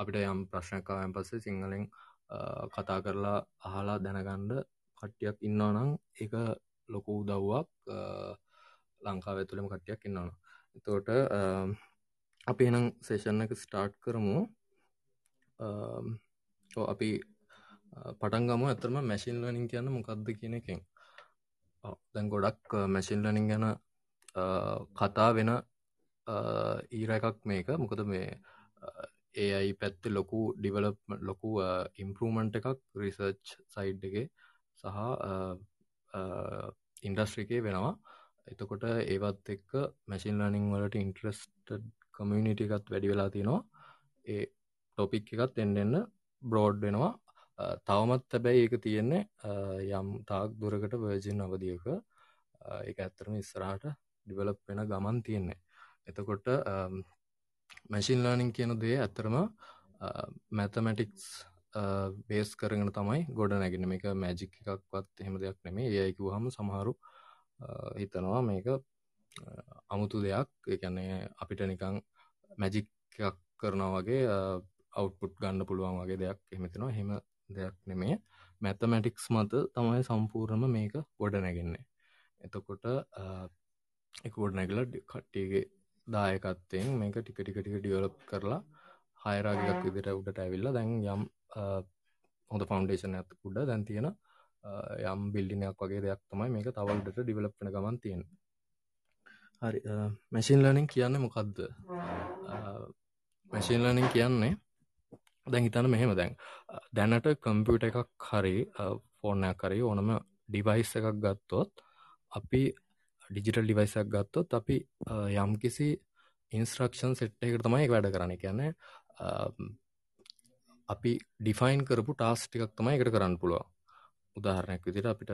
අපිට යම් ප්‍රශ්නකාවයන් පස්සේ සිංහලෙන් කතා කරලා අහලා දැනගණ්ඩ කට්ටියක් ඉන්නවා නම් එක ලොකු උදව්වක්. ලංකාව ඇතුළම කට්ටියක් ඉන්නවා එතෝට අපි එනම් සේෂන් එක ස්ටාර්ට් කරමු. අපි පටන් ගම. ඇතරම මැසින් ලනින් කියන්න මොකක්ද කියන එකෙන්. දැන් ගොඩක් මැසින් ලනින් ගැන කතා වෙන ඊර එකක් මේක. මොකද මේ ඒයි පැත්ති ලොකු ඩිවලප් ලොකු ඉම්පරමන්ට් එකක් රිසර්ච් සයිඩ් එක සහ ඉන්ඩස්ට්‍රිකේ වෙනවා. එතකොට ඒවත් එක්ක මැසින් ලනිං වලට ඉන්ට්‍රස්ට කමියනිට එකත් වැඩි වෙලා තියෙනවා ඒ ටොපික් එකත් එන්ඩෙන්න බ්‍රෝඩ් වෙනවා. තවමත් හැබැයි ඒක තියෙන්නේ යම් තාක් දුරකට වර්ජින් අවදියක එක ඇත්තරම ඉස්සරහට ඩිවලප් වෙන ගමන් තියෙන්නේ. එතකොට මැසින් ලර්නිං කියන දේ ඇත්තරම මැතමැටික්ස් බේස් කරගෙන තමයි ගොඩ නැගෙන මේක මැජික් එකක්වත් එහෙම දෙයක් නෙමේ ඒයකිව හම සමහරු හිතනවා මේක අමුතු දෙයක්. එකන්නේ අපිට නිකං මැජික් එකක් කරනවා වගේ අවුට්පුට් ගන්න පුළුවන් වගේ දෙයක් එමතිනවා හෙම දෙයක් නෙමේ මැතමැටික්ස් මත තමයි සම්පූර්ණම මේක ගොඩ නැගෙන්නේ එතකොට එකෝඩ නැගල කට්ටියගේ දායකත්තයෙන් මේක ටික ටික ටික ඩියවලප් කරලා හයරාගයක් විදිට උඩට ඇවිල්ල දැන් යම් හොඳ ෆෞන්ඩේෂන් ඇත උඩ දැන් තියෙන යම් බිල්ඩිනයක් වගේ දෙයක් තමයි මේක තවල්ට ඩිවලප්න ගමන් තියෙන හරි මැසින් ලනින් කියන්න මොකක්ද මැසින් ලනින් කියන්නේ දැන් හිතන මෙහෙම දැන්. දැනට කම්පියුට එකක් හරි ෆෝර්නයක් කරි ඕනම ඩිවයිස් එකක් ගත්තොත් අපි ඩිජිටල් ඩිවයිසක් ගත්තොත් අපි යම් කිසි ඉන්ස්ට්‍රක්ෂන් සෙට් එකට තමයි වැඩ කරන්න. කියන්නේ අපි ඩිෆයින් කරපු ටාස් ටිකක් තමයි එකට කරන්න පුළුව උදාහරණයක් විදිට අපිට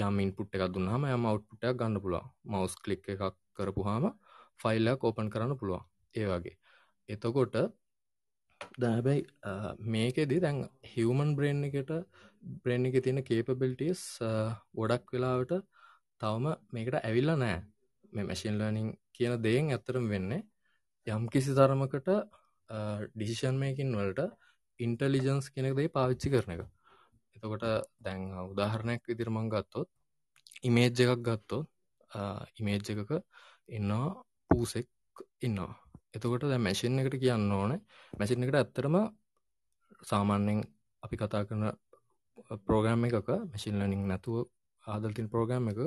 යම් ඉන්පුට් එකක් දුන්නාම යම අවට්පුටයක් ගන්න පුළුව මවස් කලික් එකක් කරපු හාම ෆයිල්ලයක් ඕපන් කරන්න පුළුවන්. ඒ වගේ. එතකොට දැබැයි මේකෙදි දැන් හිවමන් බ්‍රේන් එකට බ්‍රේන් එක තියෙන කේපබිලිටස් ගොඩක් වෙලාවට තවම මේකට ඇවිල්ලා නෑ මේ මැසින් ලර්නිං කියන දෙයෙන් ඇත්තරම් වෙන්නේ යම් කිසි තරමකට ඩිසිෂන් මේකින් වලට ඉන්ටලිජන්ස් කෙනෙක් දෙයි පාවිච්චි කරන එක. එතකොට දැන් උදාහරණයක් විදිරමං ගත්තොත් ඉමේජ් එකක් ගත්තොත් ඉමේජ් එකක ඉන්නවා පූසෙක් ඉන්නවා. එතකොට දැ මැසින් එකට කියන්න ඕන. මැසින් එකට ඇත්තරම සාමාන්‍යෙන් අපි කතා කරන ප්‍රෝග්‍රම් එකක මැසින් ලනිින් නැතුව ආදල්තින් ප්‍රෝග්‍රම් එක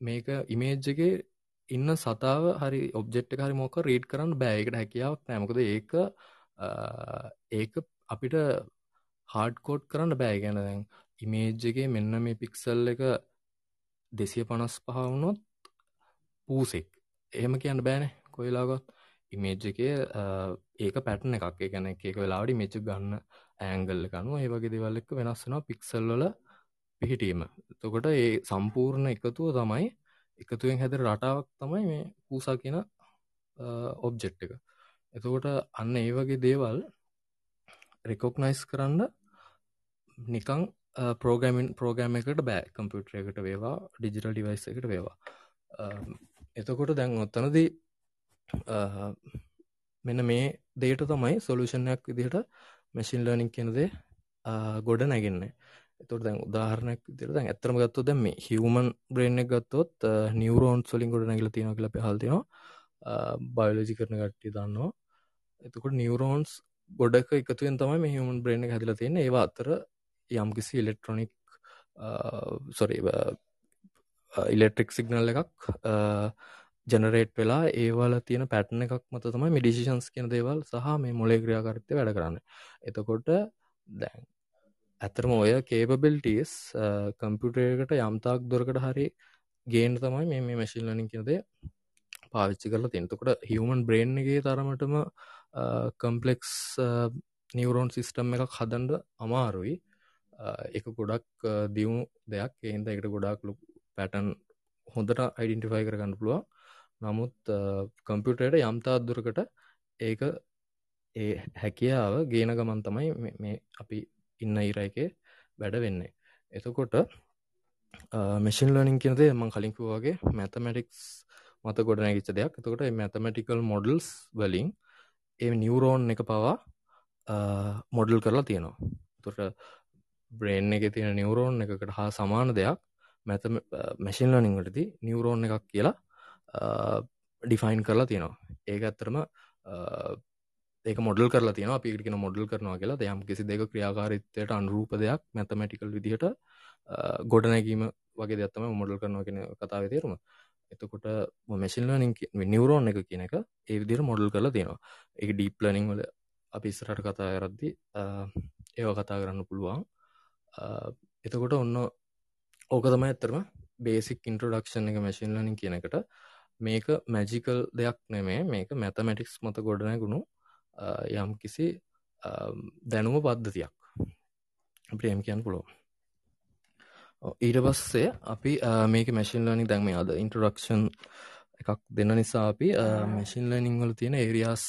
මේක ඉමේජ්ජගේ ඉන්න සතාව හරි ඔබ්ජෙට් හරි මොක රීඩ් කරන්න බෑයකට හැකියාවක් නෑමකද ඒක ඒක අපිට හාඩ්කෝඩ් කරන්න බෑ. ගැන දැන් ඉමේජ්ජගේ මෙන්න මේ පික්සල් එක දෙසිය පනස් පහවුණොත් පූසෙක්. එහෙම කියන්න බෑනේ. කොයිලාගොත් ඉමේජ් එක ඒක පැටන එකක්. ගැන එක වෙලාඩි මෙච් ගන්න ඇංගල්ල කනු ඒ වගේ දෙවල්ලෙක් වෙනස්සෙනවා පික්සල්වල පිහිටීම. තකොට ඒ සම්පූර්ණ එකතුව තමයි එකතුවෙන් හැද රටාවක් තමයි මේ පූසා කියන ඔබ්ජෙක්් එක. එතකොට අන්න ඒ වගේ දේවල් රෙකොක්නයිස් කරන්න නිකං පෝගමින් පෝගෑම එකට බෑ. කම්පියුටර එකට වේවා ඩිජිටල් ඩිවයිස් එකට වේවා. එතකොට දැන් ඔත්තනදී මෙන්න මේ දේට තමයි සොලූෂණයක් විදිහට මැසින් ලර්නිින් කෙනදේ ගොඩ නැගෙන්නේ. එතුට දැන් උදාහරණයක් විදිර දැන් ඇතරම ගත්තු දැම මේ හිවමන් බ්‍රේන් එක ගත්තොත් නිවරෝන් සොලින් ගොඩ නැගල තියෙන කියල පහල්තිනවා බයලජි කරන ගට්ටි දන්නවා. එතකොට නිවරෝන්ස් ගොඩක එකතුවෙන් තමයි මේ හිවමන් බ්‍රේන් එක හැදිල තියෙන ඒවා අතර යම්කිසි ඉලෙක්ට්‍රොනික් සොරි ඉලෙක්ට්‍රික් සිගනල් එකක් ජනරේට් වෙලා ඒවල තියෙන පැටන එකක් මත තමයි මිඩිසිෂන්ස් කියන දේවල් සහ මේ මොලේ ක්‍රියාකරිත්‍ය වැඩ කරන්න. එතකොට දැන් ඇතරම ඔය කේපබිල්ටස් කම්පියුටරකට යම්තාක් දොරකට හරි ගේන් තමයි මේ මේ මැශිල්ලනින් කියනද පාවිච්චි කරලා තිෙනතකොට හිවමන් බ්‍රේන්ගේ තරමටම කම්පලෙක්ස් නිවරෝන් සිිස්ටම් එකක් හදන්ඩ අමාරුයි. එක ගොඩක් දියුණු දෙයක්. ඒන්ද එකට ගොඩක් ලු පැටන් හොඳට අයිඩෙන්ටිෆයි කරගන්න පුළුව නමුත් කම්පියුටයට යම්තා දුරකට ඒක ඒ හැකියාව ගේන ගමන් තමයි මේ අපි ඉන්න ඉර එක වැඩ වෙන්නේ. එතකොට මෙසින් ලනින් කියනද මං කලින්කුවගේ මැතමටික්ස් මත ගොඩ නැගිච්ච දෙයක්. එතකොට මැතමටිකල් මොඩල්ස් වලින් ඒ නිවරෝන් එක පවා මොඩල් කරලා තියෙනවා. තුට බ්‍රේන් එක තියෙන නිවරෝන් එකකට හා සමාන දෙයක් මැත මැසින් ලනිංවලදී නිවරෝන් එකක් කියලා ඩිෆයින් කරලා තියෙනවා. ඒක ඇත්තරම ඒක මොඩල් කරලා තියෙන පිටිකෙන මොඩල් කරනවා කියලා. යම් කිසි දෙක ක්‍රියාකාරිත්වයට අනුරූප දෙයක් මැතමැටිකල් විදිහට ගොඩනැගීම වගේ දෙත්තම මොඩල් කරනවා කියෙන කතාව තේරුම. එතකොට මැසිල්ලනින් නිවරෝන් එක කියන එක ඒ විදිර මොඩල් කරලා තියෙනවා. ඒ ඩීප් ලනිං වල අපි ඉස්සරට කතා කරද්දි ඒව කතා කරන්න පුළුවන්. එතකොට ඔන්න ඕක තමයි ඇත්තරම බේසික් ඉන්ට්‍රඩක්ෂන් එක මැසින් ලනින් කියනකට මේක මැජිකල් දෙයක් නෙමේ මේක මැතමැටික්ස් මත ගොඩනැගුණු යම් කිසි දැනුම පද්ධතියක්. ප්‍රේම් කියන්න පුළුව ඊට පස්සේ අපි මේක මැසින් ලනි දැන්ම අද ඉන්ටරක්ෂන් එකක් දෙන්න නිසා අපි මැසින් ලනිං වල තියෙන ඒරියස්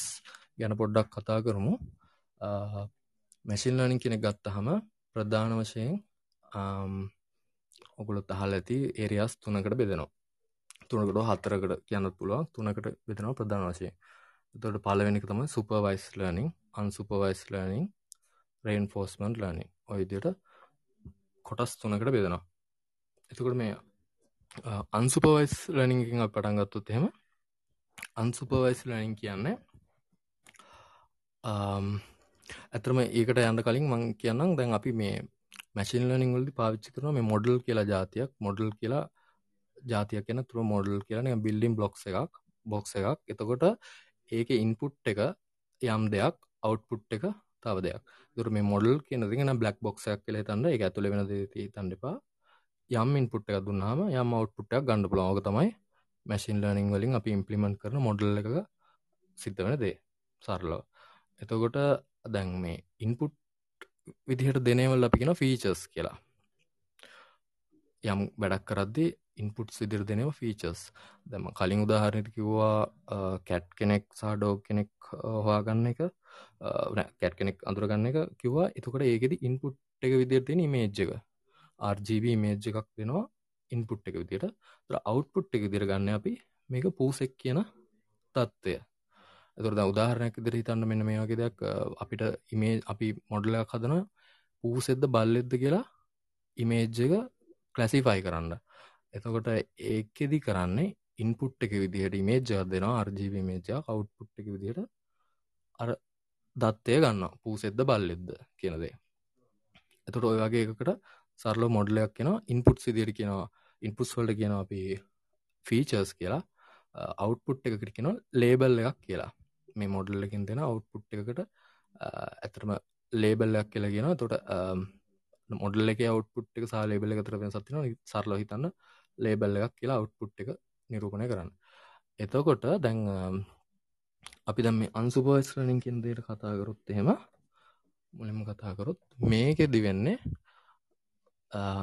ගැන පොඩ්ඩක් කතා කරමු. මැසින් ලනින් කෙනෙ ගත්තහම ප්‍රධාන වශයෙන් ඔගුලොත් අහල් ඇති ඒරියස් තුනකට බෙදෙනවා. තුනකට හතරකට කියන්නත් පුළුවන්. තුනකට බෙදෙනවා ප්‍රධාන වශයෙන්. තොට පලවෙනික තම සුපවයිස් ලනිින් අන්සුපවයිස් ලනිින් රේන් ෆෝස්මන්් ලනිින් ඔයිදියට කොටස් තුනකට බෙදෙනවා. එතකොට මේ අන්සුපවයිස් ලනිින් පටන්ගත්තුත් එහෙම අන්සුපවයිස් ලනිින් කියන්නේ ඇතරම ඒකට යන්න කලින් මං කියන්නම් දැන් අපි මේ මැසින් ලනිින් වලදි පාවිච්චි කරන මේ මොඩල් කියලා ජාතියක් මොඩල් කියලා ජාතියක් කියන තුර මොඩල් කියන බිල්ඩිම් බ්ලොක්් එකක් බොක්ස එකක්. එතකොට ඒක ඉන්පුට් එක යම් දෙයක් අවට්පුට් එක තව දෙයක්. දුර මේ මොඩල් කියන ගෙන බ්ලක් බොක්සයක් කලේ තන්න එක ඇතුළ වෙන තන්ඩපා යම් ඉන්පුට් එක දුන්නාම යම් අවට්පුට්ටක් ගණඩ පුලෝග තමයි මැසින් ලනිින් වලින් අපි ඉම්පලිමෙන්ට් කරන මොඩල් එක සිද්ධ වෙන දේ. සරලෝ එතකොට දැන් මේ ඉන්පුට් විදිහට දෙනවල් අපි කියෙන ෆීචස් කියලා. යම් වැඩක් කරද්දි ඉන්පුට් සිදිර දෙනව ෆීචස් දැම කලින් උදාහරණති කිව්වා කැට් කෙනෙක් සාඩෝ කෙනෙක් හවාගන්න එක. කැට් කෙනෙක් අඳුරගන්න එක කිව්වා. එතකොට ඒකෙද ඉන්පුට් එක විදිර තියෙන මේජ්ජක RGB මේජ් එකක් දෙනවා ඉන්පුට් එක විදියට අවුට්පුට් එක දිර ගන්න අපි මේක පූසෙක් කියන තත්ත්වය. එතුරද උදාහරණයක් ඉදිරි හිතන්න මෙන්න මේ වගේ දෙයක් අපිට ඉමේ අපි මොඩලයක් හදන පූසෙද්ද බල්ලෙද්ද කියලා ඉමේජ් එක කලසිෆයි කරන්න. එතකොට ඒකෙදි කරන්නේ ඉන්පුට් එක විදිහට මේජ්ජක් දෙනවා RGB මේජා කවුට්පුට් එක විදිහට අර දත්තය ගන්න පූසෙද්ද බල්ලෙද්ද කියනදේ එතට ඔය වගේ එකකට සරල මොඩලයක් කියෙනවා ඉන්පුට් සිදිරි කියෙනවා. ඉන්පුස් වල්ට කියන අපි ෆීචර්ස් කියලා. අවුට්පුට් එකකට කියෙන ලේබල් එකක් කියලා. මේ මොඩල්ලකින් දෙෙන අවුට්පුට් එකකට ඇතරම ලේබල්ලයක් කියලා කියෙන තොට මොඩල් එක අවුට්පුට් එක සා ලේබල එක තරෙන සතින සරල හිතන්න ලේබල් එකක් කියලා අවුට්පුට් එක නිරූපණය කරන්න. එතකොට දැන් අපි දැම් මේ අන්සුපෝස්රනින් කින්දයට කතාකරොත් එහෙම මුලිම කතාකරොත් මේකෙදි වෙන්නේ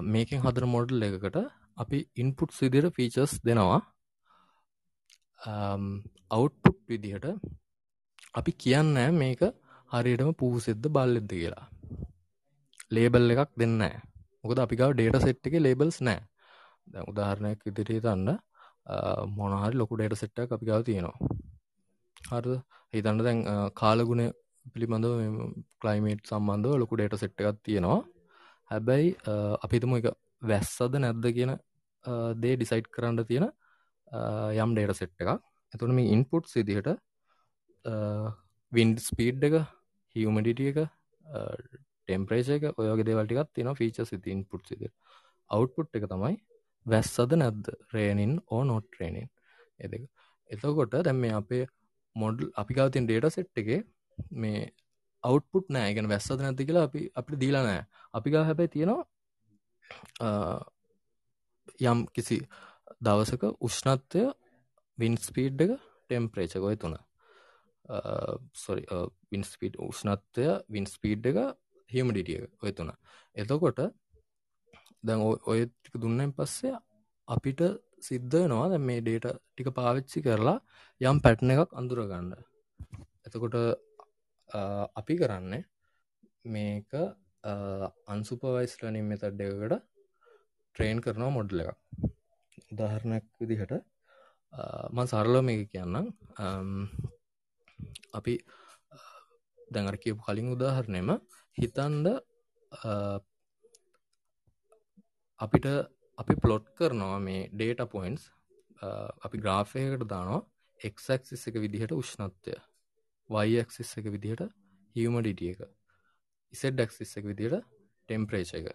මේකෙන් හදර මොඩල් එකකට අපි ඉන්පුට් සිදිර ෆීචස් දෙනවා. අවුට්පුට් විදිහට අපි කියන්න මේක හරියටම පූසෙද්ද බල්ලෙද්ද කියලා. ලේබල් එකක් දෙන්න මොකද අපිකාව ඩේට සෙට් එක ලේබල්ස් නෑ දැ උදාහරණයක් ඉදිරියේ තන්න මොනහරි ලොකු ඩේට සෙට්ට අපිකාව තියෙනවා. හරද? හිතන්න දැන් කාලගුණ පිළිබඳව කලයිමේට් සම්බන්ධව ලොකු ඩේට සෙට් එකක් තියෙනවා. හැබැයි අපිතුම එක වැස්සද නැද්ද කියන දේ ඩිසයිට් කරන්න තියෙන යම් ඩේට සෙට් එකක්. එතුන මේ ඉන්පුට් සිදිහට වින්ඩ ස්පීඩ් එක හියමඩිටිය එක ටෙම්පරේෂ එක ඔයගේ දෙවල්ටිකත් තින ෆීච සිති ඉන්පුට් සිද අවුට්පුට් එක තමයි වැස්සද නැද්ද? රේනින් ඕ නොට් ට්‍රේනින් එදක. එතකොට දැම් මේ අපේ මොඩල් අපිකාව තින් ඩේට සෙට් එක මේ අවුට්පුට් නෑ. ගැන වැස්සද නැති කියලා අපි අපි දීලා නෑ. අපිකා හැබැයි තියෙනවා යම් කිසි දවසක උෂ්ණත්වය වින්ස්පීඩ් එක ටෙම්පරේච ගොය තුන. සොරි වින්ස්පීඩ් උෂ්ණත්වය වින්ස්පීඩ් එක හිමඩිටිය ඔය තුන. එතකොට දැන් ඔය ටික දුන්නෙන් පස්සේ අපිට සිද්ධ නවා දැ මේ ඩේට ටික පාවිච්චි කරලා යම් පැට්න එකක් අඳුරගන්න. එතකොට අපි කරන්නේ මේක අන්සුපවයිස් ලනින් මෙතඩ් එකකට ට්‍රේන් කරනවා මොඩ්ල එකක්. උදාහරණයක් විදිහට මන් සරලෝ මේක කියන්නම්. අපි දැඟර කියපු කලින් උදාහරණයම හිතන්ද අපිට අපි පලොට් කරනවා මේ ඩේට පොයින්ස් අපි ග්‍රාෆයකට දානවා එක්ක්සිස් එක විදිහට උෂ්ණත්වය වයික්සිස් එක විදිහට හියමඩිටිය එක ඉසෙඩ්ඩක්සිස් එක විදිහට ටෙම්පරේච එක.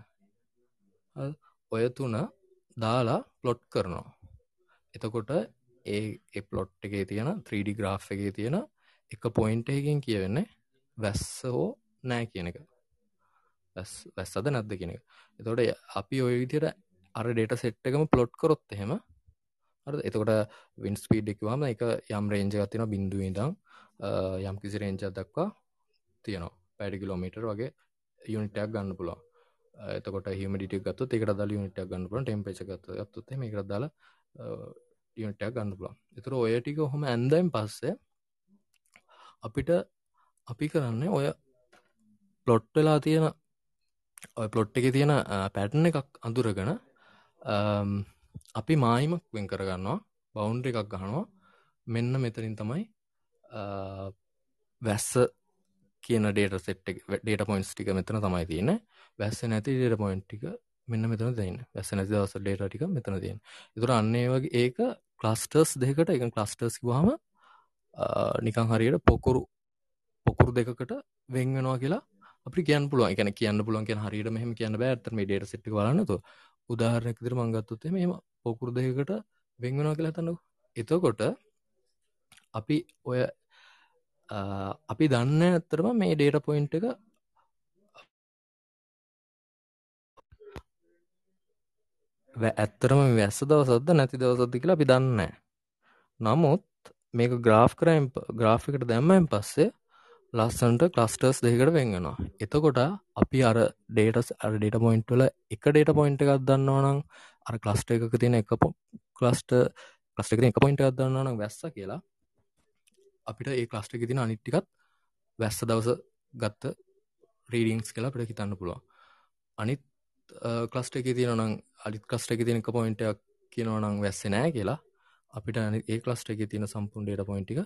ඔය තුන දාලා පලොට් කරනවා. එතකොට ඒ පලොට් එකේ තියෙන 3D ග්‍රාෆ් එකේ තියෙන එක පොයින්ට එකකින් කියවෙන්නේ වැස්ස හෝ නෑ කියන එක. වැස්සද නැද්ද කියන එක. එතොට අපි ඔය විදියට අර ඩේට සෙට් එකම පලොට් කරොත් එහෙම අර එතකොට වින් ස්පීඩ් එකවාම එක යම් රේන්ජ ගතින බින්දුව ඉදම් යම් කිසි රේංච දක්වා තියනවා. පැඩි කිලෝමීටර් වගේ යුනිටක් ගන්න පුළා එතකොට හිමඩිට ගත්තු එකට දල යුනිටක් ගන්න පුල ටෙම්පේච ගත්ත ගත්තුත් මේ එකර දාලා යුනිටක් ගන්න පුළා එතුර ඔය ටික හොම ඇන්දයිම් පස්සේ අපිට අපි කරන්න ඔය පලොට් වෙලා තියෙන ඔය පලොට් එක තියෙන පැටන එකක් අඳුරගෙන අපි මායිමක් වෙන් කරගන්නවා බෞන්ඩ එකක් ගහනවා. මෙන්න මෙතරින් තමයි වැස්ස කියන ඩේට සෙට් ඩේට පොයින්ස් ටික මෙතන තමයි තියෙන වැස්ස නැති ඩේට පොයින්් ටික මෙන්න මෙතන දෙන්න වැස්ස නැති දවස ඩේට ටික මෙතන තියෙන තුර අන්නේ වගේ ඒක ක්ලස්ටර්ස් දෙකට එක ක්ලස්ටර්ස් වහම නිකං හරියට පොකුරු පොකුරු දෙකකට වෙන්වෙනවා කියලා අපි කියන්න පුළුවන්. එකන කියන්න පුළුවන් කිය හරියට මෙහම කියන්න බෑත්තම ඩේට සිටි බලන්නතු උදාහරණයක් දිර මංගත්තුත්තේ මෙම පොකුරු දෙකට වෙන්වෙනවා කියලා තන්නු එතකොට අපි ඔය අපි දන්න ඇත්තරම මේ ඩේට පොයින්ට එක ඇත්තරම වැස්ස දවසද්ද නැති දවසද්දි කියලා අපි දන්න නමුත් මේක ග්‍රාෆ් කරයිම් ග්‍රාෆිකට දැම්මයින් පස්සේ ලස්සන්ට ක්ලස්ටර්ස් දෙකට වෙන්ගෙනවා එතකොට අපි අර ඩේටස් අර ඩේට පොයින්ට්වල එක ඩේට පොයින්ට එකක් දන්නවනම් අර ක්ලස්ට එකක තියෙන එක ක්ලස්ට ක්ලස්ට එක එක පොයින්ට එකක් දන්නවනම් වැස්ස කියලා අපිට ඒ ක්ලස්ට එක තින අනිට්ටිකත් වැස්ස දවස ගත්ත රීඩිංස් කියලා අපිට හිතන්න පුළුවන්. අනිත් ක්ලස්ට එක තියෙනනම් අලිත් ක්ලස්ට එක තියෙනක පොයින්ටයක් කියනවනම් වැස්ස නෑ කියලා අපිට ඒ ක්ලස්ට එක තියෙන සම්පුන් ඩේට පොයින්ටික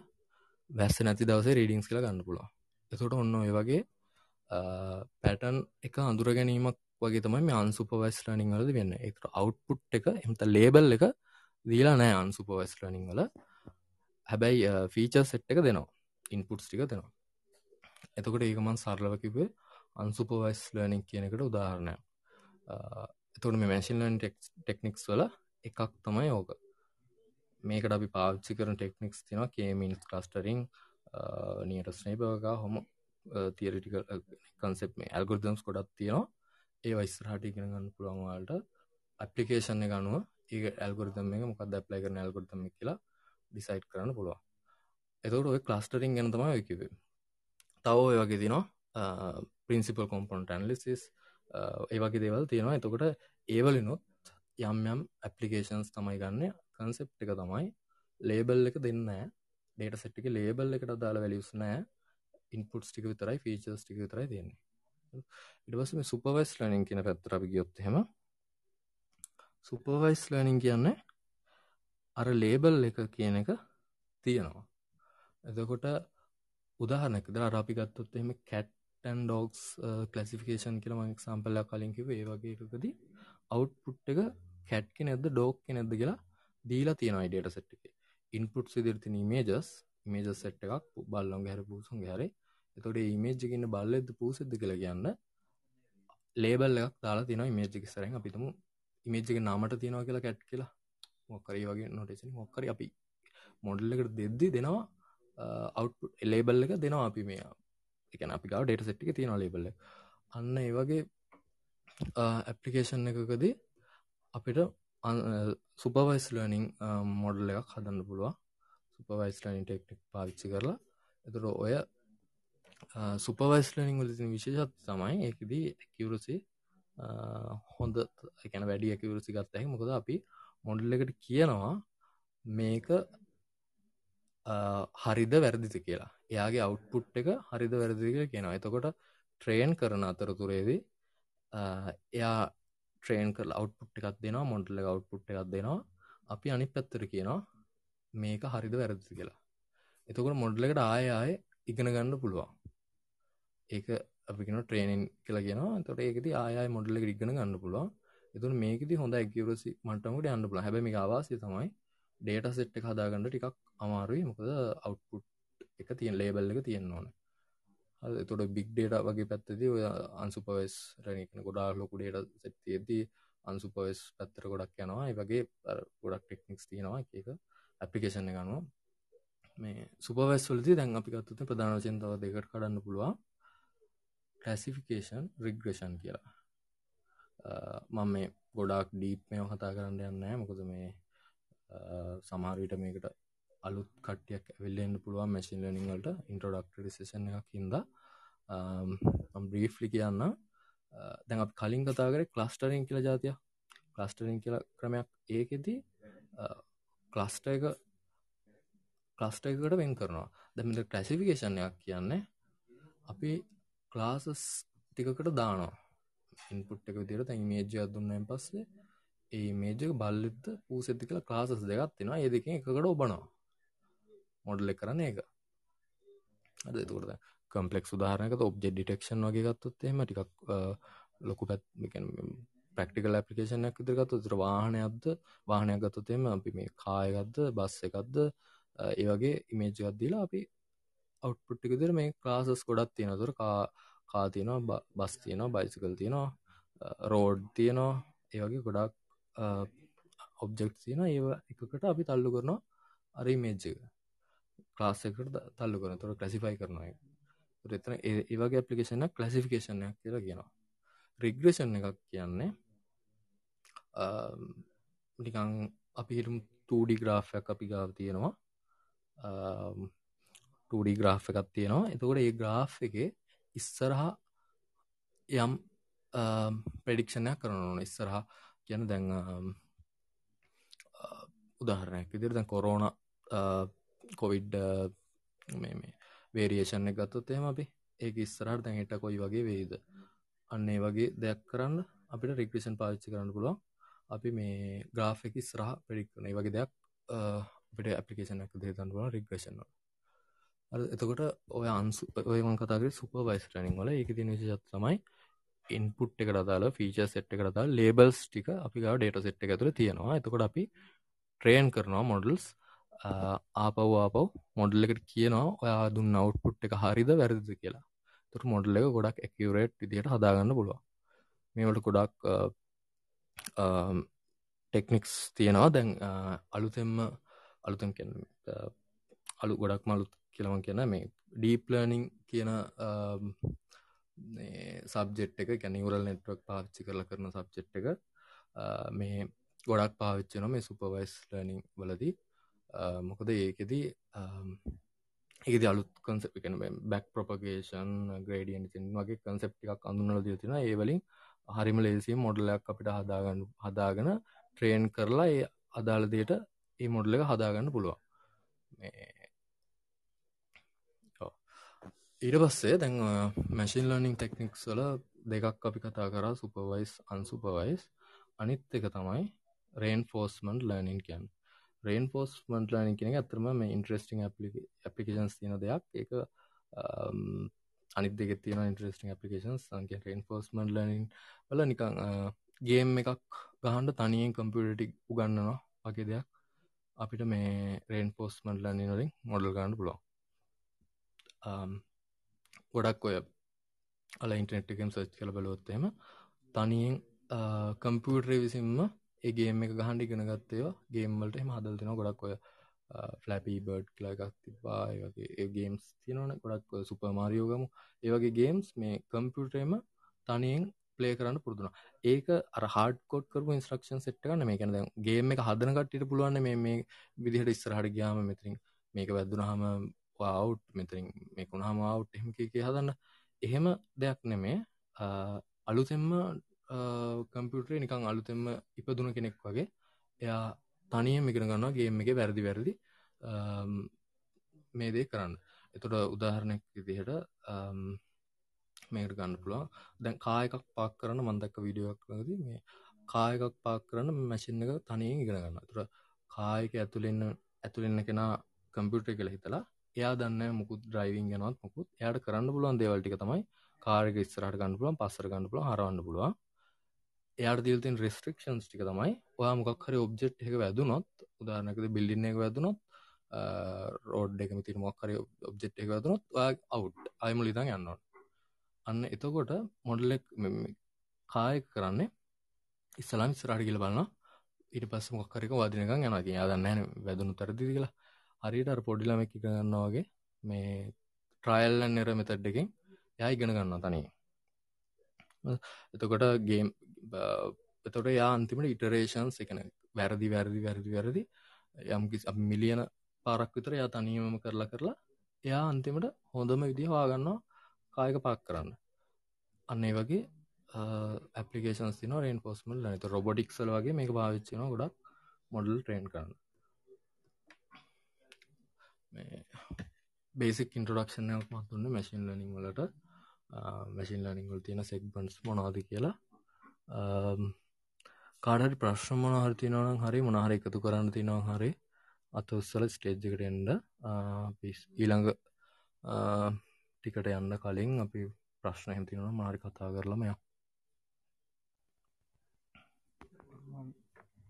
වැස්ස නැති දවසේ රීඩිංස් කියලා ගන්න පුළුවන්. එතකොට ඔන්න ඔය වගේ පැටන් එක අඳුර ගැනීමක් වගේ තමයි මේ අන්සුපවයිස් ලනිින් වලද වෙන්න. එක අවට්පුට් එක එමත ලේබල් එක දීලා නෑ අන්සුපවයිස් ලනිින් වල. හැබැයි ෆීචර් සෙට් එක දෙනවා. ඉන්පුට්ස් ටික දෙනවා. එතකොට ඒකමන් සරලව කිවේ අන්සුපවයිස් ලර්නිින් කියන එකට උදාහරණය එතුට මේ මැසිල්ලන් ටෙක්නික්ස් වල එකක් තමයි ඕක. මේකට අපි පාච්චි කරන ටෙක්නික්ස් තින කේමින්ස් කස්ටරිං නියට ස්නේපවගා හොම තියරිටික කන්සෙප් මේ ඇල්ගොර්දම්ස් කොඩත් තියෙනවා. ඒ වයිස්රහටි ඉගෙන ගන්න පුළුවන්වාලට ඇපලිකේෂන් එක අනුව ඒ ඇල්ගොරිතම එක මොකක් දැප්ලයි කරන ඇල්ගොරිතම කියලා ඩිසයිට් කරන්න පුළුවන්. එතකට ඔය ක්ලස්ටරිං ගැන තමයි ඔයකිවේ තව ඔය වගේ තිනවා පින්සිපල් කොම්පොන්ට ඇන්ලිසිස් ඒ වගේ දේවල් තියෙනවා. එතකොට ඒවලිනුත් යම් යම් ඇපලිකේෂන්ස් තමයි ගන්න. කන්සෙප් එක තමයි ලේබල් එක දෙන්න ඩේට සෙට්ටික ලේබල් එකට දාලා වැලියස් නෑ. ඉන්පුට් ටික විතරයි ෆීචර්ස් ටික විතරයි තියෙන්නේ. ඉටවස මේ සුපවයිස් ලනින් කියන පැත්තර අපි ගියොත් හෙම සුපවයිස් ලනින් කියන්නේ අර ලේබල් එක කියන එක තියෙනවා. එතකොට උදාහනක ද අපි ගත්තොත් එහෙම කැට්ටන් ඩෝක්ස් කලසිෆිකේෂන් කියල මක් සම්පල්ල කලින්කිව ඒ වගේකදී අවට්පුට් එක කැට්ක නැද ඩෝක් නැද්ද කියලා දීලා තියෙන අයිඩට සෙට් එක. ඉන්පුට් සිදිරතින මේජස් මේජ සෙට් එකක් බල්ලොන් ගැර පූසුන් ගැරේ එතොට මේජ්ජකින්න බල්ලෙද පූසෙද්ද කියලා කියන්න. ලේබල් එකක් දාලා තින මේජික සරෙන් අපිතම ඉමේජ්ක නාමට තියෙනවා කියලා කැට් කියලා. මොක්කරී වගේ නොටේසන මොක්කර අපි මොඩල් එකට දෙද්දි දෙනවා අව් ලේබල් එක දෙනවා අපි මේ එකන අපි ගව ඩේට සෙට්ික තියෙන ලේබල්ල අන්න ඒ වගේ ඇපලිකේෂන් එකකදී අපිට සුපවයිස් ලනිං මොඩල් එකක් හදන්න පුළුව සුපවයිස් ලනින් ටෙක්නික් පාවිච්චි කරලා. එතුර ඔය සුපවයිස් ලනිින් වලතින විශේෂත් තමයි ඒකදී කිවරුසි හොඳ එකන වැඩිය කිවරුසි ගත්තැහි මොකද අපි මොඩල් එකට කියනවා මේක හරිද වැරදිති කියලා. එයාගේ අවට්පුට් එක හරිද වැරදික කියනවා. එතකොට ට්‍රේන් කරන අතරතුරේදී එයා ට්‍රේන් කල් අවට්පුට් එකක් දෙනවා මොඩල්ල අවට්පුට් එකක් දෙනවා. අපි අනි පැත්තර කියනවා මේක හරිද වැරදි කියලා. එතකොට මොඩ්ල එකට ආය ආය ඉගෙන ගන්න පුළුවන්. ඒක අපිගෙන ට්‍රේනින් කියලා ගෙන තොට ඒකති ආය මොඩල්ල ඉක්ගන ගන්න පුළුවන්. එතුන් මේකති හොඳ ඇකිවරසි මටමට අන්න පුල හැබැමි අවාසය තමයි ඩේට සෙට් එක හදාගන්නට ටිකක් අමාරුයි. මොකද අවට්පුට් එක තියෙන් ලේබල් එක තියෙන්න ඕන. තොට බික් ඩේට වගේ පැත්තති ඔය අන්සුපවස් රැනිකන ගොඩා ලොකු ඩේට සෙත්තියදී අන්සුපවස් පැත්තර ගොඩක් යනවා. වගේ ගොඩක් ටෙක්නික්ස් තියෙනවා එක ඇපිකේෂණ ගන්නවා මේ සුපවස් වලති දැන් අපි ගත්තුත ප්‍රධාන චින්තාව දෙකට කඩන්න පුළුවන්. කැසිෆිකේෂන් රිග්‍රෂන් කියලා. මම මේ ගොඩක් ඩීප් මේ කතා කරන්න යන්න මොකද මේ සමහරවිට මේකට අලුත් කට්ටියක් ඇවිල්ලෙන්න්න පුළුවන් මැසින් ලනිංවලට ඉන්ට්‍රඩක්ට රිසේෂන් එකක් හිද බ්‍රීෆ්ලි කියන්න දැන් අප කලින් කතාකර කලස්ටරින් කියල ජාතිය කලස්ටරින් කියල ක්‍රමයක් ඒකෙදී කලස්ට එක කලස්ට එකට වෙන් කරනවා. දැමිට ක්ලසිෆිකේෂන්යක් කියන්නේ අපි ක්ලාසස් ටිකකට දානවා. ඉන්පුට් එක විදිර තැන් මේජයක් දුන්නයින් පස්සේ ඒ මේජක බල්ලිත්ත පූසෙති කියලා ක්ලාසස් දෙකත් තිෙනවා ඒ දෙකින් එකකට ඔබනවා. මොඩල් එක කරන එක අද තුරද කම්පලෙක් සුදාහරනක ඔබ්ජෙ ඩිටෙක්ෂන් වගේ ගත්තොත් එම ටිකක් ලොකු පැත් ප්‍රක්ටිකල් ඇපිකේෂනයක් විදිරගත්තු තුර වාහනයක්ද? වාහනයක් ගත්තොතේම අපි මේ කායගත්ද බස් එකක්ද? ඒ වගේ ඉමේජ් ගත්දීලා අපි අවට්පුට්ටික දිර මේ ක්ලාසස් ගොඩත් තියෙන තුර කා කා තියෙනවා බස් තියෙනවා බයිසිකල් තියෙනවා රෝඩ් තියෙනවා. ඒ වගේ ගොඩක් ඔබ්ජෙක්් තියෙන ඒ එකකට අපි තල්ලු කරනවා අර මේජ්ජක ක්ලාස් එකට තල්ලු කරන තොර ක්ලසිෆයි කරනවා එතන ඒවගේ ඇපලිකේෂන කලසිෆිකේෂනයක් කියලා කියනවා. රිග්‍රේෂන් එකක් කියන්නේ නිකං අපි හිටම් 2D ග්‍රාෆයක් අපි ගාව තියෙනවා. 2D ග්‍රාෆ් එකක් තියෙනවා. එතකොට ඒ ග්‍රාෆ් එක ඉස්සරහා යම් ප්‍රඩික්ෂණයක් කරන ඕන. ඉස්සරහා කියන දැන් උදාහරණයක් විදිර දැන් කොරෝන කොවිඩ් මේ වේරියේෂන් එක ගත්තොත් එහෙම අපි ඒක ඉස්සරහට දැන් හිට කොයි වගේ වේද අන්න ඒ වගේ දෙයක් කරන්න අපිට රික්‍රේෂන් පාවිච්චි කරන්න පුළුවන්. අපි මේ ග්‍රාෆ් එක ඉස්සරහ ප්‍රඩික් කරන. වගේ දෙයක් අපිට ඇපලිකේෂන් එක දෙතන්න පුළුවන් රික්‍රේෂන් එතකොට ඔය අන්සු ඔයමන් කතාගේ සුපවයිස් ටනිං වල. ඒක තින විශෂත් තමයි ඉන්පුට් එක දාලා ෆීච සෙට් එක දාලා ලේබල්ස් ටික අපි ගා ඩේට සෙට් එක ඇතුළ තියෙනවා. එතකොට අපි ට්‍රේන් කරනවා මොඩල්ස් ආපව් ආපව් මොඩල් එකට කියනවා ඔයා දුන්න අවට්පුට් එක හරිද වැරදිද කියලා. තුර මොඩල් එක ගොඩක් ඇකිවරේට් විදියට හදාගන්න පුළුව මේවට ගොඩක් ටෙක්නික්ස් තියෙනවා. දැන් අලුතෙම්ම අලුතම් කිය අලු ගොඩක් මලුත් කියලවන් කියන මේ ඩීප්ලර්නිං කියන සබ්ජෙට් එක කැනිවරල් නෙට්වක් පාච්චි කරල කරන සබ්ජෙට් එක මේ ගොඩක් පාවිච්චන මේ සුපවයිස් ලර්නිං වලදී. Ehm, මොකද ඒකෙදී ehm, ඒද අලුත් කන්සප් එකන බැක් ප්‍රපගේෂන් ග්‍රඩියන් තින් වගේ කන්සප්ටික් අඳුනල දී තින ඒවලින් හරිම ලේසිය මොඩලයක් අපිට හදාගන්න හදාගෙන ට්‍රේන් කරලා ඒ අදාළදයට ඒ මොඩල එක හදාගන්න පුළුවන්. ඊට පස්සේ දැන් මැසින් ලර්නිින් ටෙක්නික්ස් වල දෙකක් අපි කතා කරා. සුපවයිස් අන්සුපවයිස් අනිත් එක තමයි රේන් ෆෝස්මන්ට් ලර්නින් කියන් රේන් ෆෝස්මන්ට් ලර්නින් කියෙන ඇතරම මේ ඉන්ට්‍රස්ටිං ඇපිකේන්ස් තියෙන දෙයක්. ඒක අනිත් දෙක තියෙන ඉන්ට්‍රස්ටිං ඇපිකේන් සංක රේන් ෆෝස්මන්ට් ලර්නින් වල නිකං ගේම් එකක් ගහන්ඩ තනියෙන් කම්පියටි උගන්නවා වගේ දෙයක්. අපිට මේ රේන් ෆෝස්මන්ට් ලර්නින් වලින් මොඩල් ගන්න පුලො ගොඩක් ඔය අල ඉන්ටනෙට් එකම් සච් කළ බලොත්තේම තනියෙන් කම්පියුටරේ විසින්ම ඒගේම එක ගහන්ඩි ගෙන ගත්තේවා. ගේම්මලට එම හදල් තින ගොඩක් ඔය ෆලපී බර්ඩ් කලා එකක් තිබා වගේ ගේම්ස් තියනවන. ගොඩක් සුපමාරියෝගමු ඒවගේ ගේම්ස් මේ කම්පියුටරේම තනියෙන් පලේ කරන්න පුරදුන ඒක හඩ කොට කරු ඉන්ස්ට්‍රක්ෂන් සෙට්කන්න මේ කැන ගේම එක හදන කට්ට පුළුවන් මේ මේ විදිහට ඉස්සරහට ගයාම මෙතිරින් මේක වැදදුනහම වව් මෙතරින් මේකුණහම අවට් එහෙම කිය හදන්න. එහෙම දෙයක් නෙමේ අලුතෙම්ම කම්පියුටරේ නිකං අලුතෙම්ම ඉපදුන කෙනෙක් වගේ එයා තනියම ඉගෙන ගන්නවා ගේම් එක වැරදි වැරදි මේ දේ කරන්න. එතොට උදාහරණයක් විදිහට මේකට ගන්න පුළුවන්. දැන් කායකක් පාක් කරන්න මන්දක්ක විඩියක් ලද මේ කායකක් පාක් කරන්න මැසින් එක තනියෙන් ඉගෙන ගන්න තුර කායක ඇතුළෙන්න ඇතුළෙන්න කෙනා කම්පියුටර් කළ හිතලා එයා දන්න මුකුත් ඩ්‍රයිවිං ගෙනවත් මුකුත්. එයාට කරන්න පුළුවන් දේවල්ටික තමයි කාරක ස්රට ගන්න පුළුවන් පස්සර ගන්න පුළුවන් හරවන්න පුළුවන්. එයාට දිල්තින් රෙස්ට්‍රික්ෂන්ස් ටික තමයි. ඔයා මොකක් හරි ඔබ්ජෙක්් එක වැදුනොත් උදාරනකද බිල්ලින්න එක වැදුනොත් රෝඩ් එක තිර මොක්කර ඔබ්ජෙක්් එක වැදුනොත් අවු් අයම ලිතන් යන්නවා අන්න එතකොට මොඩලෙක් කාය කරන්නේ ඉස්සලාම් ස්රාට කියල බලන්න ඊට පස්ස මොක්කරක වදිනක යන යා දන්න වැදුණු තරදි කියලා. හරිට අර පොඩිලම එක ගන්නවාගේ මේ ට්‍රයිල්ලන් නිර මෙතඩ්ඩකින් යා ඉගෙන ගන්න තනී එතකොට ගේම් එතොට යා අන්තිමට ඉටරේෂන්ස් එකන වැරදි වැරදි වැරදි වැරදි යම්කි මිලියන පාරක් විතර යා තනියමම කරලා කරලා එයා අන්තිමට හොඳම විදි හවාගන්නවා කායක පාක් කරන්න. අන්නේ වගේ ඇපලිකේන් තින රේන් පෝස්මල් නත රොබොටික්සල් වගේ මේ භාවිච්චන ගොඩක් මොඩල් ට්‍රේන් කරන්න. බේසික් ඉන්ට්‍රඩක්ෂණයක් මත්තුන්න මැසින් ලනිං වලට. මැසින් ලනිංවල් තියෙන සෙක්බන්ස් මොනාද කියලා. කාඩට ප්‍රශ්න මොනහර තිනවනම් හරි මොනහර එකතු කරන්න තිනවා හරි අත උත්සල ස්ටේජ්ජකට එන්ඩ පිස් ඊළඟ ටිකට යන්න කලින් අපි ප්‍රශ්න හැතිනවා මාරි කතා කරලමය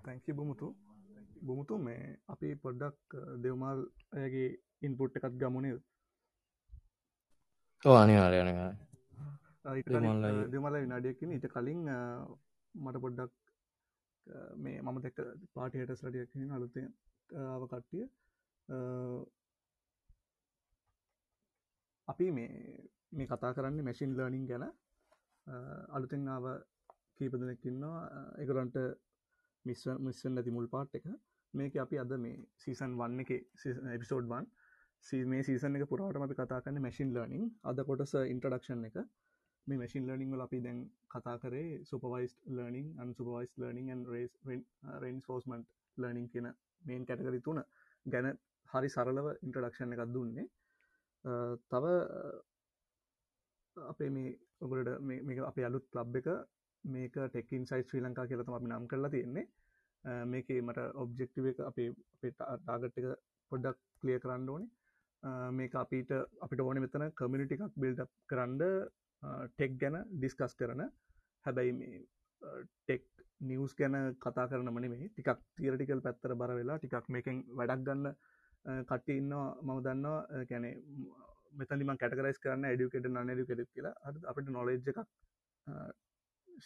තැංකි බමුතු. බමුතු මේ අපි පොඩ්ඩක් දෙවමල් ඇගේ ඉන්පුට් එකත් ගමුණේ අනිවාරයන දෙමල විනාඩියකින් ඊට කලින් මට පොඩ්ඩක් මේ මම දැක්ක පාටියට සටියකින් අලුත ආව කට්ටිය අපි මේ මේ කතා කරන්න මැසින් ලර්නිින් ගැන. අලුතෙන් ආව කීපදනෙක්කින්නවා එකරන්ට මිස් මිස්සන් නැති මුල් පාට් එක. මේක අපි අද මේ සීසන් වන්න එක එපිසෝඩ් වන් මේ සීසන එක පුරාටම අපි කතා කරන්න මැසින් ලර්නිින් අද කොටස ඉන්ට්‍රඩක්ෂන් එක මේ මැසින් ලර්නිින් වල අපි දැන් කතා කරේ supervised learning unsupervised learning න් රේස් රෙන්ස් ෆෝස්මන්ට් ලර්නිින් කියන මේන් කැටකරි තුන ගැන හරි සරලව ඉන්ට්‍රඩක්ෂණ එකක් දුන්නේ. Uh, තව uh, අපේ මේ ඔගලට මේ අප අලුත් ලබ් එක මේක ටෙක්කින් සයිස් ශ්‍රී ලංකා කියලතම අපි නම් කරලා තියෙන්නේ. Uh, මේක මට ඔබ්ජෙක්ටිව එක අපේ අපේ ටාගට් එක පොඩ්ඩක් කලිය කරන්න ඕනේ. මේක අපිට අපිට ඕන මෙතන කමිනිටි එකක් බිල්ඩ් කරන්න ටෙක් ගැන ඩිස්කස් කරන. හැබැයි මේ ටෙක් නිවස් ගැන කතා කරන මන මේ ටිකක් තිරටිකල් පැත්තර බර වෙලා ටිකක් මේකෙන් වැඩක් ගන්න කට්ටි ඉන්නවා මම දන්නවා. කැනෙ මෙතනිම කටරයිස් කරන්න ඩියුකට නන ඩියුකෙට කියලා අපිට නොලෙජ් එකක්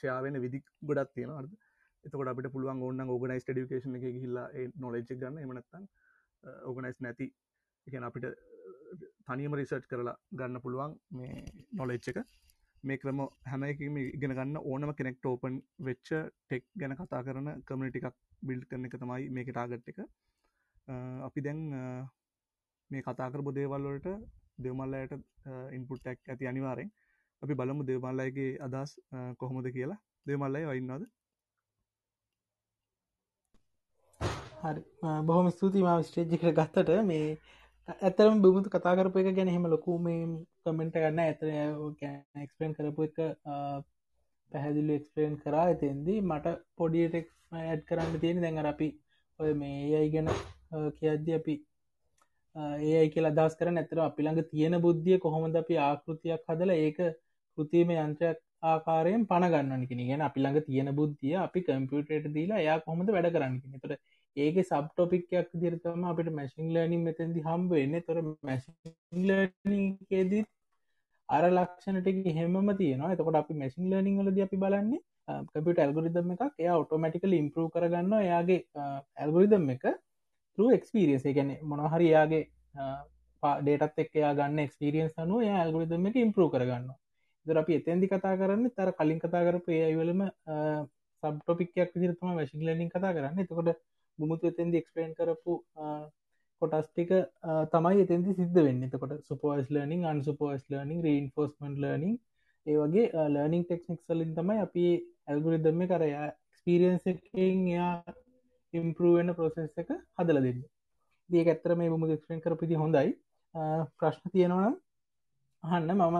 ශයාවෙන විදි ගොඩක් තියෙන අද එතකොට අපිට පුළුවන් ඔන්න ඕගනයිස් ඩිකේෂන එක හිල්ලා නොලෙජ් ගන්න. එමනත්තන් ඕගනයිස් නැති. එක අපිට තනියම රිසර්ච් කරලා ගන්න පුළුවන් මේ නොලෙච්ච එක. මේ ක්‍රම හැම එකම ඉගෙන ගන්න ඕනම කෙනෙක්ට ඕපන් වෙච්ච ටෙක් ගැන කතා කරන කමිටි එකක් බිල්් කරන එක තමයි මේක ටාගට් එක. අපි දැන් මේ කතාකර බොදේවල්වලට දෙවමල්ලයට ඉන්පුට්ටක් ඇති අනිවාරෙන් අපි බලමු දේවමල්ලයිගේ අදස් කොහොමද කියලා. දෙවමල්ලයි වයින්නද හරි. බොහොම ස්තුති ම ස්ටේජ්ජිකට ගත්තට. මේ ඇතරම් බමුතු කතා කරපු එක ගැන හෙම ලොකු මේ කමෙන්ට ගන්න ඇත එක්ස්පෙන් කරපු එක පැහැදිලි එක්ස්පේන් කරා ඇතින්දී මට පොඩියටෙක් ඇඩ් කරන්න තියෙන දැඟ අපි ඔය මේ අයි ගැන කියද්‍ය අපි ඒයි කියලා දස් කර නැතර අපිළඟ තියෙන බුද්ධිය කොහොමද අපි ආකෘතියක් හදල ඒක කෘතිීම යන්ත්‍රයක් ආකාරයෙන් පණගන්න කෙන ගැන අපිළඟ තියෙන බුද්ධිය අපි කම්පියුටට දීලා යා කොහොමද වැඩ කරන්න තොට ඒක සබ්ටොපික්යක් දිරතම අපිට මැසින් ලර්නිින් මෙතැදි හම්බ එන්න තොර මැසිලර්නකේදත් අර ලක්ෂණට හෙම තියෙනවා. එතකොට අපි මැසින් ලර්නිින් ලද අපි බලන්නේ කපිට ඇල්ගොරිදම් එකක්. එයා ඔටෝමටිකල ඉම්පරූ කරගන්න එයාගේ ඇල්ගොරිදම් එක තු එක්ස්පිරියන්ස ගැන මොනහරි එයාගේ ඩේටත් එක් එයා ගන්න එක්ස්පිරියන්ස් අනුව එයා ඇල්ගොරිදම් එක ඉම්පරූ කරගන්න දර අපි එතැදි කතා කරන්න තර කලින් කතා කරපු ඒයිවලම සබ්ටොපික්යක් විදිරතම වැශි ලනිින් කතා කරන්න. එතකොට බුමුතු එතෙන්දි එක්ස්පලේන් කරපු කොටස්ටික තමයි එතෙන්දි සිද්ධ වෙන්න. එතකොට supervised learning unsupervised learning reinforcement learning ඒ වගේ ලර්නිින් ටෙක්නික් සලින් තමයි අපි ඇල්ගුරිදම්ම කරය එක්ස්පිරියන්ස එකෙන් එයා ඉම්පරුවෙන ප්‍රොසෙස් එක හදල දෙන්න. දිය ඇත්තර මේ බුමු එක්ස්පෙන් කරපිදි හොඳයි. ප්‍රශ්න තියෙනවනම් අහන්න. මම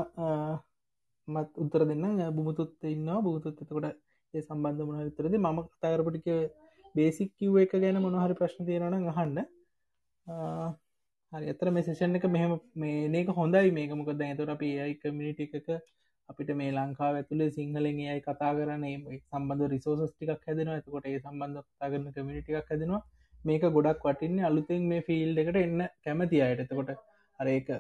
මත් උත්තර දෙන්න බුමුතුත් ඉන්නවා. බුතුත් එතකොට ඒ සම්බන්ධ මන විතරද මම කතාරපටික බේසික් කිව් එක ගැන මොනහරි ප්‍රශ්න තියෙනන අහන්න. හරි. ඇතර මේ සේෂන් එක මෙහම මේක හොඳයි මේක. මොකද ඇතර අපි ඒයි කමිනිට එකක අපිට මේ ලංකාව ඇතුළේ සිංහලෙන් අයි කතා කරන සම්බඳ රිසෝසස් ටිකක් හැදෙනවා. ඇතකොට ඒ සම්බන්ධ කතා කරන කමිටිකක් හැදෙනවා. මේක ගොඩක් වටින්නේ අලුතෙන් මේ ෆිල්් එකට එන්න කැමති අයට. එතකොට අරඒක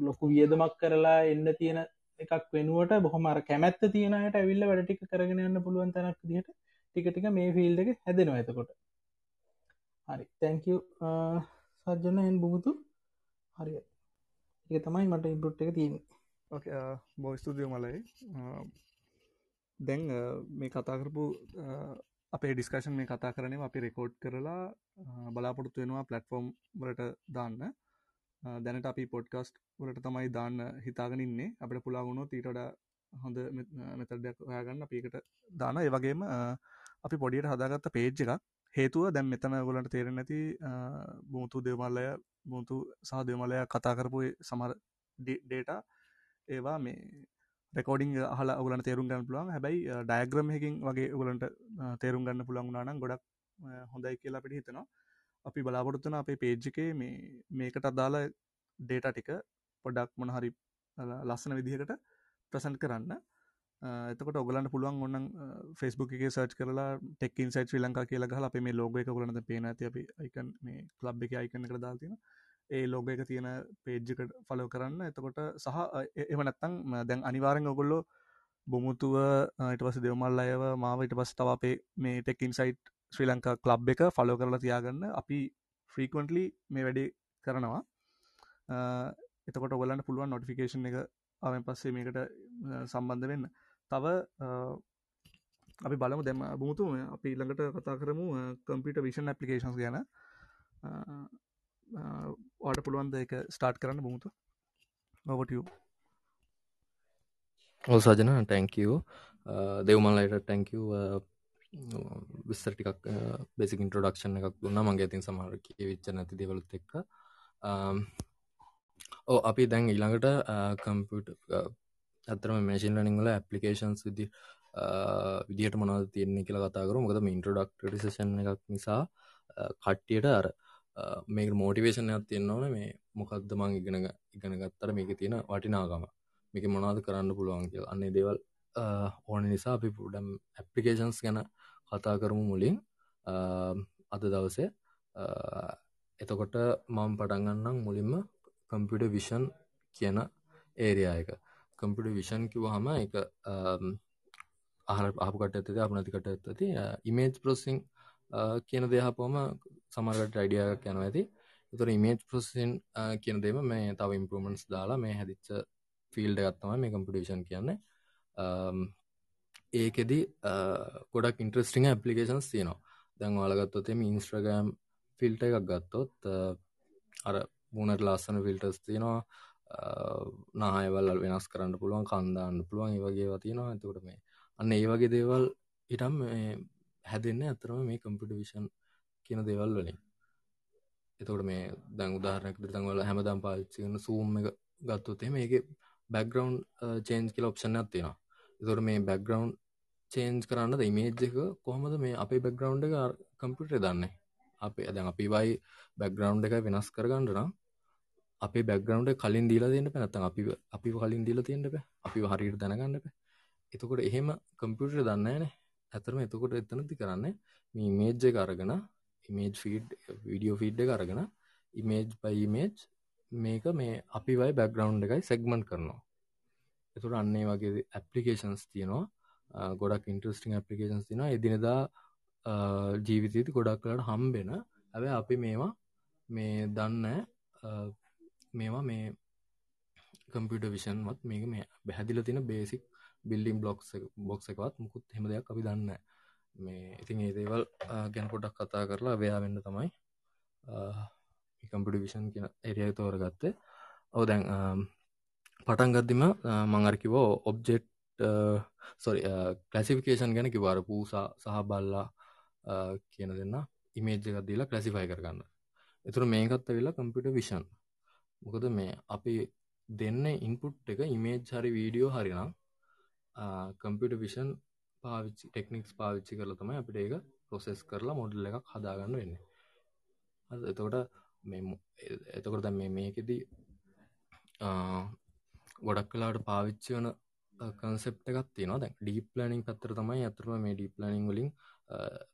ලොකු වියදමක් කරලා එන්න තියෙන එකක් වෙනුවට බොහොමර කැමැත්ත තියෙනයට ඇවිල්ල වැඩටික කරගෙන යන්න පුළුවන් තැනක් දිට ටික ටික මේ ෆිල්් එක හැදෙනවා එතකොට. හරි. තැංක සජ්ජන එන් බුමුතු හරි. ඒ තමයි මට ඉම්පුට් එක තියන්නේ. බෝ ස්තුදිය මලයි. දැන් මේ කතා කරපු අපේ ඩිස්කශන් මේ කතා කරනේ අපි රෙකෝඩ් කරලා බලාපොරොත්තු වෙනවා පලට්ෆෝම් වලට දාන්න. දැනට අපි පොඩ්කස්ට් වලට තමයි දාන්න හිතාගෙන ඉන්නේ. අපට පුලාගුණු තීටඩ හොඳ මෙතඩයක් හොයාගන්න. අපිකට දාන ඒවගේම අපි පොඩියට හදාගත්ත පේජ් එකක්. හේතුව දැම් මෙතන ගොලන්ට තේරෙන නැති බමුතු දෙවමල්ලය බමුතු සහ දෙවමලය කතා කරපු සමර ඩේට ඒවා මේ රෙකෝඩිං හල ගලන් තේරුම් ගන්න පුළුවන්. හැබයි ඩයග්‍රම හකින් වගේ උගලන්ට තේරුම් ගන්න පුළන් වුනානම් ගොඩක් හොඳයි කියලා අපිට හිතනවා. අපි බලාපොරොත්තුන අපේ පේජ්ජකේ මේ මේකට අදාළ ඩේට ටික පොඩක් මොන හරි ලස්සන විදිහකට ප්‍රසන්් කරන්න. එතකට ඔගලන්න පුළුවන් ඔන්න ෆෙස්බුක් එක සර්ච් කරලා ටෙක්කින් සයිට ්‍රී ලංකා කියලා හලා අපේ මේ ලෝග එක ගලන්න පේන ඇති අපි අයිකන් මේ කලබ් එක අයිකන කර දාතින ඒ ලෝග එක තියෙන පේජ්ජකට ෆලෝ කරන්න. එතකොට සහ එම නැත්තං දැන් අනිවාරෙන් ඔගොල්ලෝ බොමුතුව ඉට පස දෙවමල් අයව මාව ඉට පස් තව අපේ මේ ටෙක්කින් සයිට් ශ්‍රී ලංකා කලබ් එක ෆලෝ කරලා තියාගන්න. අපි ෆ්‍රීකන්ටලි මේ වැඩේ කරනවා. එතකොට ඔගලන්න පුළුවන් නොටිෆිකේෂන් එක අවෙන් පස්සේ මේකට සම්බන්ධ වෙන්න. තව අපි බලමු දැම බුමුතු අපි ළඟට කතා කරමු කම්පිට විෂන් ඇපලිකේන්ස් ගැන. ඕට පුළුවන්ද එක ස්ටාර්ට් කරන්න බුමුතු? ඔවටය ඕ සජන ටැංකව දෙවමල්ලයිට ටැංකව විස්සර ටිකක් බෙසි ඉන්ට්‍රඩක්ෂණ එකක් දුන්න. මගේ තින් සමහර විච්ච නැති දෙවලුත් එක්ක. ඕ අපි දැන් ඊළඟට කම්පියට ඇතරම මේසින් ලනිංගල ඇපලිකේන්ස් විදි විදිහට මොනද තියන්නේ කියලා කතාකරු මොකද ඉන්ට්‍රඩක්ට ඩිසේෂන් එකක් නිසා කට්ටියට අර මේක මෝටිවේෂණයක් තියෙන්න ඕන. මේ මොකක්ද මං ඉගෙන ඉගෙන ගත්තර මේක තියෙන වටිනාගම මේක මොනාද කරන්න පුළුවන් කිය අන්නේ දේවල් ඕන නිසා අපි පුඩම් ඇපලිකේෂන්ස් ගැන කතා කරමු මුලින්. අද දවසේ. එතකොට මම පටන්ගන්නම් මුලින්ම කම්පිට විෂන් කියන ඒරයා එක. කම්පිට විෂන් කිව හම එක අහර අපකට ඇතති අපනතිකට ඇත්තති ඉමේජ් ප්‍රසිං කියන දෙහපොම සමරට අයිඩියයක් යන ඇති තුර ඉමේජ් ප්‍රසින් කියන දෙම මේ තව ඉම්පරමන්ස් දාලා මේ හැදිච්ච ෆිල්ඩ ගත්තම මේ කම්පිටේෂන් කියන්නේ. ඒකෙදි ගොඩක් ඉන්ට්‍රස්ටිං ඇපලිකේෂන්ස් තියනවා. දැන් වාලගත්තොතෙම ඉන්ස්ට්‍රගෑම් ෆිල්ට එකක් ගත්තොත් අර මුණට ලස්සන ෆිල්ටස් තියෙනවා. නායවල් වෙනස් කරන්න පුළුවන් කන්දාන්න පුළුවන් ඒ වගේ තියෙනවා. ඇතකට මේ අන්න ඒ වගේ දේවල් ඉටම් හැදෙන්න ඇතරම මේ කම්පිට විෂන් කියන දේවල් වලින්. එතකොට මේ දැන් උදාහරණයක් තවල හැමදම් පාච්චිකන සූම් එක ගත්තොත්තේ මේක බැක්ග්‍රවන්් චේන්ජ් කියල ඔප්ෂන්යක් තියෙනවා. එතොට මේ බැක්ග්‍රවන්් චේන්ජ් කරන්න ඉමේජ් එක කොහොමද මේ අපේ බැක්ග්‍රවන්් එක කම්පිටේ දන්නේ? අපේ දැන් අපි වයි බැක්ග්‍රවන්් එක වෙනස් කරගන්නට නම් අපේ බැක්ග්‍රවන්් කලින් දීලා තියන්න පැනත්තන් අපි අපි කලින් දීලා තියෙන්ට අපි හරියට දැනගන්න එතකොට එහෙම කම්පියුටර් දන්නෑනේ ඇතරම එතකොට එතනති කරන්න මේ මේජ්ජ අරගෙන ඉමේජ් ෆීඩ් විඩියෝ ෆීඩ් එක අරගෙන ඉමේජ් පයිමේජ් මේක මේ අපි වයි බැක්ග්‍රවන්් එකයි සෙක්මන්් කරනවා. එතුට අන්නේ වගේ ඇපලිකේෂන්ස් තියෙනවා. ගොඩක් ඉන්ට්‍රස්ටිං ඇපලිකේෂන්ස් තින එදිනෙදා ජීවිතීති ගොඩක් කලට හම්බෙන. ඇබ අපි මේවා මේ දන්න මේවා මේ කම්පියට විෂන්වත් මේක මේ බැහැදිල තින බේසික් බිල්ඩිම් බ්ලොක්ස් බොක්ස එකවත් මුකුත් හෙම දෙයක් අපි දන්න මේ ඉතින් ඒ දේවල් ගැන පොඩක් කතා කරලා වයා වෙන්න තමයි කම්පිට විෂන් කියන එරිය තෝර ගත්තේ ඔව දැන් පටන් ගද්දිම මංගරකිවෝ ඔබ්ජෙට් සොරි කලසිෆිකේෂන් ගැන කිවාර පූසා සහ බල්ලා කියන දෙන්න ඉමේජ්ජකත් දීලා කලසිෆයි කරගන්න. එතුර මේකත්ත වෙලා කම්පිට විෂන් මොකද මේ අපි දෙන්න ඉන්පුට් එක ඉමේජ් හරි වීඩියෝ හරිනම් කම්පිට විෂන් පාවිච්චි ටෙක්නික්ස් පාවිච්චි කරල තමයි අපිට ඒක ප්‍රොසෙස් කරලා මොඩල් එකක් හදාගන්න වෙන්න. එතකොට එතකොට දැ මේ මේකෙදී ගොඩක් කලාට පාවිච්චි වන කන්සෙප් එකක් තියෙනවා. දැන් ඩීප් ලනිින් පැත්තර තමයි ඇතරම මේ ඩීප් ලනිින් වලින්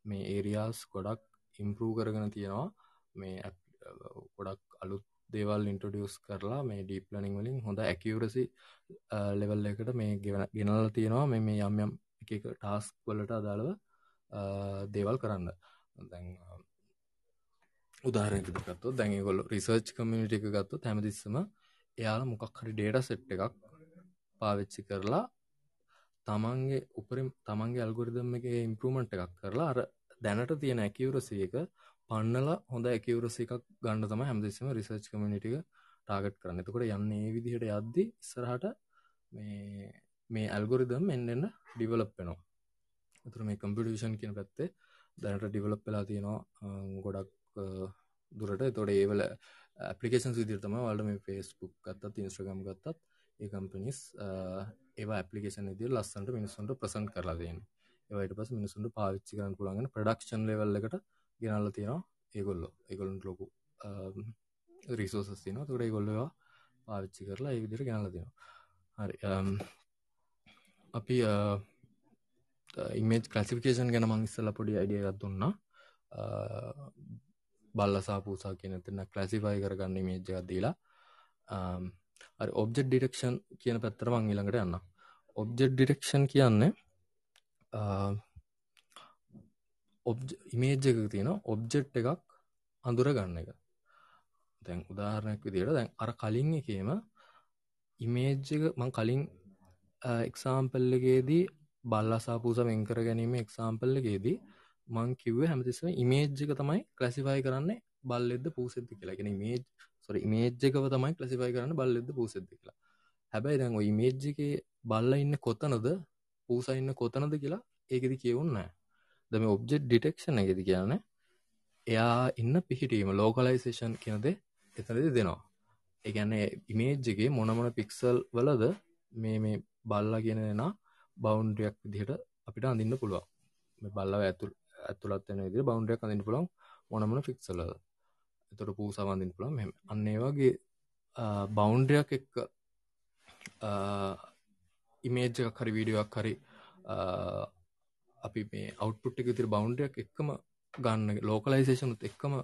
මේ ඒරියාස් ගොඩක් ඉම්පරූ කරගෙන තියෙනවා. මේ ගොඩක් අලුත් දේවල් ඉන්ටඩියස් කරලා මේ ඩීප් ලනිින් වලින් හොඳ ඇකිවරසි ලෙවල් එකට මේ ගෙවන ගෙනල තියෙනවා. මේ මේ යම් යම් එක ටාස්ක් වලට අදාළව දේවල් කරන්න. දැන් උදාහරනකත්තු දැඟගොල්ල රිසර්ච් කමියනිට එක ගත්තු තැමතිස්සම එයාල මොකක් හරි ඩේට සෙට් එකක් පාවිච්චි කරලා තමන්ගේ උපරින් තමන්ගේ අල්ගොරිදම් එක ඉම්පරමට් එකක් කරලා අර දැනට තියෙන ඇකිවරසිය එක පන්නලා හොඳ ඇකිවරසි එකක් ගන්න තම හැමදෙසම රිසර්ච් කමිනිටික ටාගට් කරන්න. එතකොට යන්න ඒ විදිහට යද්දි ඉස්සරහට මේ මේ ඇල්ගොරිදම් එන්නන්න ඩිවලප් වෙනවා. ඇතුර මේ කම්පිටිෂන් කියන පැත්තේ දැනට ඩිවලප් වෙලා තියෙනවා ගොඩක් දුරට. තොට ඒවල ඇපලිකේන් විදිරතම වලට මේ ෆේස්බුක් ගත්තත් ඉන්ස්්‍රගම් ගත්තත් ඒ කම්පනිස් ඒවා ඇපලිකේෂන් ඉදිර ලස්සන්ට මිනිසුන්ට ප්‍රසන්් කරලා දෙන්න ඒවට පස් මිනිසුන්ට පාවිච්චි කරන්න පුළන්ගෙන ප්‍රඩක්ෂන් ලෙවල් එකට ගෙනල්ල තියෙනවා. ඒගොල්ලො. ඒගොලන්ට ලොකු රිසෝසස් තින තුොට ගොල්ලවා පාවිච්චි කරලා ඒ විදිර ගෙනල්ල තියෙනවා. හරි අපි ඉමේජ් කලසිිකේෂන් ගැන මං ඉස්සල පොඩි අයිඩියගත් දුන්නා. බල්ලසා පූසා කියන තින්න කලසිෆයි කරගන්න මේජ්ජගත් දීලා. හරි ඔබ්ජෙට් ඩිරක්ෂන් කියන පැත්තර මං ඊළඟට යන්න ඔබ්ජෙට් ඩිරක්ෂන් කියන්නේ ඉමේජ් එක තියෙන ඔබ්ජෙට් එකක් අඳුර ගන්න එක. දැන් උදාහරණයක් විදියට දැන් අර කලින් එකේම ඉමේජ් එක මං කලින් එක්සාම්පල්ලගේදී බල්ලසාපූස වෙන්කර ගැනීම එක්සාම්පල්ලගේදී මං කිව්ව හැමතිස්සම ඉමේජ් එක තමයි ක්ලසිෆයි කරන්න බල්ලෙද පූසෙද්දි කියලාගෙන මේජ් සොර ඉමේජ්ජකව තමයි ක්ලසිෆයි කරන්න බල්ලෙද පූසෙද්දි කියලා. හැබැයි දැන් ඉමේජ්ජගේ බල්ල ඉන්න කොතනද පූසයින්න කොතනද කියලා ඒකෙදි කියවුන්න දම ඔබ්ජෙට් ඩිටෙක්ෂන් එකෙදි කියන්න එයා ඉන්න පිහිටීම ලෝකලයිසේෂන් කියනද එතනදි දෙනවා. එකන්නේ ඉමේජ්ජගේ මොනමොන පික්සල් වලද මේ මේ බල්ලා කියන දෙෙන බෞන්ඩයක් විදිහට අපිට අඳන්න පුළුවන්. මේ බල්ලව ඇතුල් ඇතුළත් වෙන විදිහට බෞන්ඩයක් අඳන්න පුළුවන් මොනමොන ෆික්සලද එතොට පූ සවන්දින් පුළන් මෙම අන්නේ වගේ බෞන්ඩයක් එක්ක ඉමේජ් එකක් හරි වීඩියක් හරි අපි මේ අවට්පුට් එක තිර බෞන්ඩයක් එක්කම ගන්න ලෝකලයිසේෂනුත් එක්කම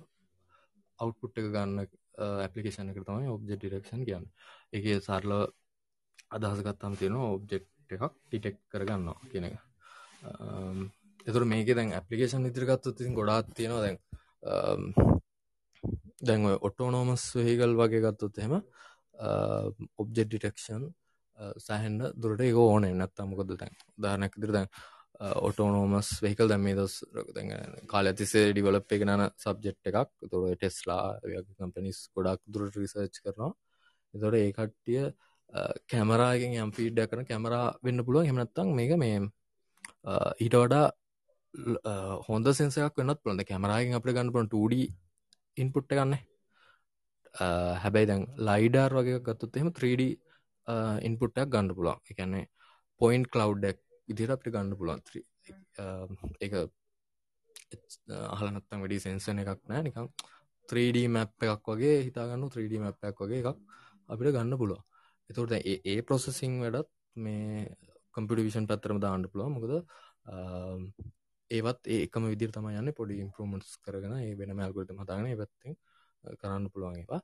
අවට්පුට් එක ගන්න uh, ඇපලිකේෂන එක තමයි ඔබ්ජෙ ඩිරක්ෂන් කියන්න. එක සරල අදහසගත්තම් තියෙන ඔබ්ජෙක්් එකක් ටිටෙක් කරගන්නවා කියන එක. Um, එතුර මේක දැන් ඇපලිකේෂන් ඉදිරිගත්තු තින් ගොඩාත් තියෙනවා දැන් um, දැන් ඔටෝනෝමස් වෙහිගල් වගේ ගත්තුත් එහෙම ඔබ්ජෙට් ඩිටෙක්ෂන් සෑහන්ඩ දුරට ඒ ඕන නත්තමකොද දැන්? ධාරනැක් දිර දැන් ඔටෝනෝමස් වෙහිකල් දැම් මේ දස් කාල ඇතිසේ ඩිවලප් එක නන සබ්ජෙට් එකක්. තොර ටෙස්ලා කම්පනිස් ගොඩක් දුරට රිසර්ච් කරනවා. එතොට ඒ කට්ටිය කැමරාගෙන් යම් ෆීඩ්ඩ කරන කැමරා වෙන්න පුළුවන්. හෙමනත්තං මේක මේ ඊට වඩා හොඳ සෙන්සයක් වන්නත් පුළොඳ කැමරාගෙන් අපට ගන්න පුළන් ටඩ ඉන්පුට්ට ගන්න හැබැයි දැන් ලයිඩර් වගේ ගත්තුත් එහෙම 3D ඉන්පුට්ටක් ගන්න පුළන් එකන්නේ පොයින්් කලව්ඩක් ඉදිර අපට ගන්න පුළන් එක අහලනත්තම් වැඩි සෙන්සන එකක් නෑ. නිකම් 3D මැප් එකක් වගේ හිතාගන්න 3D මැප් එකක් වගේ එකක් අපිට ගන්න පුළුව එතුට ඒ ප්‍රොසෙසිං වැඩත් මේ කම්පිටිවිෂන් පැත්තරම දාන්න පුළුව මොකද ඒවත් ඒකම විදිර තම යන්න. පොඩි ඉම්පරමටස් කරගෙන ඒ වෙන මල්ගොත මතාගන පැත්ති කරන්න පුළුවන් ඒවා.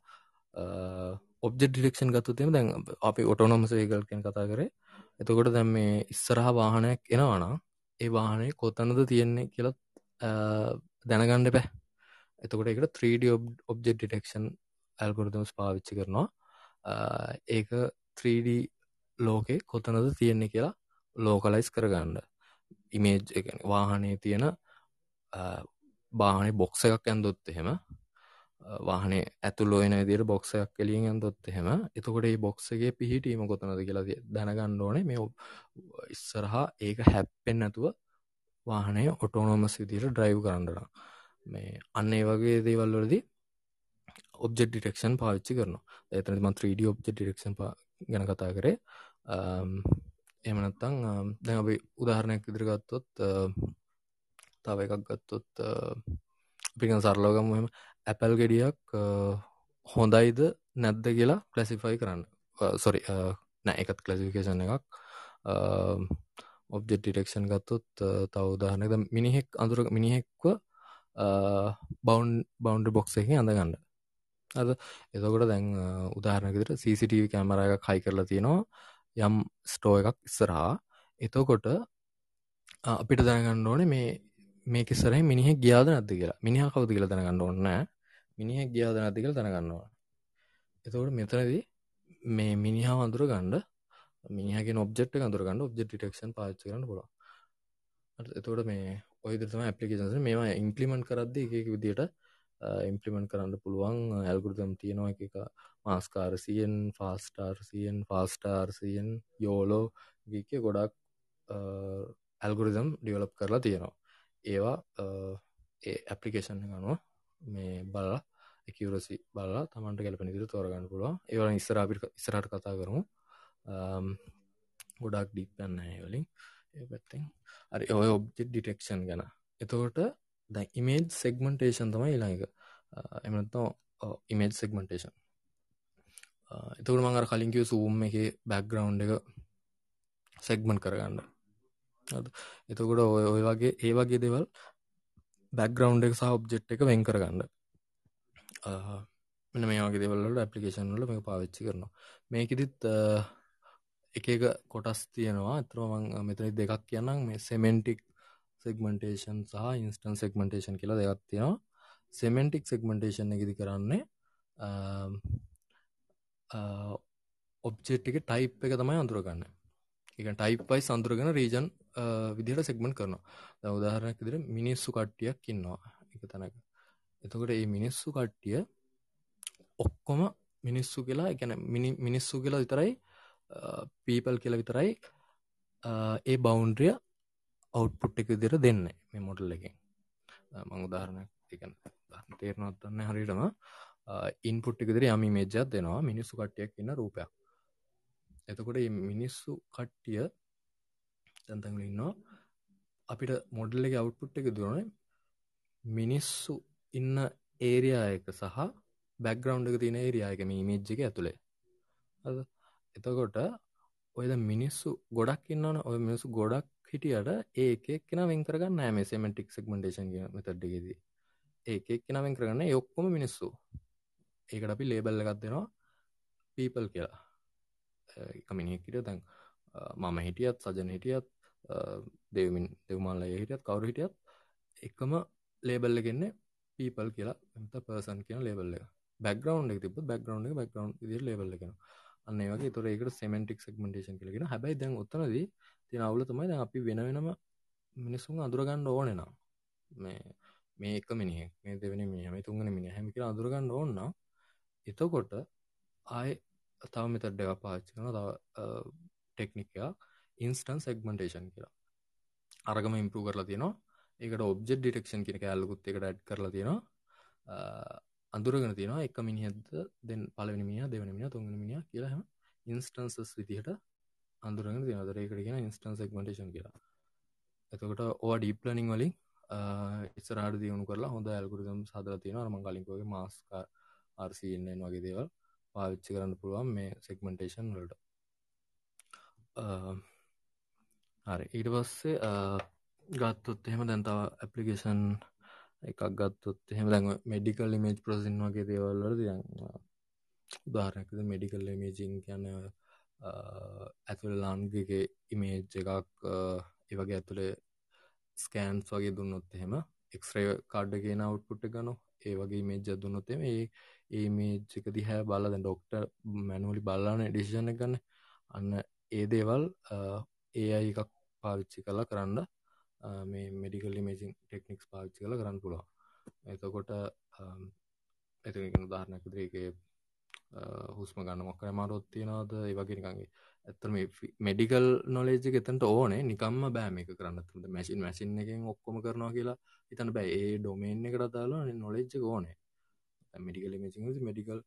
ඔබ්ජෙ ඩිරක්ෂන් ගත්තුතේම දැන් අපි ඔටෝනොමස ඒගල් කෙන කතා කරේ. එතකොට දැම් මේ ඉස්සරහ වාහනයක් එනවානා ඒ වාහනේ කොතනද තියෙන්නේ කියලත් දැනගණ්ඩ පැ එතකොට එකට 3D ඔබ්ජෙ ඩිටෙක්ෂන් ඇල්ගොරදම්ස් පාවිච්චි කරනවා. ඒක 3D ලෝකෙ කොතනද තියෙන්නේ කියලා ලෝකලයිස් කරගන්න. ඉමේජ් වාහනේ තියෙන බාහනේ බොක්ස එකක් ඇන්දොත් එහෙම වාහනේ ඇතුළො එන දිර බොක්සයක් කෙලියෙන් ඇන්දොත් එහෙම. එතකොට ඒ බොක්සගේ පිහිටීම කොතනද කියලා දැනගන්න ඕනේ. මේ ඉස්සරහා ඒක හැප්පෙන් නැතුව වාහනය ඔටෝනෝමස් විදිර ඩ්‍රයිව් කරන්නලා මේ අන්න ඒ වගේ දේවල්වලදී ඔබ්ජෙ ඩිටෙක්ෂන් පාවිච්චි කරන එතනම 3D ඔබ්ජෙ ඩිරක්ෂන් ගැන කතා කරේ. එමනත්තං දැන් අපි උදාහරණයක් ඉදිරිගත්තොත් තව එකක් ගත්තොත් පිකන් සරලෝගම මෙම ඇපල් ගෙඩියක් හොඳයිද නැද්ද කියලා කලසිෆයි කරන්න. සොරි නෑ එකත් කලසිෆිකේෂන් එකක්. ඔබ්ජෙ ඩිටෙක්ෂන් ගත්තොත් තව උදාහනක මිනිහෙක් අඳුර මිනිහෙක්ව බවන්් බවන්ඩ බොක්ස එක අඳගන්න. අද එතකොට දැන් උදාහරණකතට CCTV කෑමර එක කයි කරලා තියෙනවා. යම් ස්ටෝ එකක් ඉස්සරහා. එතකොට අපිට දැනගන්න ඕනේ මේ මේක ඉස්සරහ මිනිහ ගියාද නැද්ද කියලා. මිනිහා කවුද කියලා දැනගන්න ඕනේ මිනිහ ගියාද නැද්ද කියලා දැනගන්න ඕනේ එතකොට මෙතනදී මේ මිනිහා අඳුර ගන්න මිනිහගේ ඔබ්ජෙක්් අඳුර ගන්න ඔබ්ජෙක්් ඩිටෙක්ෂන් පාච්ච කරන්න පුළුවන්. එතකොට මේ ඔය තම ඇපලිකේෂන් මේවා ඉම්පලිමෙන්ට් කරද්ද එක විදිට ඉම්පලිමෙන්ට් කරන්න පුළුවන්. ඇල්ගුරදම් තියෙනවා එක එක. මාස්කාරසියෙන් ෆාස්ටාර්සියෙන් ෆාස්ටාර්සියෙන් යෝලෝ ගීක ගොඩක් ඇල්ගුරිදම් ඩියවලප් කරලා තියෙනවා. ඒවා ඒ ඇපලිකේෂන් ගනුව මේ බල්ලා එකවරසි බල්ලා තමන්ට ගැලප නිදිර තෝරගන්න පුළුව ඒවල ඉස්සරාපිට ඉස්සරට කතා කරමු. ගොඩක් ඩිප්පන්න වලින්. ඒ පැත්තෙන්. අරි ඔය ඔබ්ජෙක් ඩිටෙක්ෂන් ගැන. එතකොට දැ ඉමේජ් සෙක්මන්ටේෂන් තමයි ඊළඟ එමනත්තා ඉමේජ් සෙක්මන්ටේෂන් එතකට මඟර කලින්කිව සූම් එක බැක්ග්‍රවන්් එක සෙක්මන් කරගන්න. එතකොට ඔය ඔය වගේ ඒ වගේ දෙවල් බැක්ග්‍රවන්් එක සහ ඔබ්ජෙට් එක වෙන් කරගන්න. මෙන මේ වගේ දෙවල්ලට ඇපලිකේෂන් වල මේ පාවිච්චි කරනවා. මේකෙදිත් එක එක කොටස් තියෙනවා. ඇතරමං මෙතනි දෙකක් කියන්නම්. මේ සෙමෙන්ටික් සෙක්මන්ටේෂන් සහ ඉන්ස්ටන් සෙක්මන්ටේෂන් කියලා දෙයක් තියෙනවා. සෙමෙන්ටික් සෙක්මන්ටේෂන් එකදි කරන්නේ ඔබ්ජෙට් එක ටයිප් එක තමයි අඳුරගන්න. එක ටයිප්පයි සඳුරගෙන රීජන් විදිහට සෙක්මන් කරනවා. උදාහරණයක් විදිර මිනිස්සු කට්ටියක් ඉන්නවා. එක තැනක. එතකොට ඒ මිනිස්සු කට්ටිය ඔක්කොම මිනිස්සු කියලා එකැන මිනිස්සු කියලා විතරයි පීපල් කියල විතරයි ඒ බෞන්ඩ්‍රිය අවුට්පුට් එක දිර දෙන්න මේ මොටල් එකින්. මං උදාහරණ තේරනොත්තන්න හරිටම ඉන්පුට් එකදිර යමි මේජත් දෙනවා මිනිස්සු කට්ටියක් ඉන්න රූපයක්. එතකොට මිනිස්සු කට්ටිය තැන්තැල ඉන්නවා. අපිට මොඩල්ල එක අවුට්පුට් එක දුරන. මිනිස්සු ඉන්න ඒරයා එක සහ බැක්ග්‍රවන්් එක තින ඒරයායක මේ මේජ්ජක ඇතුළේ එතකොට ඔයද මිනිස්සු ගොඩක් ඉන්නන ඔය මිනිසු ගොඩක් හිටියට ඒක කෙන වෙන්කරගන්න නෑම සෙමටික් සෙක්මටේෂන් මෙතඩ්ඩගෙද ඒක කෙන වෙන් කරගන්න. යොක්කොම මිනිස්සු. ඒකට අපි ලේබල්ල එකක් දෙනවා. පීපල් කියලා. එකමිනිකිට දැන් මම හිටියත් සජන හිටියත් දෙවමින් දෙවමල්ල හිටියත් කවරු හිටියත් එකම ලේබල්ල ගෙන්න පීපල් කියලා. එත පර්සන් කියන ලේබල්ල බැග්‍රවන්් එක තිබ බැග්‍රවන්් එක බැග්‍රවන්් දි ලේබල්ල කෙන අන්න වගේ තොර ඒකට සෙමෙන්ටික් සෙක්මටේෂන් කලගෙන හැබයි දැන් උත්තනද තින අවුල තමයි දැන් අපි වෙන වෙනම මිනිස්සුන් අදුරගන්න ඕනෙනම් මේ මේ එක මිනිහෙක් මේ දෙවනි මිනි හම තුන්ගන මිනි හැමික අදුරගන්න ඕන්න එතකොට ආය තව මෙතඩ්ඩ එක පාච්චි කන තව ටෙක්නිකයා ඉන්ස්ටන් සෙක්මටේෂන් කියලා. අරගම ඉම්පරූ කරලා තියෙනවා. ඒකට ඔබ්ජෙ ඩිටෙක්ෂන් කියෙන ඇල්ලකුත් එකට ඇඩ් කරලා තියෙනවා. අඳුරගෙන තියෙනවා. එක මිනිහද දෙන් පලවෙනි මිය දෙවන මිය තුන්ගන මිනිිය කියලාහම ඉන්ස්ටන්සස් විදිහට අඳුරගෙන තියනදර එකට කියෙන ඉන්ස්ටන් සෙක්මටේෂන් කියලා. එතකොට ඕ ඩීප්ලනිං වලින් ඉස්සරාට දියුණු කරලා හොඳ ඇල්ගුරිදම් සදර තියෙන අරම කලින්කෝගේ මාස්කා අර්සින්න වගේ දේවල්. පාවිච්චි කරන්න පුළුවන් මේ සෙක්මටේෂන් වලට. හරි. ඊට පස්සේ ගත්තොත් එහෙම දැන්තාව ඇපලිකේෂන් එකක් ගත්තොත් එහෙම දැන් මෙඩිකල් ඉමේජ් ප්‍රසින් වගේ දේවල්වල දියන් උදාහරණයකද මෙඩිකල් ඉමේජිං කියන්න ඇතුළ ලාන්ගගේ ඉමේජ් එකක් ඒවගේ ඇතුළේ ස්කෑන්ස් වගේ දුන්නොත් එහෙම එක්ස්රේ කාඩ්ඩ කියෙන අවට්පුට් ගන ඒ වගේ මේජ දුන්නොත් එම ඒ ඒ මේජ්ක දිහැ බල දැ ඩොක්ට මැනුවලි බල්ලාන ඩිසිෂණ ගන්න. අන්න ඒ දේවල් ඒ අයි එකක් පාවිච්චි කලා කරන්න මේ මෙඩිකල් මේසින් ටෙක්නික්ස් පාච්චි කල කරන්න පුළුව එතකොට එතකින් උදාහරණයක් දරේගේ හුස්ම ගන්න මොක්කර මාරොත් තියෙනවාද? ඒවගෙනකගේ ඇත්තම මෙඩිකල් නොලේජ එතට ඕනේ. නිකම්ම බෑම එක කරන්න තුද මැසින් මැසින් එකෙන් ඔක්කොම කරනවා කියලා ඉතන බෑ. ඒ ඩොමේන් එකට දාලා නොලෙජ්ජ ඕනේ. මෙඩිකල් මේසින් මෙඩිකල්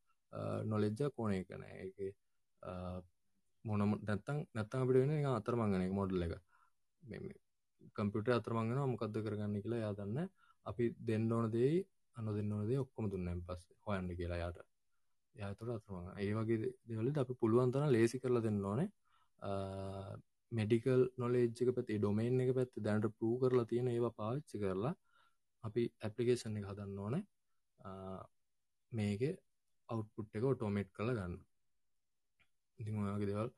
නොලෙජ්ජ කෝනේ කන එක මොනම නැත්තං නැත්තං අපිට වෙන අතරමංගනක මොඩල් එක. කම්පියට අතරමංගෙන මොකක්ද කරගන්න කියලා යා දන්න අපි දෙන්න ඕන දෙයි අන්න දෙන්න ඕන දේ ඔක්කොම දුන්නම් පස් හොයන්න කියලා යාට යාතුර අතරම ඒ වගේ දෙවල අපි පුළුවන්තන ලේසි කරලා දෙන්න ඕනේ. මෙඩිකල් නොලේජ්ක පැති ඩොමේන් එක පැත්ති දැන්ට පූ කරලා තියෙන ඒවා පාච්චි කරලා අපි ඇපලිකේෂන් එක හදන්න ඕන. මේක අවුට්පුට් එක ඔටෝමේට් කළ ගන්න. ඉතින් ඔයාගේ දෙවල්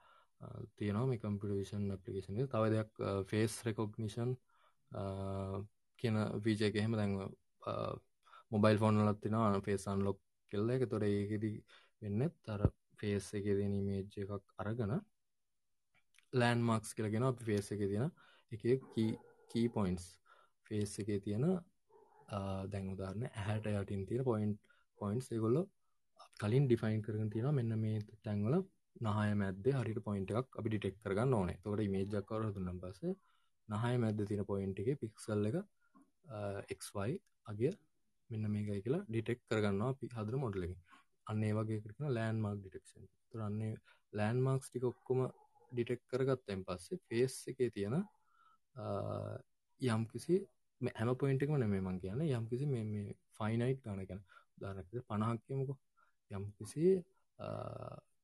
තියෙනවා මේ කම්පිටවිෂන් ඇපලිකේෂන් තව දෙයක් ෆේස් රෙකොග්නිෂන් කියන වීජයක එහෙම දැන්ව මොබයිල් ෆෝන් ලත්තිනවා ෆේසන් ලොක් කෙල්ල එක තොර ඒකෙදී වෙන්න තර ෆේස් එක දෙන මේජ් එකක් අරගන ලෑන් මක්ස් කියලගෙන අපි ෆේස් එක තියෙන එක කී පොයින්ස් ෆේස් එක තියෙන දැන් උදාරන්න ඇහැට යටින් තියෙන පොයින්් පොයින්ස් එකොල්ල කලින් ඩිෆයින් කරන තියෙන මෙන්න මේ තැන්වල නහය මැද හරිට පොයින්ට එකක් අපි ඩිටෙක් කරගන්න ඕනේ. තොට මේජක්කර දුන්නම් පස නහය මැද තින පොයින්ට එක පික්සල් එක එක්වයි අගේ මෙන්න මේකයි කියලා ඩිටෙක් කරගන්නවා අපි හදර මොඩලකින් අන්නේ වගේ කරන ලෑන් මාක් ඩිටෙක්ෂන් තුරන්නේ ලෑන් මාක්ස් ටික ඔක්කොම ඩිටෙක් කරගත්තෙන් පස්සේ ෆේස් එකේ තියෙන යම්කිසි හැම පොයින්ටකම නෙමේ මං කියන යම්කිසි මේ ෆයිනයිට් ගන ගැන ධානක පණහක්කමුක යම්කිසි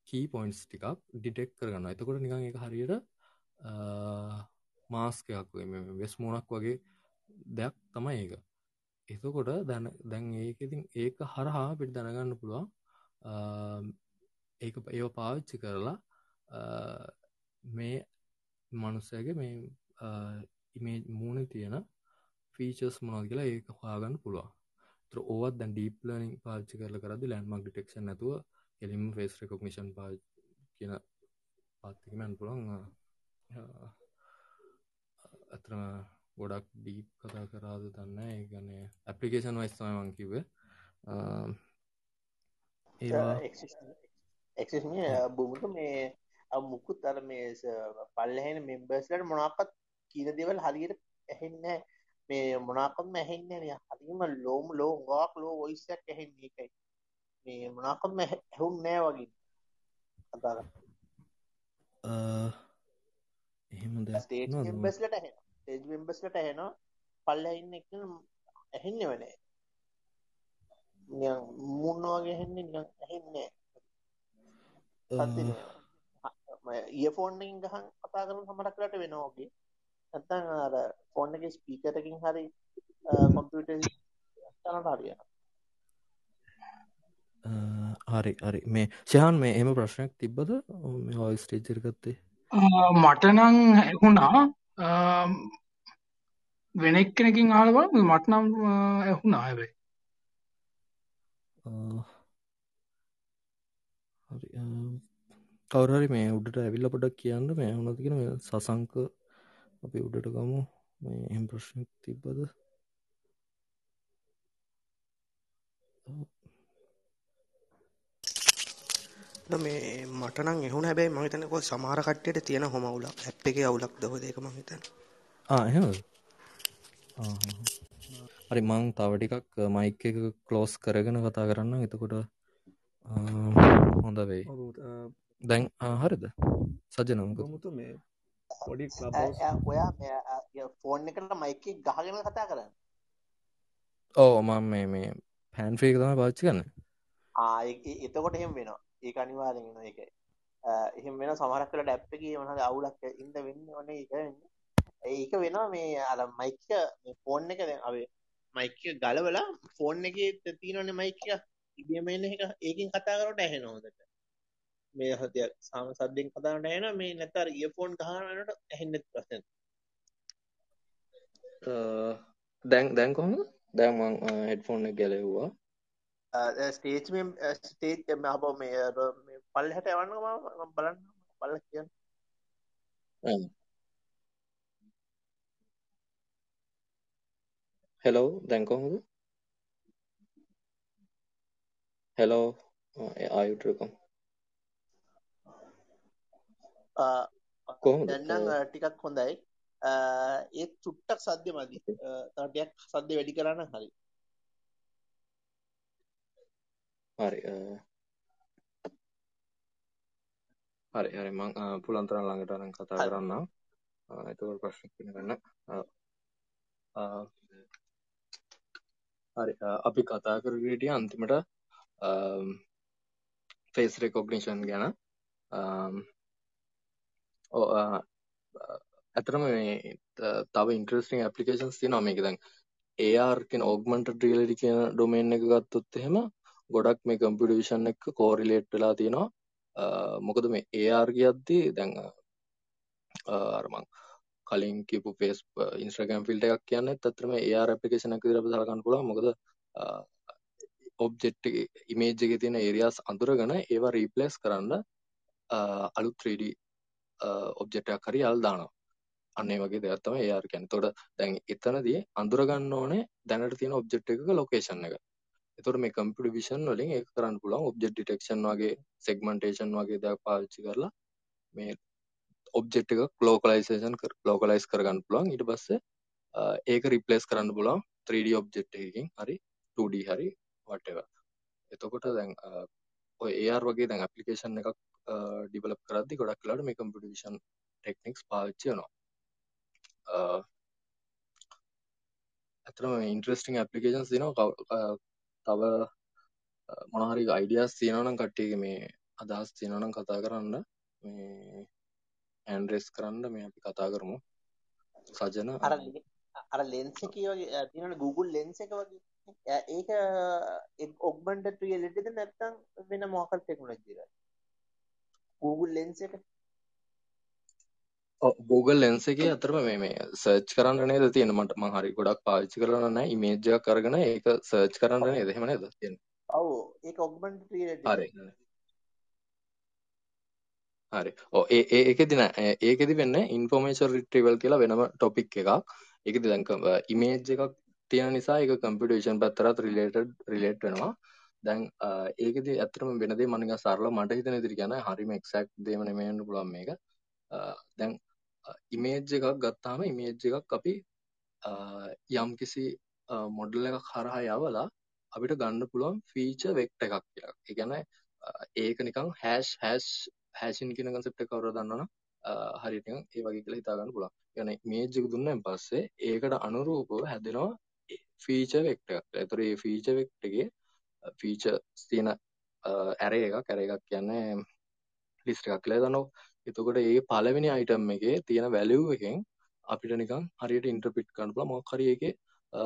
කී පොයින්ස් ටිකක් ඩිටෙක් කරගන්න එතකොට නිකං එක හරියට මාස්කයක් වෙස් මෝනක් වගේ දෙයක් තමයි ඒක. එතකොට දැන දැන් ඒකඉතින් ඒක හරහා පිට දැනගන්න පුළුවන් ඒක ඒව පාවිච්චි කරලා මේ මනුස්සයගේ මේ ඉමේ මූුණ තියෙන ෆීචස් මොනද කියලා ඒක හොයාගන්න පුළුවන්. තර ඕවත් දැන් ඩීප් ලනිින් පාච්චි කරල කරදි ලෑන්මක් ඩිටෙක්ෂන් නැතුව එලිම ෆේස් රෙකොක්නිෂන් පා කියන පාත්තිකමැන් පුළන් ඇතරම ගොඩක් ඩීප් කතා කරාද දන්න ඒගන ඇපලිකේෂන් වයිස්තම මංකිවේ ඒවා බුමුට මේ මුකුත් අර මේ පල්ලහෙන මෙම්බර්ස්ලට මොනක්කත් කියන දෙවල් හරියට ඇහෙන්න මේ මොනාකම ඇහෙන්න හරිම ලෝම ලෝ ගක් ලෝ ඔයිසක් ඇහෙන්නේ එකයි මේ මොනාකම ඇහුන් නෑ වගේ. කතාර එහෙම ස්ටේට් ඇහෙන ටේජ් මෙම්බස්ලට ඇහෙනවා. පල්ලඉන්න එක ඇහෙන්න වනේ මුන්න වගේ හෙන්නේ නිකන් ඇහෙන්නේ ඉයෆෝන්ෙන් ගහන් කතා කරන සමරක් කරට වෙනවාගේ නැත්තං අර ෆෝන් එක ස්පීකරකින් හරි කොම්පියුට තනට හරිය හරි හරි. මේ ශයන් මේ එම ප්‍රශ්නයක් තිබ්බද? හොයි ස්ටේජරගත්තේ මටනං ඇහුණා. වෙනෙක් කෙනකින් ආලව මටනම් ඇහුණා ඇබේ කවරහරි මේ උඩට ඇවිල්ල පොඩක් කියන්න. මේ හුණතිගෙන මේ සසංක අපි උඩට ගමු. මේ එම් ප්‍රශ්නයක් තිබ්බද? මේ මටනං එහුණ හැබැයි මහිතනකො සමාර කට්ටයට තියෙන හොමවුල ඇප් එක අවුලක් දව දෙක මහිතන් ආහ හරි මං තවටිකක් මයික එක කලෝස් කරගෙන කතා කරන්න එතකොට හොඳ වෙයි. දැන් හරිද? සජනමක මුතු මේ පොඩි ඔයා ෆෝන් එකට මයික ගහගෙන කතා කරන්න. ඕ මම මේ මේ පැන් ෆේක තම පාච්චි කන්න එතකොට එහෙම වෙනවා. ඒ අනිවාරෙන එක එහෙම වෙන සමහරක් කල ඩැප්පගේ මනද අවුලක් ඉද වෙන්න ඕන එක වෙන්න. ඒක වෙනවා මේ අර මයික ෆෝන් එක අවේ මයික ගලවලා ෆෝන් එක තියනන මයික ඉබමන්න එක. ඒකින් කතා කරට ඇහෙන හොදට මේ හතියක් සාම සද්දෙන් කතාට ඇන මේ නැතර ඉයෆෝන් ගහනට ඇහෙන්නෙත් ප්‍රසන් දැන් දැන් කොහොම දැන්මං හෙඩ්ෆෝන් එක ගැලෙව්වා. ස්ටේජ් ස්ටේජ් අප මේ පල් හැට එවන්න බලන්න බල්ල කියන්න. හෙලෝ දැන් කොහොමද? හෙලෝ ආයුටකම් කොහොමද? දැන්නම් ටිකක් හොඳයි. ඒත් චුට්ටක් සද්‍ය මදි. තටයක් සද්‍ය වැඩි කරන්න හරි. හරි හරි හරි. මං පුළන්තරන් ළඟට අරන් කතා කරන්න එතකොට ප්‍රශ්න ගන්න. හරි. අපි කතා කරගටිය අන්තිමට ෆේස් රෙකොග්නිෂන් ගැන ඇතරම මේ ත- තව ඉන්ට්‍රස්ටිං ඇප්ලිකේෂන්ස් තියෙනවා. මේක දැන් AR කියන augmented reality කියන ඩොමේන් එක ගත්තොත් එහෙම ගොඩක් මේ කම්පියුටර් විෂන් එක්ක කෝරිලේට් වෙලා තියෙනවා. අ, මොකද මේ AR කියද්දි දැන් අ, අර මං කලින් කියපු ෆේස් ඉන්ස්ට්‍රග්‍රෑම් ෆිල්ටර් එකක් කියන්නේ ඇත්තටම AR ඇප්ලිකේෂන් එකක් විදිහට අපිට සලකන්න පුළුවන්. මොකද ඔබ්ජෙක්ට් එකේ ඉමේජ් එකේ තියෙන ඒරියාස් අඳුරගෙන ඒවා රීප්ලේස් කරන්න අ, අලුත් 3D ඔබ්ජෙක්ට් එකක් හරි යාල් දානවා අන්න ඒ වගේ දෙයක් තමයි AR කියන්නේ. එතකොට දැන් එතනදී අඳුර ගන්න ඕනේ දැනට තියෙන ඔබ්ජෙක්ට් එකක ලොකේෂන් එක. එතකොට මේ කම්පියුටර් විෂන් වලින් ඒක කරන්න පුළුවන් ඔබ්ජෙක්ට් ඩිටෙක්ෂන් වගේ සෙග්මන්ටේෂන් වගේ දේවල් පාවිච්චි කරලා මේ ඔබ්ජෙක්ට් එක ලෝකලයිසේෂන් කර ලෝකලයිස් කරගන්න පුළුවන්. ඊට පස්සේ අ, ඒක රිප්ලේස් කරන්න පුළුවන් 3D ඔබ්ජෙක්ට් එකකින් හරි 2D හරි whatever. එතකොට දැන් අ, ඔය AR වගේ දැන් ඇප්ලිකේෂන් එකක් ඩිවලොප් කරද්දි ගොඩක් වෙලාවට මේ කම්පියුටර් විෂන් ටෙක්නික්ස් පාවිච්චි වෙනවා. අ, ඇත්තටම ඉන්ට්‍රස්ටිං ඇප්ලිකේෂන්ස් තියෙනවා. කව- අ, තව මොනවා හරි අයිඩියාස් තියෙනවා නම් කට්ටියගේ මේ අදහස් තියෙනවා නම් කතා කරන්න. මේ හෑන්ඩ් රේස් කරන්න මේ අපි කතා කරමු. සජන අර ලෙ- අර ලෙන්ස් එකේ වගේ අ, තියෙනවනේ Google lens එක වගේ. අ, ඒක ඔග්මන්ටඩ් රියැලිටිද නැත්නම් වෙන මොකක් හරි ටෙක්නොලොජි එකක්ද Google lens එක? Google lens එකේ අතරම මේ මේ සර්ච් කරන්න නේද තියෙන? මට මම හරි ගොඩක් පාවිච්චි කරලා නැහැ. ඉමේජ් එකක් අරගෙන ඒක සර්ච් කරන්න නේද? එහෙම නේද තියෙන්නේ? ඔව් ඒක ඔග්මන්ටඩ් රියැලිටි හරි. හරි. ඔව් ඒ ඒකෙදි නෑ. ඒකෙදි වෙන්නේ ඉන්ෆෝමේෂන් රිට්‍රීවල් කියලා වෙනම ටොපික් එකක්. ඒකෙදි දැන් ඉමේජ් එකක් තියෙන නිසා ඒක කම්පියුටර් විෂන් පැත්තට රිලේටඩ් රිලේට් වෙනවා දැන් අ, ඒකෙදි ඇත්තටම වෙන දේ මම නිකන් සරලව මට හිතෙන විදිහට කියන්නේ හරිම එක්සැක්ට් දෙයම නෙමෙයි වෙන්න පුළුවන් මේක අ, දැන් ඉමේජ් එකක් ගත්තාම ඉමේජ් එකක් අපි අ, යම්කිසි මොඩල් එකක් හරහා යවලා අපිට ගන්න පුළුවන් ෆීචර් වෙක්ටර් එකක් කියලා. ඒ කියන්නේ අ, ඒක නිකන් හැෂ් හැෂ් හැෂින් කියන concept එක කවුරුද දන්නවනම් අ, හරියට නිකන් ඒ වගේ කියලා හිතා ගන්න පුළුවන්. ඒ කියන්නේ ඉමේජ් එක දුන්නාන් පස්සේ ඒකට අනුරූපව හැදෙනවා ෆීචර් වෙක්ටර් එකක්. ඒතර මේ ෆීචර් වෙක්ටර් එකේ ෆීචර්ස් තියෙන ඇරේ එකක් ඇරේ එකක් කියන්නේ ලිස්ට් එකක් කියලා දන්නව. එතකොට ඒ පළවෙනි අයිටම් එකේ තියෙන වැලියු එකෙන් අපිට නිකන් හරියට ඉන්ටර්ප්‍රිට් කරන්න පුළුවන් මොකක් හරි ඒකේ අ,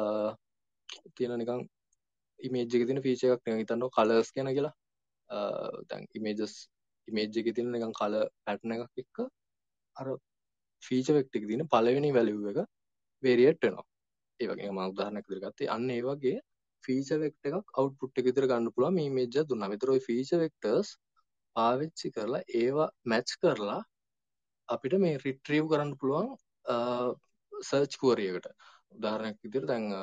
තියෙන නිකන් ඉමේජ් එකේ තියෙන ෆීචර් එකක් නිකන් හිතන්නකො කලර්ස් කියන කියලා. අ, දැන් ඉමේජස් ඉමේජ් එකේ තියෙන නිකන් කලර් පැටර්න් එකක් එක්ක අර ෆීචර් වෙක්ටර් එකේ තියෙන පළවෙනි වැලියු එක වේරියේට් වෙනවා. ඒ වගේ මම උදාහරණයක් විදිහට ගත්තේ අන්න ඒ වගේ ෆීචර් වෙක්ටර් එකක් අවුට්පුට් එක විදිහට ගන්න පුළුවන් මේ ඉමේජ් එක දුන්නාම. ඒතර ওই ෆීචර් වෙක්ටර්ස් පාවිච්චි කරලා ඒවා මැච් කරලා අපිට මේ රිට්‍රීව් කරන්න පුළුවන් සර්ච් query එකට. උදාහරණයක් විදිහට දැන් අ,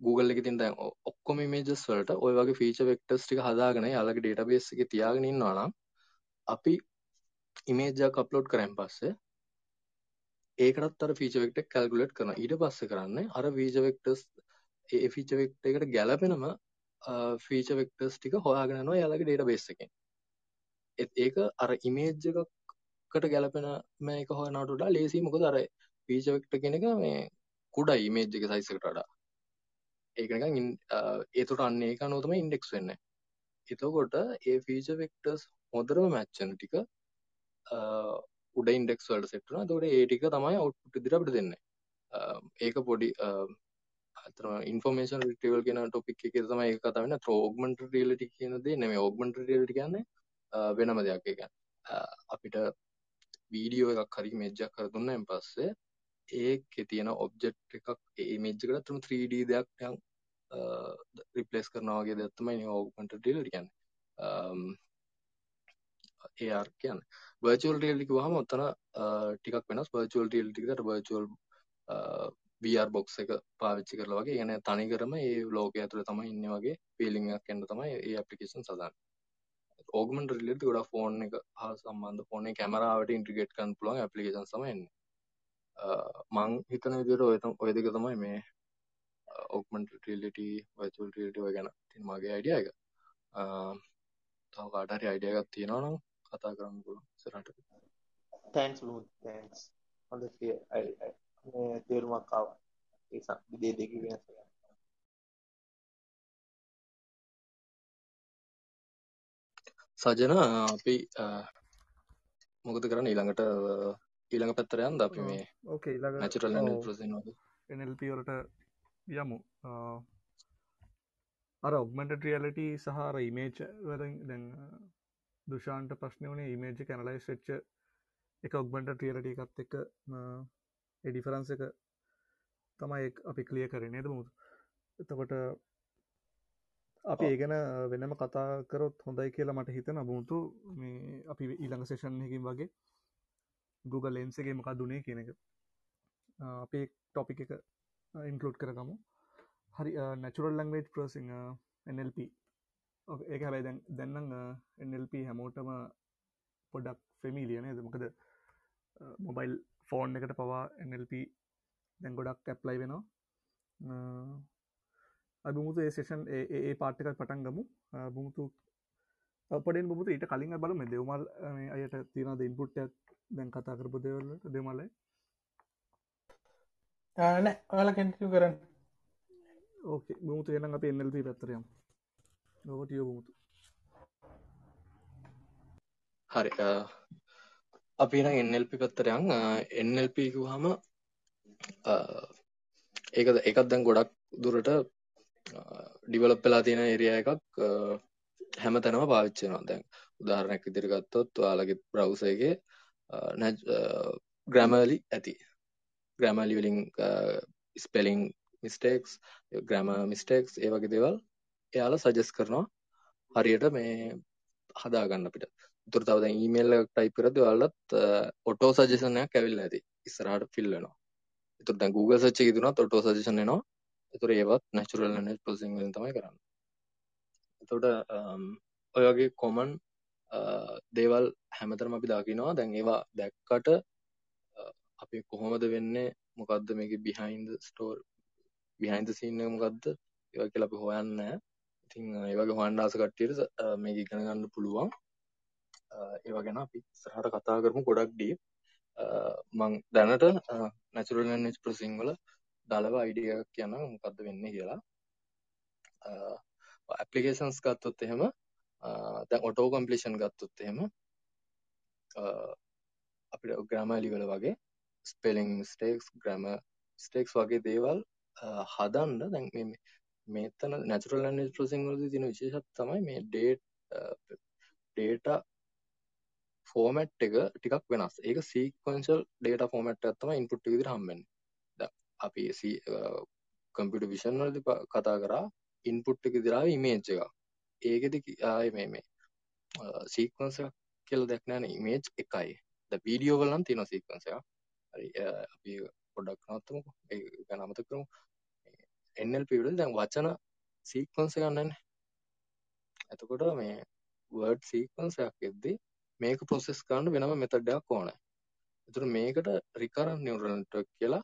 Google එකේ තියෙන දැන් ඔ- ඔක්කොම images වලට ওই වගේ feature vectors ටික හදාගෙන යාළගේ database එකේ තියාගෙන ඉන්නවා නම් අපි image එකක් upload කරාන් පස්සේ ඒකටත් අර feature vector එක calculate කරනවා. ඊට පස්සේ කරන්නේ අර feature vectors ඒ feature vector එකට ගැළපෙනම අ, feature vectors ටික හොයාගෙන යනවා යාළගේ database එකෙන්. ඒත් ඒක අර image එකකට ගැළපෙන මේක හොයනවට වඩා ලේසියි මොකද අර feature vector කියන එක මේ කුඩයි image එක size එකට වඩා. ඒක නිකන් ඉන්- අ, ඒතකොට අන්න ඒක අනුව තමයි ඉන්ඩෙක්ස් වෙන්නේ. එතකොට ඒ ෆීචර් වෙක්ටර්ස් හොඳටම මැච් වෙන ටික අ, උඩ ඉන්ඩෙක්ස් වලට සෙට් වෙනවා. එතකොට ඒ ටික තමයි අවුට්පුට් විදිහට අපිට දෙන්නේ. අ, ඒක පොඩි අතන ඉන්ෆෝමේෂන් රිට්‍රීවල් කියන ටොපික් එකේ තමයි ඒක කතා වෙන්නේ. අතන ඔග්මන්ටඩ් රියැලිටි කියන දේ නෙමෙයි. ඔග්මන්ටඩ් රියැලිටි කියන්නේ අ, වෙනම දෙයක්. ඒ කියන්නේ අ, අපිට වීඩියෝ එකක් හරි ඉමේජ් එකක් හරි දුන්නාන් පස්සේ ඒකේ තියෙන ඔබ්ජෙක්ට් එකක් ඒ ඉමේජ් එකට අතන 3D දෙයක් නිකන් රිප්ලේස් කරනවා වගේ දෙයක් තමයි ඔග්මන්ටඩ් රියැලිටි කියන්නේ. අම්, AR කියන්නේ virtual reality කිව්වහම ඔතන අ, ටිකක් වෙනස් virtual reality එකට virtual වර් බොක්ස එක පාවිච්චි කරල වගේ. ගැන තනිකරම ඒ ලෝක ඇතුර තම ඉන්න වගේ පිලිංක් කන්න තමයි ඒ අපපලිකේෂන් සඳන්න ඕගමට රිලෙට ගොඩ ෆෝන් එක හා සම්බන්ධ ෆෝනේ කැමරාවට ඉන්ට්‍රගේට් කන් පුලන් පපිකේන් සමයන්න මං හිතන විදිර ඔයතම් ඔය දෙක තමයි මේ ඔක්මට ටලිටි වචල් ටට ඔය ගැන තින් මගේ අයිඩිය එක. තව කාටරි අයිඩියගත් තියෙනවා නම් කතා කරන්න පුළුවන් සරට thanks ලූ thanks on the fear I, I මේ තේරුමක් ආවා. ඒ සම් දේ දෙක වෙනස්. එක සජන අපි මොකද කරන්න? ඊළඟට ඊළඟ පැත්තර යන්ද අපි මේ ඕකේ ඉලග නැචරල් ප්‍රසින් වගේ එනල්ප වලට. යමු. අර ඔක්මට රියලිට සහර ඉමේච් වර දැන් දුෂාන්ට ප්‍රශ්නය වනේ ඉමේජ් කැනලයිස් වෙච්ච එක ඔක්බන්ට ටියලට එකත් එක එඩිෆරන්ස එක තමයි එක් අපි කලිය කරනේද මුත් එතකොට අපි ඒගැන වෙනම කතා කරොත් හොඳයි කියලා මට හිතන බමුතු මේ අපි ඊළඟ සේෂන්යකින් වගේ Google ලෙන්න්සගේ මොකක් දුනේ කියන එක. අපේ ටොපික එක ඉන්කලුඩ් කරගමු. හරි නැචුරල් ලංවේජ් ප්‍රසිං NLP ඒක හැබයි දැන් දැන්නම් NLP හැමෝටම පොඩක් ෆෙමිලියන දමකද මොබයිල් ෆෝන් එකට පවා NLP දැන් ගොඩක් ඇප්ලයි වෙනවා. අබමුතු ඒ සේෂන් ඒ පාට්ටිකත් පටන් ගමු. බුමුතු පඩෙන් බුමුතු ඊට කලින් බලම. දෙවමල් අයට තින ඉන්පුට්ටයක් දැන් කතා කරපු දෙවල්ලට දෙමලයි නෑ. ඔයාල කැටිය කරන්න. ඕකේ. බුමුතු එනම් අප එල්ප පැත්තරයම් නොවටියෝ බුමුතු. හරි අපි නම් NLP පැත්තරයන් NLP කිව්වහම ඒකද ඒකත් දැන් ගොඩක් දුරට ඩිවලොප් වෙලා තියෙන ඒරියා එකක් හැමතැනම පාවිච්චි වෙනවා. දැන් උදාහරණයක් විදිහට ගත්තොත් ඔයාලගේ බ්‍රවුසර් එකේ ග්‍රැමර්ලි ඇති. ග්‍රැමර්ලි වලින් ස්පෙලිං මිස්ටේක්ස් ග්‍රැමර් මිස්ටේක්ස් ඒ වගේ දේවල් එයාලා සජෙස්ට් කරනවා. හරියට මේ හදාගන්න අපිට. තුර තව දැන් ඊමේල් එකක් ටයිප් කරද්දී ඔයාලට ඔටෝ සජෙෂන් එකක් ඇවිල්ලා ඇති. ඉස්සරහට ෆිල් වෙනවා. එතකොට දැන් Google search එකේ දුනත් ඔටෝ සජෙෂන් එනවා. එතකොට ඒවත් natural language processing වලින් තමයි කරන්නේ. එතකොට ඔය වගේ common දේවල් හැමතරම අපි දකිනවා. දැන් ඒවා දැක්කට අපි කොහොමද වෙන්නේ? මොකද්ද මේකේ behind the story behind the scene එක මොකද්ද? ඒවා කියලා අපි හොයන්නේ නැහැ. ඉතින් ඒ වගේ හොයන්න ආස කට්ටියට මේක ඉගෙන ගන්න පුළුවන්. ඒවා ගැන අපි ඉස්සරහට කතා කරමු ගොඩක් ඩීප් මං දැනට නැචුරල් ලැන්ග්වේජ් ප්‍රොසෙසිං වල දලව අයිඩියා එකක් කියන්න මොකද්ද වෙන්නේ කියලා. ඇප්ලිකේෂන්ස් ගත්තොත් එහෙම දැන් ඔටෝ කම්ප්ලීෂන් ගත්තොත් එහෙම අපිට ග්‍රැමර්ලි වල වගේ ස්පෙලිං මිස්ටේක්ස් ග්‍රැමර් මිස්ටේක්ස් වගේ දේවල් හදන්න. දැන් මේ මෙතන නැචුරල් ලැන්ග්වේජ් ප්‍රොසෙසිං වලදී තියෙන විශේෂත්වය තමයි මේ ඩේට් ඩේටා ෆෝමැට් එක ටිකක් වෙනස්. ඒක සීක්වන්ශල් ඩේට ෆෝමට් ඇත්තම ඉන්පුට් විදිර හම්බෙන් අපි කම්පිට විෂන් වලද කතා කරා ඉන්පුට් එක දිරාව ඉමේජ් එක ඒකෙද ආය මේ මේ සීක්වන්ස කියල දැක්නෑන ඉමේජ් එකයි. ද වීඩියෝ වලන් තින සීක්වන්සය හරි අපි පොඩක් නත්තම ගැන අමත කරමු. එන්නල් පිවිඩල් දැන් වචන සීක්වන්ස ගන්නන්න එතකොට මේ වර්ඩ් සීක්වන්සයක් එද්දී මේක ප්‍රොසෙස් කරන්න වෙනම මෙතඩ්ඩයක් ඕන. එතුර මේකට රිකරන් නිවරල්ට කියලා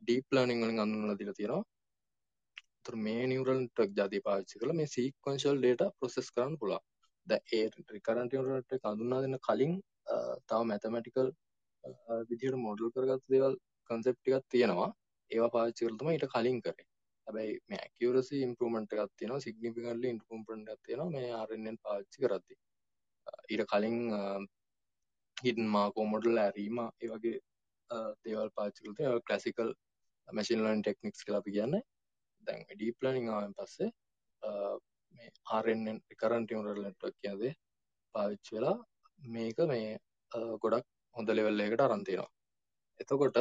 ඩීප් ලර්නිං වලින් අඳුනලා දීලා තියෙනවා. තුර මේ නිවරල් ටක් ජාති පාවිච්චි කළ මේ සීක්වන්ශල් ඩේට ප්‍රොසෙස් කරන්න පුළා ද ඒ රිකරන්ට නිවරට අඳුන්නා දෙන්න කලින් තව මැතමටිකල් විදිහට මොඩල් කරගත් දේවල් කන්සෙප්ටිකත් තියෙනවා. ඒවා පාවිච්චි කරතම ඊට කලින් කරේ. හැබැයි මේ ඇකියවරසි ඉම්පරමට එකක් තියෙනවා සිග්නිිකල්ලි ඉන්පරමට තියෙනවා මේ ආරෙන්ෙන් පාවිච්චි කරද්දි. ඊට කලින් හිටන් මාකෝ මොඩල් ඇරීම ඒ වගේ දේවල් පාචිකලත කලසිකල් මැසින්ලන් ටෙක්නික්ස් කලාපි කියන්න. දැන් ඩීප්ලනිං ආවෙන් පස්සේ මේ ආරෙන්ෙන් කරන්ටියමරල් නෙට්වක් කියදේ පාවිච්ච වෙලා මේක මේ ගොඩක් හොඳ ලෙවල්ලයකට අරන්තිනවා එතකොට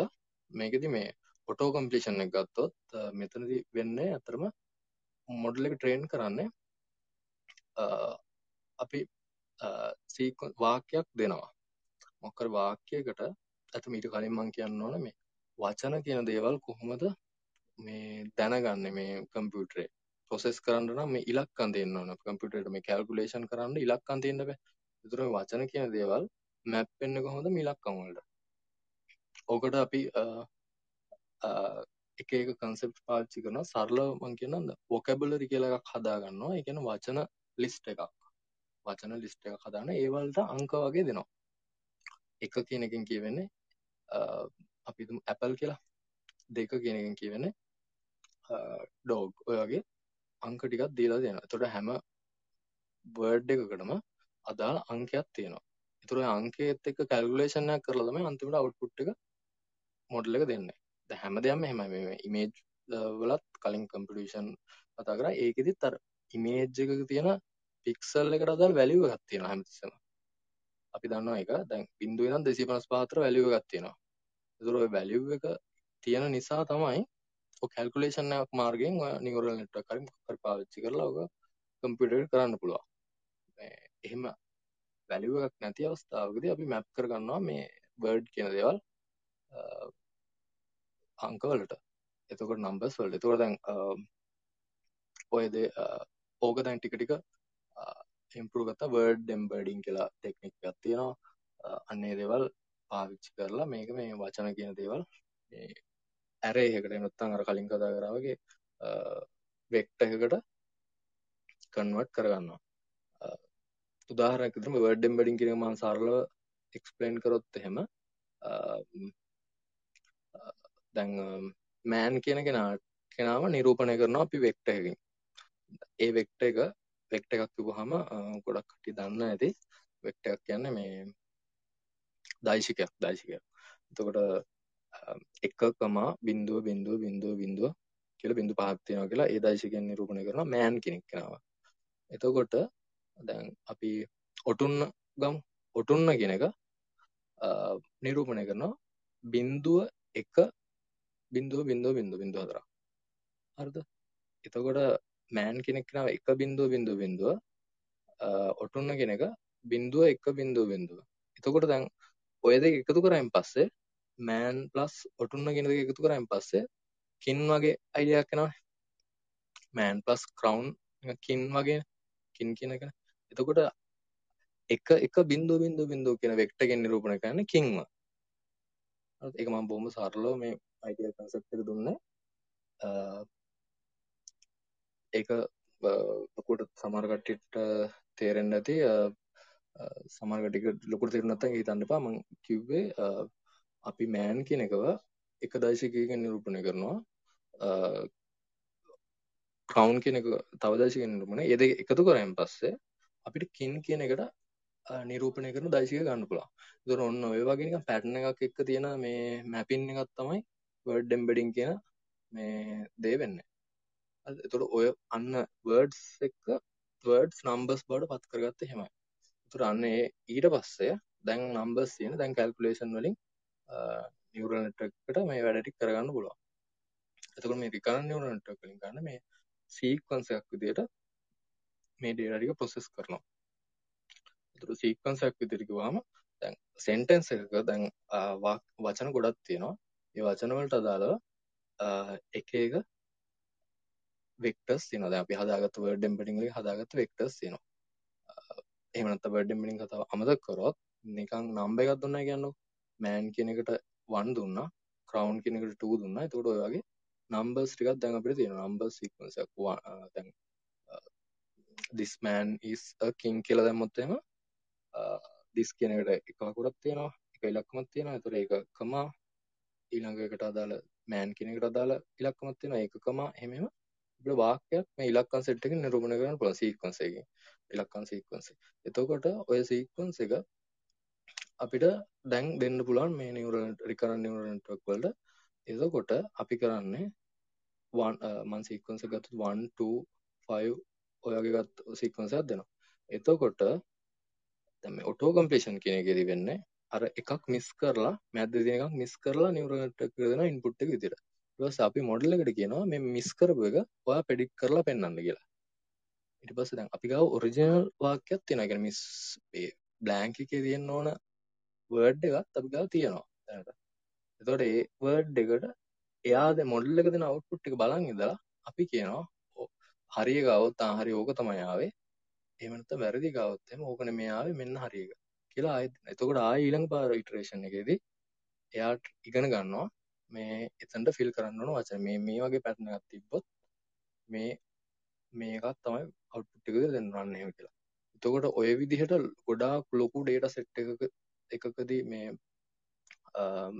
මේකෙති මේ ඔටෝ කම්පලිෂන් එක ගත්තොත් මෙතනදි වෙන්න ඇතරම මොඩල් එක ට්‍රේන් කරන්නේ අපි සීක වාක්‍යයක් දෙනවා. මොකර වාක්‍යයකට ඇත මීට කලින් මං කියන්න ඕන මේ වචන කියන දේවල් කොහොමද මේ දැනගන්න මේ කම්පියුටරේ? පොසෙස් කරන්න නම් මේ ඉලක්කන් දෙන්න ඕන. කම්පියුටරේට මේ කැල්කුලේෂන් කරන්න ඉලක්කන් දෙන්න බෑ. ඒතර වචන කියන දේවල් මැප් වෙන්න කොහොමද මේ ඉලක්කම් වලට? ඕකට අපි එක එක කන්සෙප්ට් පාවිච්චි කරනවා. සරලව මං කියනවා වොකැබුලරි කියලා එකක් හදා ගන්නවා ඒ කියන්නේ වචන ලිස්ට් එකක්. වචන ලිස්ට් එක හදාන ඒවලට අංක වගේ දෙනවා. එක කියන එකෙන් කියවෙන්නේ අපි ඇපල් කියලා. දෙක කියන එකෙන් කියවෙන්නේ ඩෝග් ඔය වගේ අංක ටිකක් දීලා දෙනවා. එතකොට හැම වර්ඩ් එකකටම අදාළ අංකයක් තියෙනවා. ඒතර ඔය අංකයේත් එක්ක කැල්කියුලේෂන් එකක් කරලා තමයි අන්තිමට අවුට්පුට් එක මොඩල් එක දෙන්නේ. දැන් හැමදේම එහෙමයි. මේ ඉමේජ් වලත් කලින් කම්පියුටේෂන් කතා කරා. ඒකෙදිත් අර ඉමේජ් එකක තියෙන පික්සල් එකට අදාළ වැලියු එකක් තියෙනවා හැමතිස්සෙම. අපි දන්නවා ඒක දැන් 0 ඉඳන් 255 අතර වැලියු එකක් තියෙනවා. ඒතර ඔය වැලියු එක තියෙන නිසා තමයි ඔය කැල්කියුලේෂන් එකක් මාර්ගයෙන් ඔය නියුරල් නෙට්වර්ක් හරි මොකක් හරි පාවිච්චි කරලා ඔක කම්පියුටර් එකට කරන්න පුළුවන්. මේ එහෙම වැලියු එකක් නැති අවස්ථාවකදී අපි මැප් කරගන්නවා මේ වර්ඩ් කියන දේවල් අංක වලට. එතකොට නම්බර්ස් වලට. එතකොට දැන් ඔය දේ ඕක දැන් ටික ටික ඉම්ප්‍රූව් කරලා වර්ඩ් එම්බෙඩින් කියලා ටෙක්නික් එකක් තියෙනවා. අන්නේ දේවල් පාවිච්චි කරලා මේක මේ වචන කියන දේවල් මේ ඇරේ එකකට නැත්නම් අර කලින් කතා කරා වගේ වෙක්ටර් එකකට කන්වර්ට් කරගන්නවා. උදාහරණයක් විදිහට මේ වර්ඩ් එම්බෙඩින් කියන එක මම සරලව එක්ස්ප්ලেইন කරොත් එහෙම දැන් මෑන් කියන කෙනා කෙනාව නිරූපණය කරනවා අපි වෙක්ටර් එකකින්. ඒ වෙක්ටර් එක වෙක්ටර් එකක් කිව්වහම ගොඩක් කට්ටිය දන්න ඇති වෙක්ටර් එකක් කියන්නේ මේ දෛශිකයක් දෛශිකයක්. එතකොට එකකමා බිඳුව බිඳුව බිඳුව බිඳුව කියලා බිඳු පහක් තියෙනවා කියලා ඒ දෛශිකයන් නිරූපණය කරනවා මෑන් කෙනෙක් කෙනාව. එතකොට දැන් අපි ඔටුන්න ගමු. ඔටුන්න කියන එක නිරූපණය කරනවා බිඳුව එක බිඳුව බිඳුව බිඳුව බිඳුව හතරක්. හරිද? එතකොට මෑන් කෙනෙක් කෙනාව එක බිඳුව බිඳුව බිඳුව ඔටුන්න කෙනෙක් බිඳුව එක බිඳුව බිඳුව. එතකොට දැන් ඔය දෙක එකතු කරායින් පස්සේ මෑන් ප්ලස් ඔටුන්න කියන දෙක එකතු කරායින් පස්සේ කින් වගේ අයිඩියක් එනවනේ. මෑන් ප්ලස් ක්‍රවුන් කින් වගේ කින් කියන එක. එතකොට එක එක බිඳුව බිඳුව බිඳුව කියන වෙක්ටර් එකෙන් නිරූපණය කරන්නේ කින්ව. හරිද? ඒක මම බොහොම සරලව මේ අයිඩියා කන්සෙප්ට් එක දුන්නේ. ඒක ලොකුට සමහර කට්ටියට තේරෙන්නේ නැති සමහර කට්ටියට ලොකුට තේරුම් නැත්නම් හිතන්න එපා මම කිව්වේ අපි මෑන් කියන එකව එක දශකයකින් නිරූපණය කරනවා ක්‍රවුන් කියන එක තව දශකයකින් නිරූපණය ඒ දෙක එකතු කරායින් පස්සේ අපිට කින් කියන එකට නිරූපණය කරන දෛශික ගන්න පුළුවන්. ඒතර ඔන්න ඔය වගේ නිකන් පැටර්න් එකක් එක්ක තියෙන මේ මැපින් එකක් තමයි වර්ඩ් එම්බෙඩින් කියන මේ දේ වෙන්නේ. හරිද? ඒතර ඔය අන්න වර්ඩ්ස් එක්ක වර්ඩ්ස් නම්බර්ස් බවට පත් කරගත්තේ එහෙමයි. ඒතර අන්න ඒ ඊට පස්සේ දැන් නම්බර්ස් තියෙන දැන් කැල්කියුලේෂන් වලින් නියුරල් නෙට්වර්ක් එකට මේ වැඩ ටික කරගන්න පුළුවන්. එතකොට මේ රිකරන් නියුරල් නෙට්වර්ක් වලින් ගන්න මේ සීක්වන්ස් එකක් විදිහට මේ ඩේටා ටික ප්‍රොසෙස් කරනවා. ඒතර සීක්වන්ස් එකක් විදිහට කිව්වම දැන් සෙන්ටෙන්ස් එකක දැන් වචන ගොඩක් තියෙනවා. ඒ වචන වලට අදාළව එක එක වෙක්ටර්ස් තියෙනවා. දැන් අපි හදාගත්ත වර්ඩ් එම්බෙඩින් එකේ හදාගත්ත වෙක්ටර්ස් තියෙනවා. එහෙම නැත්නම් වර්ඩ් එම්බෙඩින් කතාව අමතක කරොත් නිකන් නම්බර් එකක් දුන්නා කියන්නකො. මෑන් කියන එකට 1 දුන්නා. ක්‍රවුන් කියන එකට 2 දුන්නා. එතකොට ඔය වගේ නම්බර්ස් ටිකක් දැන් අපිට තියෙනවා. නම්බර් සීක්වන්ස් එකක්. දැන් this man is a king කියලා දැම්මොත් එහෙම this කියන එකට එක වකුරක් තියෙනවා. එක ඉලක්කමක් තියෙනවා. ඒතර ඒක කමා ඊළඟ එකට අදාළ මෑන් කියන එකට අදාළ ඉලක්කමක් තියෙනවා. ඒක කමා එහෙම එහෙම අපිට වාක්‍යයක් මේ ඉලක්කම් සෙට් එකකින් නිරූපණය කරන්න පුළුවන් සීක්වන්ස් එකකින්. ඉලක්කම් සීක්වන්ස් එක. එතකොට ඔය සීක්වන්ස් එක අපිට දැන් දෙන්න පුළුවන් මේ නියුරල් රිකරන් නියුරල් නෙට්වර්ක් වලට. එතකොට අපි කරන්නේ මන් සීක්වන්ස් එක ගත්තොත් 1 2 5 ඔය වගේ ගත්ත සීක්වන්ස් එකක් දෙනවා. එතකොට දැන් මේ ඔටෝ කම්ප්ලීෂන් කියන එකේදී වෙන්නේ අර එකක් මිස් කරලා මැද්ද තියෙන එකක් මිස් කරලා නියුරල් නෙට්වර්ක් එකට දෙන ඉන්පුට් එක විදියට. ඊට පස්සේ අපි මොඩල් එකට කියනවා මේ මිස් කරපු එක ඔයා ප්‍රෙඩික්ට් කරලා පෙන්වන්න කියලා. ඊට පස්සේ දැන් අපි ගාව ඔරිජිනල් වාක්‍යයක් තියෙනවා. ඒ කියන්නේ මිස් මේ බ්ලැන්ක් එකේ තියෙන්න ඕන වර්ඩ් එකත් අපි ගාව තියෙනවා දැනට. එතකොට ඒ වර්ඩ් එකට එයා දැන් මොඩල් එක දෙන අවුට්පුට් එක බලන් ඉඳලා අපි කියනවා හරිය ගාවොත් ආ හරි ඕක තමයි ආවේ. එහෙම නැත්නම් වැරදි ගාවොත් එහෙම ඕක නෙමෙයි ආවේ මෙන්න හරි එක. කියලා ආයෙත් එතකොට ආයෙ ඊළඟ පාර ඉටරේෂන් එකේදී එයාට ඉගෙන ගන්නවා මේ එතනට ෆිල් කරන්න ඕන වචන. මේ මේ වගේ පැටර්න් එකක් තිබ්බොත් මේ මේකත් තමයි අවුට්පුට් එක දෙන්න රන් එහෙම කියලා. එතකොට ඔය විදිහට ගොඩාක් ලොකු ඩේටා සෙට් එකක එකකදී මේ um,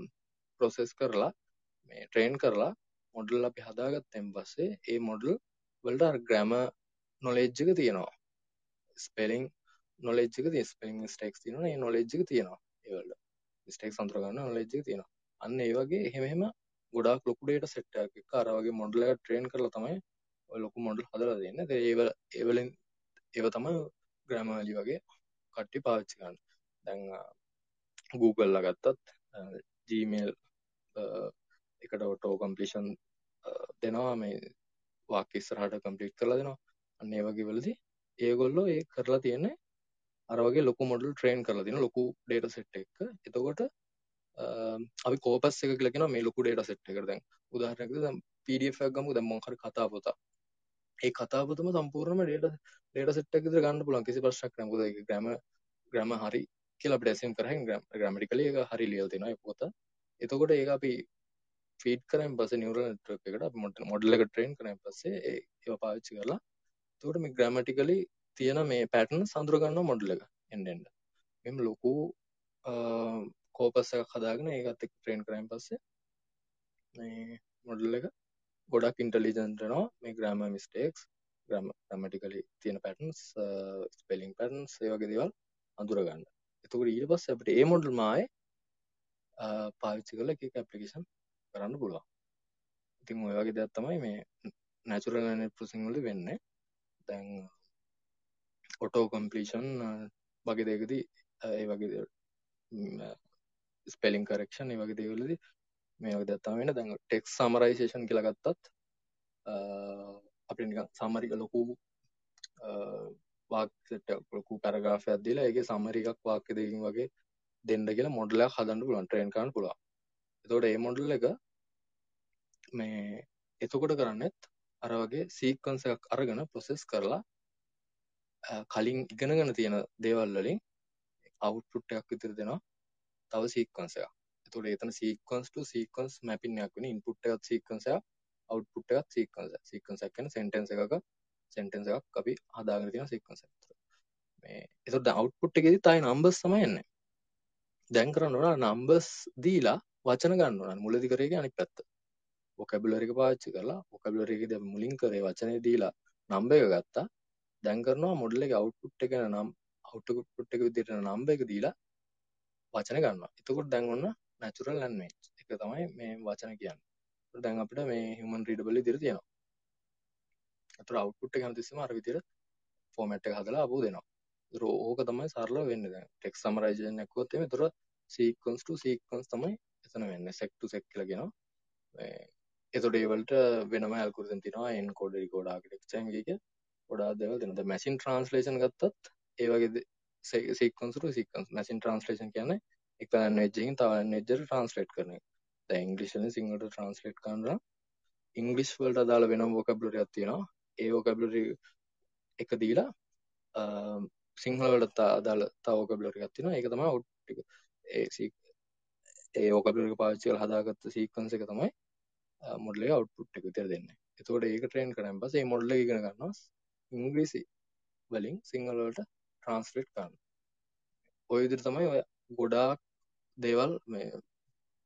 ප්‍රොසෙස් කරලා මේ ට්‍රේන් කරලා මොඩල් අපි හදාගත්තෙන් පස්සේ ඒ මොඩල් වලට අර ග්‍රැමර් නොලෙජ් එක තියෙනවා. ස්පෙලිං නොලෙජ්ජක තිය ස්පෙලින් ස්ටෙක්ස් තියන ඒ නොලෙජ්ජක තියෙනවා ඒවල්ට ස්ටෙක් සන්ත්‍රගන්න නොලෙජ්ජක තියෙනවා. අන්න ඒ වගේ එහෙමහෙම ගොඩක් ලොකුඩේට සෙට්ටක් අරවගේ මොඩල ට්‍රේන් කරලා තමයි ලොකු මොඩල් හදලා දෙන්න. ඒව ඒවලින් ඒව තමයි ග්‍රෑමලි වගේ කට්ටි පාවිච්චි ගන්න දැන් Google ගත්තත් ජීමේල් එකට ඔටෝ කම්පිෂන් දෙනවා. මේ වාක් ඉස්සරහට කම්පලිට් කරලා දෙනවා. අන්න ඒ වගේ වලදී ඒගොල්ලෝ ඒ කරලා තියෙන්නේ අර වගේ ලොකු මොඩල් ට්‍රේන් කරලා තියෙන ලොකු ඩේටා සෙට් එක. එතකොට අපි කෝපස් එක කියලා කියනවා මේ ලොකු ඩේටා සෙට් එකට. දැන් උදාහරණයකට දැන් PDF එකක් ගමු දැන් මොකක් හරි කතා පොතක් ඒ කතා පොතම සම්පූර්ණයෙන්ම ඩේටා ඩේටා සෙට් එකක විතර ගන්න පුළුවන්. කිසි ප්‍රශ්නයක් නැහැ. මොකද ඒක ග්‍රැමර් ග්‍රැමර් හරි කියලා අපිට ඇසියුම් කරගෙන ග්‍රැමටිකලි ඒක හරි ලියලා තියෙනවා ඒ පොත. එතකොට ඒක අපි ෆීඩ් කරන් පස්සේ නියුරල් නෙට්වර්ක් එකට අපි මොඩල් එක ට්‍රේන් කරන් පස්සේ ඒව පාවිච්චි කරලා එතකොට මේ ග්‍රැමටිකලි තියෙන මේ පැටර්න් සඳුර ගන්නවා මොඩල් එක එන්න එන්න මෙම ලොකු කෝපස් එකක් හදාගෙන ඒකත් එක්ක ට්‍රේන් කරන් පස්සේ මේ මොඩල් එක ගොඩක් ඉන්ටලිජන්ට් වෙනවා. මේ ග්‍රෑමර් මිස්ටේක්ස් ග්‍රැමටිකලි තියෙන පැටර්න්ස් ස්පෙලිං පැටර්න්ස් ඒ වගේ දේවල් අඳුරගන්න. එතකොට ඊට පස්සේ අපිට ඒ මොඩල් මායේ uh, පාවිච්චි කරලා එක එක ඇප්ලිකේෂන් කරන්න පුළුවන්. ඉතින් ඔය වගේ දෙයක් තමයි මේ නැචුරල් ලැන්ග්වේජ් ප්‍රොසෙසින් වලදී වෙන්නේ. දැන් uh, ඔටෝ කම්ප්ලීෂන් uh, වගේ දෙයකදී ඒ වගේ ස්පෙලිං කරෙක්ෂන් ඒ වගේ දේවල්වලදී මේ වගේ දෙයක් තමයි වෙන්නේ. දැන් ටෙක්ස්ට් සමරයිසේෂන් කියලා ගත්තත් අපිට නිකන් සමරි ලොකු වාක්‍ය සෙට් ලොකු පැරග්‍රාෆයක් දීලා ඒකේ සමරි එකක් වාක්‍ය දෙකකින් වගේ දෙන්න කියලා මොඩල් එකක් හදන්න පුළුවන් ට්‍රේන් කරන්න පුළුවන්. එතකොට ඒ මොඩල් එක මේ එතකොට කරන්නෙත් අර වගේ සීක්වන්ස් එකක් අරගෙන ප්‍රොසෙස් කරලා කලින් ඉගෙනගෙන තියෙන දේවල් වලින් අවුට්පුට් එකක් විතර දෙනවා. තව සීක්වන්ස් එකක්. එතකොට එතන සීක්වන්ස් ටු සීක්වන්ස් මැපින් එකක් වෙන ඉන්පුට් එකත් සීක්වන්ස් එකක් අවුට්පුට් එකත් සීක්වන්ස් එකක්. සීක්වන්ස් එකක් කියන්නේ සෙන්ටෙන්ස් එකක සෙන්ටෙන්ස් එකක් අපි හදාගෙන තියෙන සීක්වන්ස් එකක්. මේ එතකොට දැන් අවුට්පුට් එකේදී තායි නම්බර්ස් තමයි එන්නේ. දැන් කරන්න ඕන නම්බර්ස් දීලා වචන ගන්න ඕන මුලදි කරේ අනිත් පැත්ත. වොකැබුලරි එක පාවිච්චි කරලා වොකැබුලරි එකේදී අපි මුලින් කරේ වචනේ දීලා නම්බර් එක ගත්තා. දැන් කරනවා මොඩල් එකේ අවුට්පුට් එක නම් අවුට්පුට් එක විදිහට නම්බර් එක දීලා වචන ගන්නවා. එතකොට දැන් ඔන්න නැචුරල් ලැන්ග්වේජ් එක තමයි මේ වචන කියන්නේ. දැන් අපිට මේ හියුමන් රීඩබල් විදිහට තියෙනවා. ඒතර අවුට්පුට් එක හැමතිස්සෙම අර විදිහට ෆෝමැට් එක හදලා අපෝ දෙනවා. ඒතර ඕක තමයි සරල වෙන්නේ දැන්. ටෙක්ස්ට් සමරයිසේෂන් එකක් කරොත් එimhe ඒතර සීක්වන්ස් ටු සීක්වන්ස් තමයි එතන වෙන්නේ. සෙක් ටු සෙක් කියලා කියනවා. මේ එතකොට ඒ වලට වෙනම ඇල්ගොරිතම් තියෙනවා එන්කෝඩර් ඩිකෝඩර් ආකිටෙක්චර් මේක ගොඩාක් දේවල් තියෙනවා. දැන් මැෂින් ට්‍රාන්ස්ලේෂන් ගත්තත් ඒ වගේ sequence to sequence machine translation කියන්නේ එක ලැන්ග්වේජ් එකකින් තව ලැන්ග්වේජ් එකට ට්‍රාන්ස්ලේට් කරන එක. දැන් ඉංග්‍රීසි වලින් සිංහලට ට්‍රාන්ස්ලේට් කරනවා ඉංග්‍රීසි වලට අදාළ වෙනම වොකැබුලරි එකක් තියෙනවා. ඒ වොකැබුලරි එක දීලා සිංහල වලට අදාළ තව වොකැබුලරි එකක් තියෙනවා. ඒක තමයි අවුට් එක. ඒ ඒ වොකැබුලරි එක පාවිච්චි කරලා හදාගත්ත සීක්වන්ස් එක තමයි මොඩල් එක අවුට්පුට් එක විතර දෙන්නේ. එතකොට ඒක ට්‍රේන් කරාන් පස්සේ මේ මොඩල් එක ඉගෙන ගන්නවා ඉංග්‍රීසි වලින් සිංහල වලට ට්‍රාන්ස්ලේට් කරන්න. ඔය විදිහට තමයි ඔය ගොඩාක් දේවල් මේ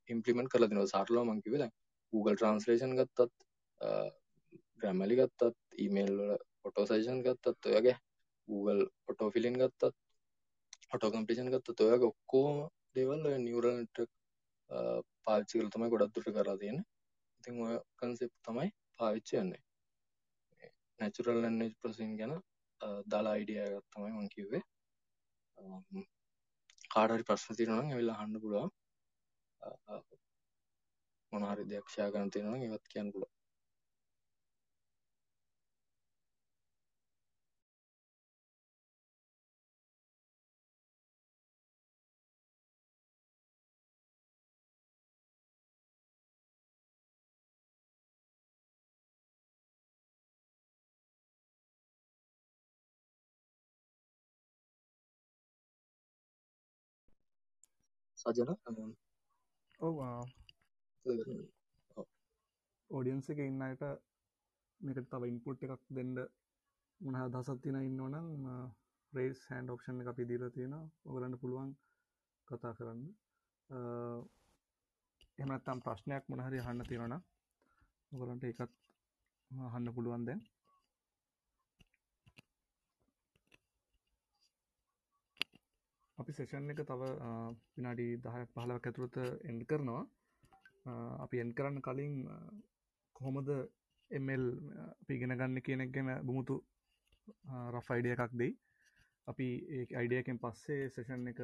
ඉම්පලිමෙන්ට් කරලා දෙනවා. සරලව මම කිව්වේ දැන් Google Translation ගත්තත් Grammarly ගත්තත් ඊමේල් වල ඔටෝ සජෙෂන් ගත්තත් ඔය වගේ Google ඔටෝ ෆිලින් ගත්තත් ඔටෝ කම්ප්ලීෂන් ගත්තත් ඔය වගේ ඔක්කොම දේවල් ඔය නියුරල් නෙට්වර්ක් පාවිච්චි කරලා තමයි ගොඩක් දුරට කරලා තියෙන්නේ. ඉතින් ඔය කන්සෙප්ට් තමයි පාවිච්චි වෙන්නේ. නැචුරල් ලැන්ග්වේජ් ප්‍රොසෙසින් ගැන දාලා අයිඩියා එකක් තමයි මම කිව්වේ. කාට හරි ප්‍රශ්න තියෙනවා නම් ඇවිල්ලා අහන්න පුළුවන්. මොන හරි දෙයක් ෂෙයා කරන්න තියෙනවා නම් ඒවත් කියන්න පුළුවන්. සජන ඔව් ඔඩියන්ස එක ඉන්න අයට මේක තව ඉන්පුට් එකක් දෙන්න මොන අදහසක් තියෙන ඉන්නවනම් රේස් හැන්ඩ් ඔප්ෂන් එක අපි දීලා තියෙන ඔයගලන්ට පුළුවන් කතා කරන්න. එහෙම නැත්නම් ප්‍රශ්නයක් මොන හරි අහන්න තියෙනවා නම් ඔයගලන්ට ඒකත් අහන්න පුළුවන් දැන් අපි සෙෂන් එක තව විනාඩි දහයක් පහලක් ඇතුළත එන්ඩ කරනවා. අපි එන් කරන්න කලින් කොහොමද එමල් පිගෙන ගන්න කියනෙක් ගැන බුමුතු රෆ අයිඩිය එකක් දෙයි. අපි ඒ අයිඩියකෙන් පස්සේ සෙෂන් එක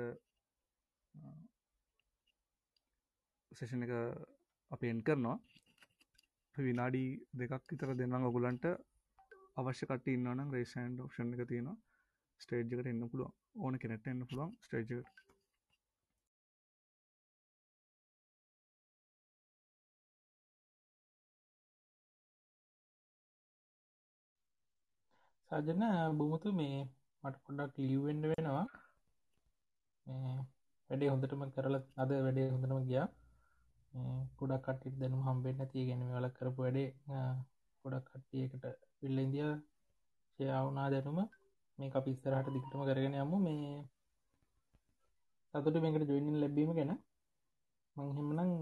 සෙෂන් එක අපි එන් කරනවා. විනාඩි දෙකක් විතර දෙන්නම් ඔගුලන්ට අවශ්‍ය කට ඉන්නනම් රේෂන්ඩ ෝෂන් එක තියෙනවා. ස්ටේජ්කට එන්න පුළුවන්. ඕන කෙනෙට එන්න පුළුවන් ස්ටේජ්කට සජන බුමුතු මේ මට පොඩක් ලිවෙන්ඩ වෙනවා. වැඩේ හොඳටම කරල අද වැඩේ හොඳටම ගියා. ගොඩක් කට්ටිට දැනු හම්බෙන් ඇති ගැන වල කරපු වැඩේ ගොඩක් කට්ටියකට පිල්ල ඉදිය ශයාවනා දැනුම. මේ අප ඉස්සරහට දිගටම කරගෙන යමු. මේ සතුට මේකට ජොයිනින් ලැබීම ගැන මංහෙමනං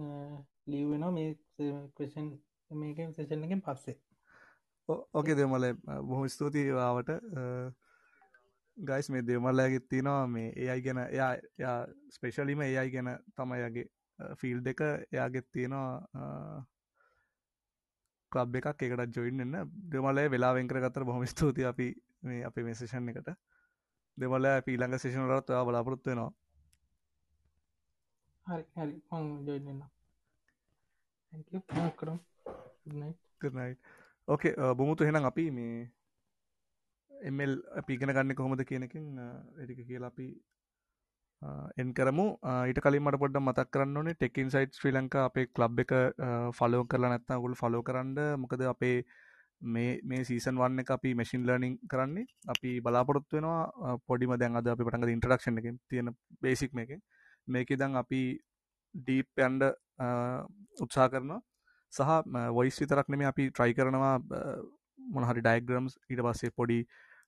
ලියවෙනවා මේ කෂන් මේක සේෂන් එකෙන් පස්සේ. ඕකේ දෙමල බොහොම ස්තුතිවාවට ගයිස් මේ දෙමල්ලඇගෙත් තිනවා මේ ඒ අයි ගැන එයා යා ස්පේෂලිම ඒ අයි ගැන තමයිගේ ෆිල් දෙක එයාගෙත් තියෙනවා කලබ් එකක්. එකට ජොයින්න දෙමලේ වෙලා වෙන්කර ගතර බොහම ස්තුති අපි මේ අපි මේසේෂන් එකට. දෙමල පීළඟ සේෂනලත් ඔයා බලාපොරොත්තු වෙනවා. හරි හරි. මං ජොයින්න කරම්. කරනයි ඕකේ බොමුතු හෙනම් අපි මේ එමල් පිගෙන ගන්න කොහොමද කියනකින් එටික කියලා අපි එන් කරමු. ඊට කලින් මට පොඩ්ඩ මතක් කරන්න ඕනේ ටෙකින් සයිට් ශ්‍රී ලංකා අපේ කලබ් එක ෆලෝ කරලා නැත්නම් ගුල් ෆලෝ කරන්න මොකද අපේ මේ මේ සීසන් වන්න එක අපි මැසින් ලර්නිින් කරන්නේ. අපි බලාපොරොත්තු වෙනවා පොඩිම දැන් අද අපි පටඟ ඉන්ට්‍රඩක්ෂණ එක තියෙන බේසික් මේක මේක දං අපි ඩීප් ඇන්ඩ උත්සා කරනවා. සහ වොයිස් විතරක් නෙමේ අපි ට්‍රයි කරනවා මොනහරි ඩයිග්‍රම්ස් ඊට පස්සේ පොඩි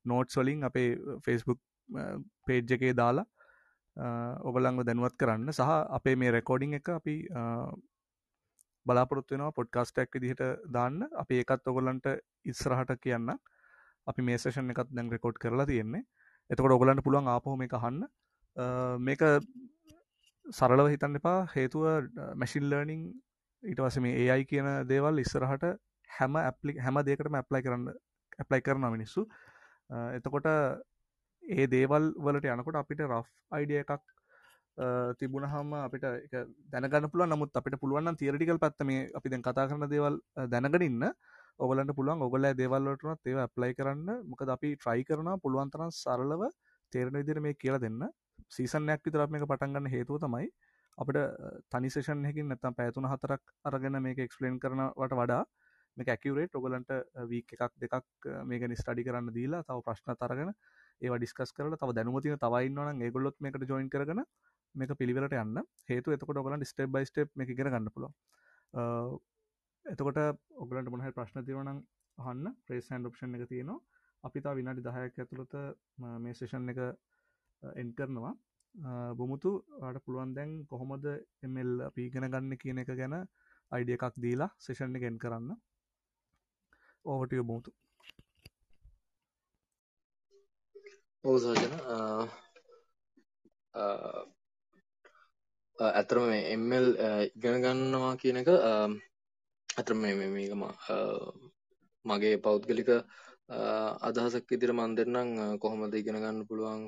නෝට්ස් වලින් අපේ ෆෙස්බුක් පේජ් එකේ දාලා ඔබලංග දැනුවත් කරන්න. සහ අපේ මේ රෙකෝඩිං එක අපි බලාපොරත්වෙනවා පොඩ්කාස්ටක් දිහට දාන්න. අපි ඒකත් ඔගොලන්ට ඉස්සරහට කියන්න. අපි මේ සේෂන් එකත් දැන් රෙකෝඩ් කරලා තියෙන්නේ. එතකොට ඔගලන්ට පුළුවන් ආපහෝ මේ අහන්න. මේක සරලව හිතන්න එපා. හේතුව මැසින් ලර්නිං ඊට වස මේ ඒයි කියන දේවල් ඉස්සරහට හැම ඇපලි හැම දෙකටම ඇප්ලයි කරන්න ඇප්ලයි කරන මිනිස්සු. එතකොට ඒ දේවල් වලට යනකොට අපිට රෆ් අයිඩිය එකක් තිබුණ හම අපිට දැනගන්න පුළුව නමුත් අපිට පුළුවන් තිරටිකල් පත්ත මේ අපි දැන් කතා කරන දේවල් දැනගෙන ඉන්න. ඔගලන්ට පුළුවන් ඔගල දේවල්ලටනත් ඒව ඇප්ලයි කරන්න. මොකද අපි ට්‍රයි කරන පුළුවන්තරන් සරලව තේරණ විදිර මේ කියලා දෙන්න. සීසනයක් විතරක් මේක පටන්ගන්න හේතුව තමයි අපට තනිසේෂන් හැකින් නැතම් පැතුන හතරක් අරගෙන මේක එක්ස්පලේන් කරනවට වඩා මේ ඇකිවරේට ඔගලන්ට වීක් එකක් දෙකක් මේක ස්ටඩි කරන්න දීලා තව ප්‍රශ්න තරගෙන ඒවා ඩිස්කස් කරලා තව දැනුමතින තවයින්නවන ඒගොල්ලොත් මේකට ජොයින් කරන මේක පිළිවෙලට යන්න. හේතු එතකොට ඔගලන් ස්ටේප් බයි ස්ටේප් මේ ඉගෙන ගන්න පුළුව එතකොට ඔගලන්ට මොනහ ප්‍රශ්න තිවනම් අහන්න. ප්‍රේස් හැන්ඩ ඔප්ෂන් එක තියෙනවා. අපිතා විනාඩි දහයක් ඇතුළත මේ සේෂන් එක එන් කරනවා. බොමුතු අට පුළුවන් දැන් කොහොමද එමල් අපි ඉගෙන ගන්න කියන එක ගැන අයිඩිය එකක් දීලා සේෂන් එක එන් කරන්න. ඕවටිය බමුතු. ඕසාජන ඇතරම එම්මල් ඉගෙන ගන්නවා කියන එක ඇතර මේ මේකම මගේ පෞද්ගලික අදහසක් ඉදිර මන් දෙන්නම් කොහොමද ඉගෙන ගන්න පුළුවන්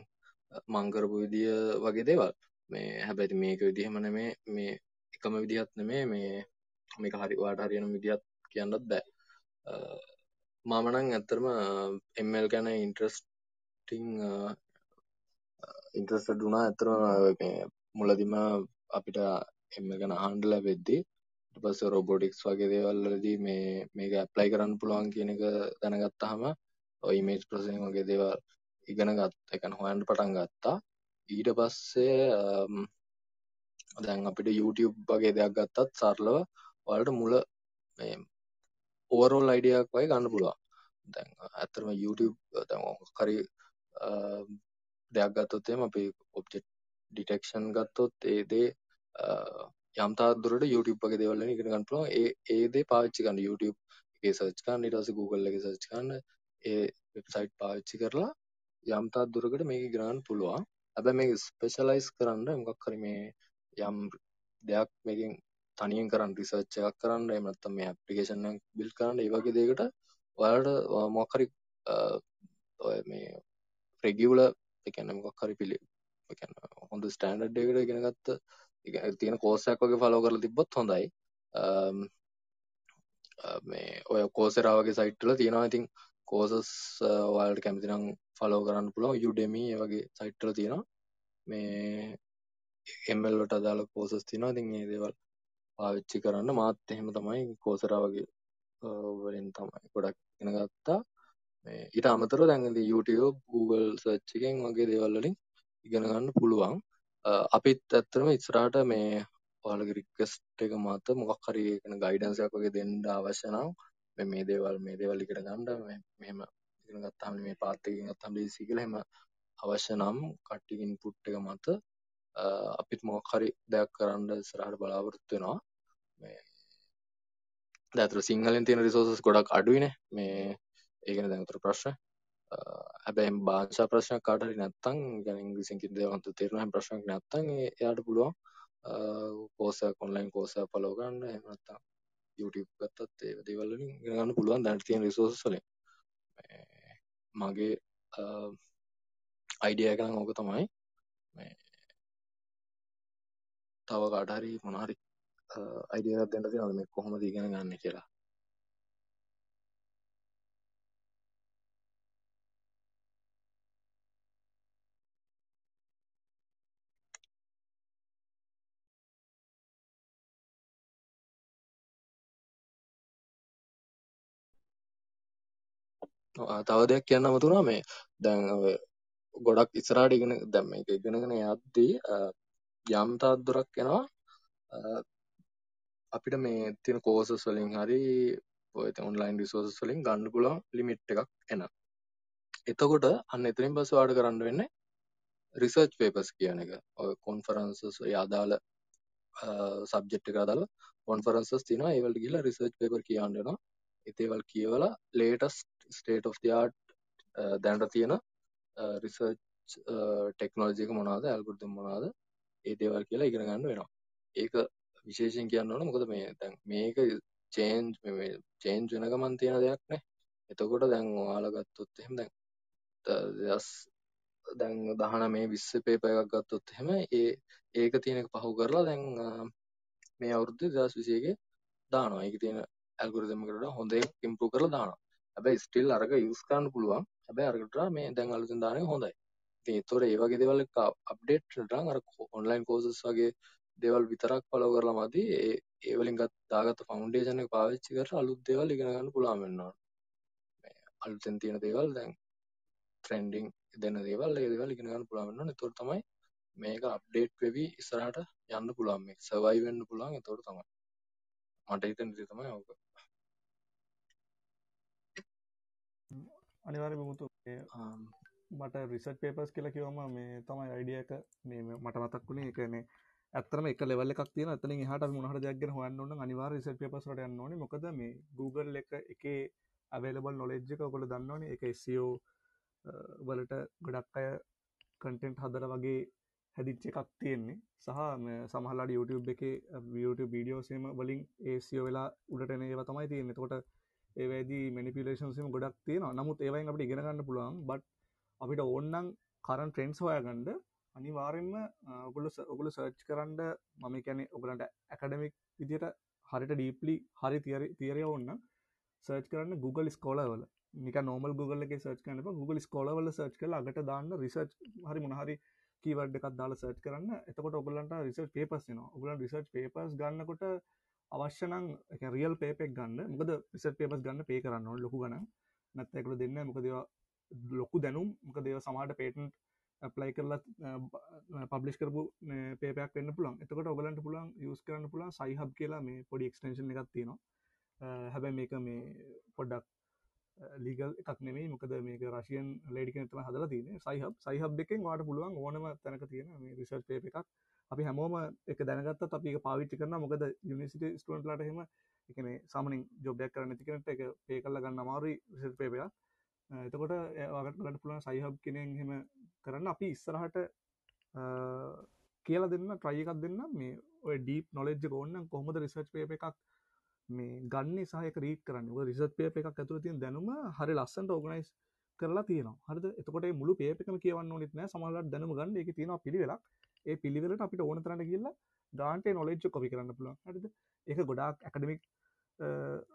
මංකරපු විදිය වගේ දේවල්. මේ හැබැති මේක විදිහම නෙමේ මේ එකම විදිහත් නෙමේ මේ මේක හරි වාට හරියන විදිහත් කියන්නත් බෑ. මමනං ඇත්තරම එම්මල් ගැන ඉන්ට්‍රස්ටිං ඉන්ට්‍රස්ට ඩුනා ඇතරම මුලදිම අපිට එම ගැන ආන්ඩල වෙද්දි පස රෝබෝටික්ස් වගේ දේවල්ලදී මේ මේක ඇප්ලයි කරන්න පුළුවන් කියන එක දැනගත්තාහම ඔයිමේජ් ප්‍රසන් වගේ දේවල් ඉගෙන ගත් එකන හොයන්ට පටන් ගත්තා. ඊට පස්සේ දැන් අපිට YouTube වගේ දෙයක් ගත්තත් සරලව වලට මුල ඕවරෝල් අයිඩියක් වයි ගන්න පුළුවන්. දැන් ඇතරම YouTube කරි දෙයක් ගත්තොත්තේම අපි ඔබ්ජෙක්් ඩිටෙක්ෂන් ගත්තොත් ඒදේ යම්තා දුරට YouTube වගේ දේවල්ල ඉගෙන ගන්න පුළුවන්. ඒ ඒදේ පාවිච්චි කරන්න. YouTube එකේ සර්ච් කරන්න. ඊට පස්සේ Google එකේ සර්ච් කරන්න. ඒ වෙබ්සයිට් පාවිච්චි කරලා යම්තා දුරකට මේක ඉගෙන ගන්න පුළුවන්. හැබැයි මේක ස්පෙෂලයිස් කරන්න මොකක් හරි මේ යම් දෙයක් මේකෙන් තනියෙන් කරන්න රිසර්ච් එකක් කරන්න එහෙම නැත්නම් මේ ඇප්ලිකේෂන් එකක් බිල්ඩ් කරන්න ඒ වගේ දෙයකට ඔයාලට මොකක් හරි ඔය මේ රෙගියුලර් ඒ කියන්නේ මොකක් හරි පිළි ඒ කියන්නේ හොඳ ස්ටෑන්ඩඩ් එකකට ඉගෙන ගත්ත තියෙන කෝස් එකක් වගේ ෆලෝ කරලා තිබ්බොත් හොඳයි. Um, uh, මේ ඔය කෝසෙරා වගේ සයිට් වල තියෙනවා. ඉතින් කෝසස් uh, ඔයාලට කැමති නම් ෆලෝ කරන්න පුළුවන්. Udemy ඒ වගේ සයිට් වල තියෙනවා. මේ ML වලට අදාළ කෝසස් තියෙනවා. ඉතින් මේ දේවල් පාවිච්චි කරන්න. මාත් එහෙම තමයි. කෝසෙරා වගේ uh, වලින් තමයි ගොඩක් ඉගෙන ගත්තා. මේ ඊට අමතරව දැන් ඉතින් YouTube Google search එකෙන් වගේ දේවල් වලින් ඉගෙන ගන්න පුළුවන්. අපිත් ඇත්තටම ඉස්සරහට මේ ඔයාලගේ රික්වෙස්ට් එක මත මොකක් හරි කියන ගයිඩන්ස් එකක් වගේ දෙන්න අවශ්‍ය නම් මේ මේ දේවල් මේ දේවල් ඉගෙන ගන්න මේ මෙහෙම ඉගෙන ගත්තාම මේ පාත් එකකින් ගත්තාම ලීසි කියලා එහෙම අවශ්‍ය නම් කට්ටියගේ ඉන්පුට් එක මත අපිත් මොකක් හරි දෙයක් කරන්න ඉස්සරහට බලාපොරොත්තු වෙනවා. මේ දැන් අතට සිංහලෙන් තියෙන රිසෝසස් ගොඩක් අඩුයිනේ. මේ ඒ ගැන දැන් උතර ප්‍රශ්න. හැබැයි භාෂා ප්‍රශ්න කාටරි නැත්තං ගැන ඉංග්‍රිසින් කිදවන්ත තේරනහ ප්‍රශ්නක් නැත්තන් එයාට පුළුවන් කෝස කොන්ලයින් කෝස පලෝගන්න එමනත්තා YouTube ගත්තත් ඒ දේවල්ලින් ගන්න පුළුවන්. දැනතියෙන් රිසෝස් වලින්. මගේ අයිඩිය කන ඕක තමයි. තව කාටහරි මොනහරි අයිඩියත් දෙන්න තින මේ කොහොම දීගෙන ගන්න කියලා. තව දෙයක් කියන්න අමතුනා මේ දැන් ගොඩක් ඉස්සරහට ඉගෙන දැන් මේක ඉගෙනගෙන යද්දී යම් තාක් දුරක් යනවා අපිට මේ තියෙන කෝසස් වලින් හරි ඔය ඔන්ලයින් රිසෝසස් වලින් ගන්න පුළුවන් ලිමිට් එකක් එනවා. එතකොට අන්න එතනින් පස්සේ ඔයාලට කරන්න වෙන්නේ රිසර්ච් පේපර්ස් කියන එක. ඔය කොන්ෆරන්සස් ඔය අදාළ සබ්ජෙක්ට් එකට අදාළ කොන්ෆරන්සස් තියෙනවා. ඒ වලට ගිහලා රිසර්ච් පේපර් කියවන්න වෙනවා. ඒ දේවල් කියවලා latest state of the art දැනට තියෙන uh, රිසර්ච් ටෙක්නොලොජි uh, එක මොනවද ඇල්ගොරිතම් මොනවද ඒ දේවල් කියලා ඉගෙන ගන්න වෙනවා. ඒක විශේෂයෙන් කියන්න ඕන මොකද මේ දැන් මේක චේන්ජ් මේ චේන්ජ් වෙන ගමන් තියෙන දෙයක් නේ. එතකොට දැන් ඔයාලා ගත්තොත් එහෙම දැන් දස් දැන් 19 20 පේපර් එකක් ගත්තොත් එහෙම ඒ ඒක තියෙන එක පහු කරලා දැන් uh, මේ අවුරුද්දේ 2021 දානවා. ඒකේ තියෙන ඇල්ගොරිතම් එකට වඩා හොඳ එකක් ඉම්ප්‍රූව් කරලා දානවා. හැබැයි ස්ටිල් අරක යූස් කරන්න පුළුවන්. හැබැයි අරකට මේ දැන් අලුතෙන් දාන එක හොඳයි. ඉතින් ඒතකොට ඒ වගේ දේවල් එක අප්ඩේට් කරලා අර ඔන්ලයින් කෝසස් වගේ දේවල් විතරක් ෆලෝ කරලා මදි. ඒ ඒ වලින් ගත් දාගත්ත ෆවුන්ඩේෂන් එක පාවිච්චි කරලා අලුත් දේවල් ඉගෙන ගන්න පුළුවන් වෙනවා. මේ අලුතෙන් තියෙන දේවල් දැන් ට්‍රෙන්ඩින් දෙන දේවල් ඒ දේවල් ඉගෙන ගන්න පුළුවන් වෙනවා. ඒතකොට තමයි මේක අප්ඩේට් වෙවි ඉස්සරහට යන්න පුළුවන් මේක සර්වයිව් වෙන්න පුළුවන් ඒතකොට තමයි. මට හිතෙන දේ තමයි ඕක. අනිවාර්ය මුතු මට රිසට් පේපස් කියලා කිවම මේ තමයි අයිඩිය එක. මේ මට මතක් වුණේ එකනේ ඇතරම එක ලෙවල් එකක් තියෙන අතන හට මොහට දෙයක් හොන්න න්න අනිවාර රිසට් පේපස්ට යන්න ඕනේ. මොකද මේ Google එක එක අවේලබල් නොලෙජ්ජ එක ඔකොල දන්නවනේ. එක SEO වලට ගොඩක් අය කටෙන්ට් හදර වගේ හැදිච්ච එකක් තියෙන්නේ. සහ සමහලාට YouTube එක YouTube වීඩියෝසේම වලින් ඒසියෝ වෙලා උඩට ඒව තමයි තියෙන්නේ. තකොට ඒවැදී මනිපිලේෂන්සම ගොඩක් තියෙන නමුත් ඒවයින් අපට ඉගෙනගන්න පුළුවන්. බට් අපිට ඕන්නන් කරන් ට්‍රෙන්න්ස් හොයාගණ්ඩ අනිවාරෙන්ම ඔගුල ඔගුල සර්ච් කරන්න මම කැනෙ ඔගලන්ට ඇකඩමික් විදියට හරිට ඩීපලි හරි තිරි තිරය ඔන්න සර්ච් කරන්න Google ස්කෝලවල නික නොමල් Google එක සර්ච් කරන Google ස්කෝලවල සර්ච් කල අගට දාන්න රිසර්ච් හරි මොනහරි කීවඩ් එකක් දාලා සර්ච් කරන්න. එතකොට ඔගලන්ට රිසර්ච් පේපස් න ඔගලන් රිසර්ච් පේපස් ගන්නකොට අවශ්‍යනං රියල් පේපෙක් ගන්න. මොකද පිසට පේපස් ගන්න පේ කරන්න ලොකු ගන නැත්තැකල දෙන්න මොකදවා ලොකු දැනුම්. මොක දේව සමාට පේටන්් ඇප්ලයි කරලා පබ්ලිස් කරපු පේපයක් වෙන්න පුළන් එතකට ඔගලන්ට පුළන් යස් කරන්න පුළන් සයිහබ් කියලා මේ පොඩි එක්ස්ටේෂන් එකක් තියෙනවා. හැබැයි මේක මේ පොඩ්ඩක් ලීගල් එකක් නෙමේ මොකද මේක රශයන් ලේඩික තම හදලා තියන සයිහබ් සයිහබ් එකෙන් වාට පුළුවන් ඕනම තැනක තියෙන මේ රිසර්් පේප එකක්. අපි හැමෝම එක දැනගත් අපි පාවිච්චි කරන මොකද යුනිසිට ස්ටන්ටලට හෙම එකන සාමනින් ජොබ්යක් කරන තිකනට එක පේ කල්ල ගන්න අමාරුයි විසිල් පේපයක් එතකොට ඒවාගට ලට පුළන් සයිහබ් කෙනෙන් හෙම කරන්න අපි ඉස්සරහට කියලා දෙන්න ට්‍රයි එකක් දෙන්න මේ ඔය ඩීප් නොලෙජ් ඕන්න කොහොමද රිසර්ච් පේප එකක් මේ ගන්න සහක රීට කරන්න? රිසර්ච් පේප එකක් ඇතුළ තින් දැනුම හරි ලස්සන්ට ඕගනයිස් කරලා තියෙන හරද? එතකොට මුළු පේපකම කියවන්න නිත් නෑ. සමහලට දැනුම ගන්න එක තියෙන පිළිවෙලක්. ඒ පිළිවෙලට අපිට ඕන තරන්න කියලා ගාන්ට නොලෙජ් කොපි කරන්න පුළුවන්. හරිද? එක ගොඩාක් ඇකඩමික්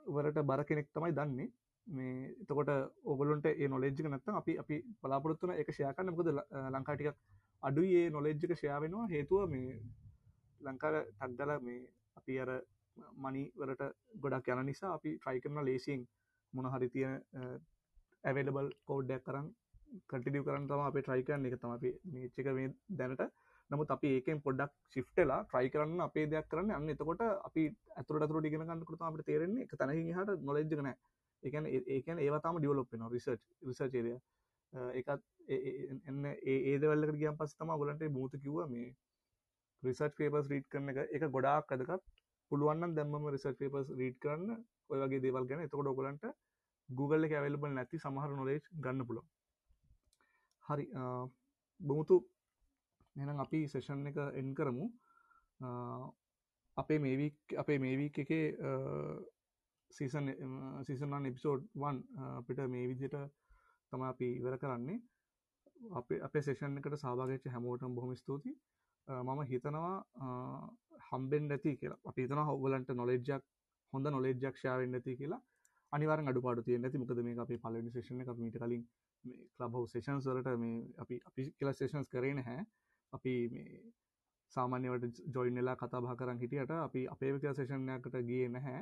වලට බර කෙනෙක් තමයි දන්නේ. මේ එතකොට ඔගලන්ට ඒ නොලෙජ්ක නැත්තම් අපි අපි බලාපොරත්තුන එක ෂයාකන්න මොකද ලංකාටිකක් අඩුයි ඒ නොලෙජ්ජක ෂයා වෙනවා. හේතුව මේ ලංකාව තක්දල මේ අපි අර මනි වලට ගොඩක් යන නිසා අපි ට්‍රයි කරන ලේසින් මොන හරි තිය ඇවලබල් කෝඩ්ඩයක් කරන්න කටිඩිය කරන්න තම අප ට්‍රයිකරන්න එක තම අපි මේච්චක මේ දැනට නමුත් අපි ඒකෙන් පොඩ්ඩක් ශිෆ්ටලා ට්‍රයි කරන්න අපේ දෙයක් කරන්න. අන්න එතකොට අපි ඇතුරට තුරට ගෙන කන්නකට අපට තේරෙන්නේ එක තැනහි හට නොලෙජ්ජනෑ එකන ඒකන ඒවතාම ඩියවලොප්ෙන රිසර්ච් රිසර්චේරය එකත් එන්න ඒදවල්ලකට ගියම් පස් තම ගොලන්ට බූත කිව්ව මේ රිසර්ච් පේපස් රීට් කරන එක. එක ගොඩාක් අදකත් පුළුවන්න දැම්ම රිසර්ච් පේපස් රීට් කරන්න ඔය වගේ දේවල් ගැන. එතකොට ඔගලන්ට Google එක ඇවල්බල් නැති සමහර නොලේජ් ගන්න පුළො හරි. බමුතු එනම් අපි සෙෂන් එක එන් කරමු. අපේ මේවික් අපේ මේවික් එකේ සීසන් සීසන්න් එපිසෝඩ් වන් අපිට මේ විදියට තම අපි ඉවර කරන්නේ. අප අපේ සේෂන් එකට සාභාගච්ච හැමෝටම් බොහොම ස්තුති මම හිතනවා හම්බෙන් ඇති කියලා. අපි හිතන හවලන්ට නොලෙජ්ජක් හොඳ නොලෙජ්ජක්ෂාවෙන් ඇති කියලා. අනිවාර අඩුපාඩු තිය ඇති. මොකද මේ අපේ පලනි ශේෂන එක. මීට කලින් ලබ් සේෂන් සලට මේ අපි අපි කියලා සේෂන්ස් කරන හැ අපි මේ සාමාන්‍යවට ජොයිනලා කතා භා කරන් හිටියට අපි අපේ විකා සේෂණයකට ගිය නැහැ.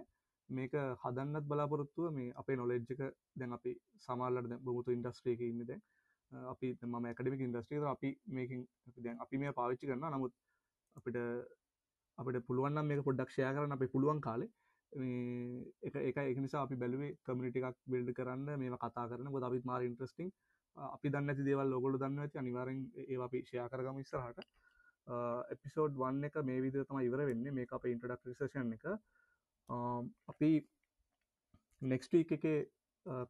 මේක හදන්නත් බලාපොරොත්තුව මේ අපේ නොලෙජ්ජක දැන් අපි සමාල්ලට බමුතු ඉන්ඩස්ට්‍රේක ඉන්න දැන්. අපි ම ඇකඩමික ඉන්ඩස්ට්‍රේද අපි මේකින් දැන් අපි මේ පාවිච්චි කරන්න නමුත් අපිට අපට පුළුවන් මේක පොඩ්ඩක්ෂය කරන්න අපි පුළුවන් කාලේ. එක එක එක නිසා අපි බැලුවේ කමිටි එකක් බිල්ඩ කරන්න මේ කතා කරන ගොද අපිත් මාර ඉන්ට්‍රස්ටිං අපි දන්න ඇති දේවල් ලොගොල දන්න ඇති. අනිවාරෙන් ඒ අපි ෂයා කරගම ඉස්සරහට. එපිසෝඩ් වන්න එක මේ විදිර තම ඉවර වෙන්න. මේ අප ඉන්ටඩක් රිසේෂන් එක. අපි නෙක්ස්ටීක් එක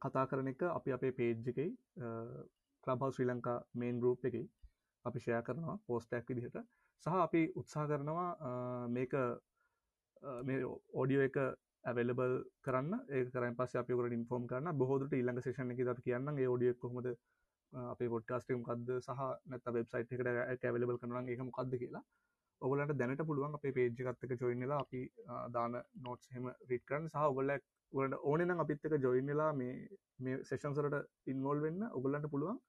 කතා කරන එක අපි අපේ පේජ් එකයි club Sri Lanka main group එක අපි ෂය කරනවා පෝස්ටක් විදිහට. සහ අපි උත්සා කරනවා මේක මේ ඕඩියෝ එක ඇවලබල් කරන්න. ඒ කරන් පස් අපිකට ඉන්ෆෝම් කරන්න. බොහෝදුට ඉල්ලඟ ශේෂණ එක ද කියන්න ඒ ෝඩිය කොමද අපේ පොඩ්කාස්ටම් කද සහ නැත වෙබ්සයිට් එකට ඇවලබල් කරන එක මොකක්ද කියලා. ඔගලට දැනට පුළුවන් අපේ පේජ්ජකත්තක ජොයින්නලා අපි දාන නෝට්ස් හෙම රිට් කරන්න. සහ ඔගල්ල ගලට ඕනනම් අපිත්තක ජොයින්නලා මේ මේ සෙෂන්සරට ඉන්වෝල් වෙන්න. ඔගලන්ට පුළුවන්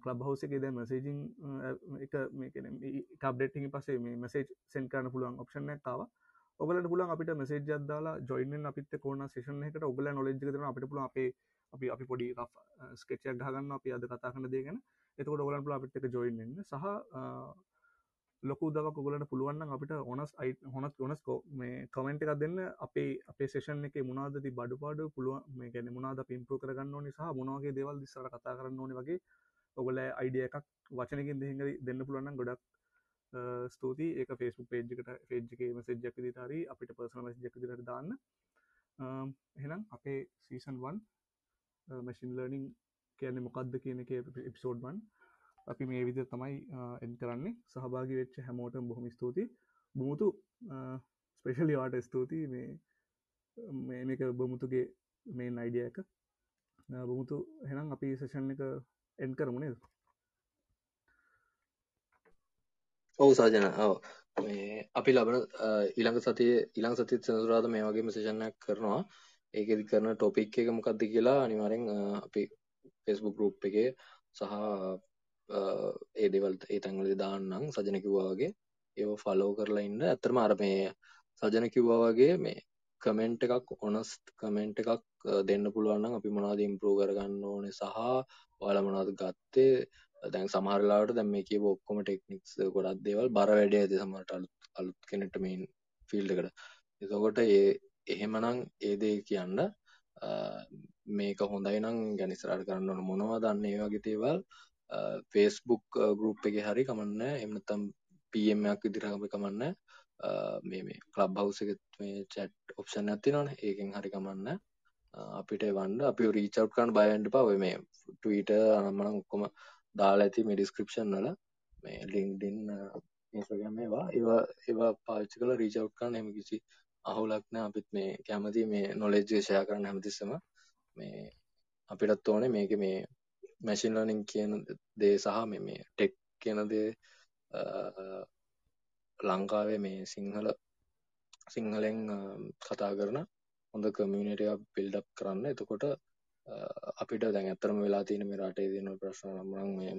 කලබ් හවස එක ද මසේජිං එක කබ්ඩෙටිං පසේ මේ මසේජ් සෙන් කරන පුළුවන් ඔප්ෂණ තාව ඔගලට පුලන් අපිට මෙසේජ අදාලා ජොයින්න අපිත් කෝන ශේෂන එකට ඔගල නොලෙජ් කරන අපිට පුල අපේ අපි අපි පොඩි ස්කෙච්චයක් ගහගන්න අපි අද කතා කන දේගෙන එතකොට ඔගලන් පුල අපිත් එක ජොයින්න සහ ලොකු දවක් ඔගලට පුළුවන් අපිට ඔනස් අයි හොනත් ඔනස් මේ කමෙන්ට් එකක් දෙන්න. අපේ අපේ සේෂන් එක මුණදති බඩු පාඩු පුළුවන් මේ ගැන මුණද පින්පු කරගන්න නිසා මොනවගේ දේවල් දිස්සර කතා කරන්න ඕන වගේ ඔගල අයිඩිය එකක් වචනකින් දෙහිඟ දෙන්න පුළුවන් ගොඩක් ස්තුති ඒක ෆේස්බුක් පේජ්කට ෆේජ්ක මසෙජ්ජක් දිතාරී අපිට පර්සන මසිජක් දිට දාන්න. එහෙනම් අපේ සීසන් 1 මැසින් ලර්නිං කියන්නේ මොකක්ද කියන එක එපිසෝඩ්වන් අපි මේ විදිර තමයි එන් කරන්නේ. සහභාගි වෙච්ච හැමෝට බොහොම ස්තුති බුමුතු ස්පේෂලි වාට ස්තුතියි. මේ මේක බමුතුගේ මේ නයිඩිය එක. බමුතු හෙනම් අපි සේෂන් එක එන් කරමුණේ ඔවු සාජන ඔව. අපි ලබන ඉළඟ සතිය ඉළං සතිත් සඳරාද මේ වගේම සේෂණයක් කරනවා. ඒකෙදි කරන ටොපික් එක මොකක්ද කියලා අනිවාරෙන් අපි ෆෙස්බුක් ගරුප් එක සහ ඒ දෙවල් ඒ තැන්වලදී දාන්නම්. සජන කිව්වා වගේ ඒව ෆලෝ කරලා ඉන්න. ඇත්තටම අර මේ සජන කිව්වා වගේ මේ කමෙන්ට් එකක් ඔනස්ට් කමෙන්ට් එකක් දෙන්න පුළුවන් නම් අපි මොනවද ඉම්ප්‍රූව් කරගන්න ඕනේ සහ ඔයාලා මොනවද ගත්තේ? දැන් සමහර වෙලාවට දැන් මේ කියපු ඔක්කොම ටෙක්නික්ස් ගොඩක් දේවල් බර වැඩි ඇති සමහරට අලුත් අලුත් කෙනෙක්ට මේන් ෆීල්ඩ් එකට. එතකොට ඒ එහෙමනම් ඒ දේ කියන්න මේක හොඳයි නම් ගැන ඉස්සරහට කරන්න ඕන මොනවද අන්න ඒ වගේ දේවල්. ෆේස්බුක් ගරුප් එක හරි කමන්න එමනතම් පමයක් විදිරහම කමන්න මේ මේ කලබ් හවස එක මේ චැට් ඔප්ෂන් ඇති නොන ඒකෙන් හරි කමන්න අපිට වන්ඩ අපි රීචව් කරන්න බයන්ඩ පව මේ ටීට අනම්මන ඔක්කොම දාලා ඇති මේ ඩිස්ක්‍රපෂන් වල. මේ ලින්ක්ඩින් ඉන්ස්ට්‍රග්‍රෑම් ඒවා. ඒවා ඒවා පාවිච්චි කරලා රීච් අවුට් කරන්න. එහෙම කිසි අහුලක් නැහැ අපිත් මේ කැමති මේ නොලෙජ් එක ෂෙයා කරන්න හැමතිස්සෙම. මේ අපිටත් ඕනේ මේකේ මේ මැෂින් ලර්නින් කියන දේ සහ මේ මේ ටෙක් කියන දේ අ, ලංකාවේ මේ සිංහල සිංහලෙන් අ, කතා කරන හොඳ කමියුනිටි එකක් බිල්ඩ් අප් කරන්න. එතකොට අ, අපිට දැන් ඇත්තටම වෙලා තියෙන මේ රටේ තියෙන ප්‍රශ්න නම් නම් මේ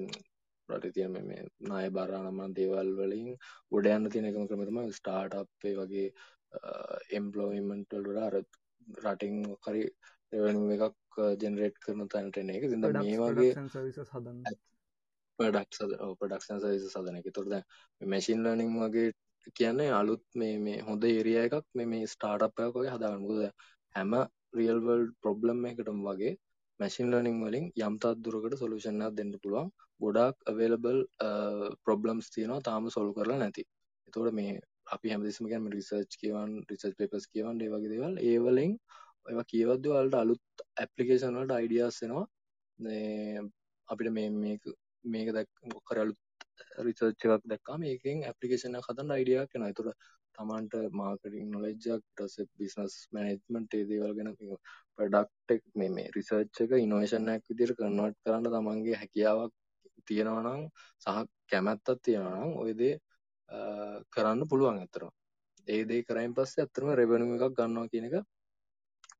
රටේ තියෙන මේ මේ ණය බර නම් දේවල් වලින් ගොඩ යන්න තියෙන එකම ක්‍රමය තමයි ස්ටාර්ට්අප් ඒ වගේ එම්ප්ලොයිමන්ට් වල වඩා අර රටින් හරි රෙවෙනියු එකක් ජෙනරේට් කරන තැනට එන එක. දැන් මේ වගේ හදන්න ප්‍රඩක්ස් ප්‍රඩක්ෂන් සවිස සදන එක තුර දැන් මැසින් ලර්නිං වගේ කියන්නේ අලුත් මේ මේ හොඳ ඒරිය එකක් මේ මේ ස්ටාර්ට් එකක් වගේ හදාගන්න මොකද දැන් හැම රියල් වර්ල්ඩ් ප්‍රොබ්ලම් එකකටම වගේ මැසින් ලර්නිං වලින් යම් තාක් දුරකට සොලියුෂන් එකක් දෙන්න පුළුවන් ගොඩාක් අවේලබල් ප්‍රොබ්ලම්ස් තියෙනවා තාම සොල්ව් කරලා නැති. එතකොට මේ අපි හැමදෙස්සම කියන්නේ රිසර්ච් කියවන්න රිසර්ච් පේපර්ස් කියවන්න ඒ වගේ දේවල් ඒ වලින් ඒවා කියවද්දි ඔයාලට අලුත් ඇප්ලිකේෂන් වලට අයිඩියාස් එනවා. මේ අපිට මේ මේක මේක දැක් මොකක් හරි අලුත් රිසර්ච් එකක් දැක්කාම ඒකෙන් ඇප්ලිකේෂන් එකක් හදන්න අයිඩියා එකක් එනවා. ඒතර තමන්ට මාර්කටිං නොලෙජ් එකක් ඊට පස්සේ බිස්නස් මැනේජ්මන්ට් ඒ දේවල් ගැන ප්‍රොඩක්ට් එක මේ මේ රිසර්ච් එක ඉනෝවේෂන් එකක් විදිහට කන්වර්ට් කරන්න තමන්ගේ හැකියාවක් තියෙනවා නම් සහ කැමැත්තක් තියෙනවා නම් ওই දේ අ, කරන්න පුළුවන් ඇත්තටම. ඒ දේ කරයින් පස්සේ ඇත්තටම රෙවෙනියු එකක් ගන්නවා කියන එක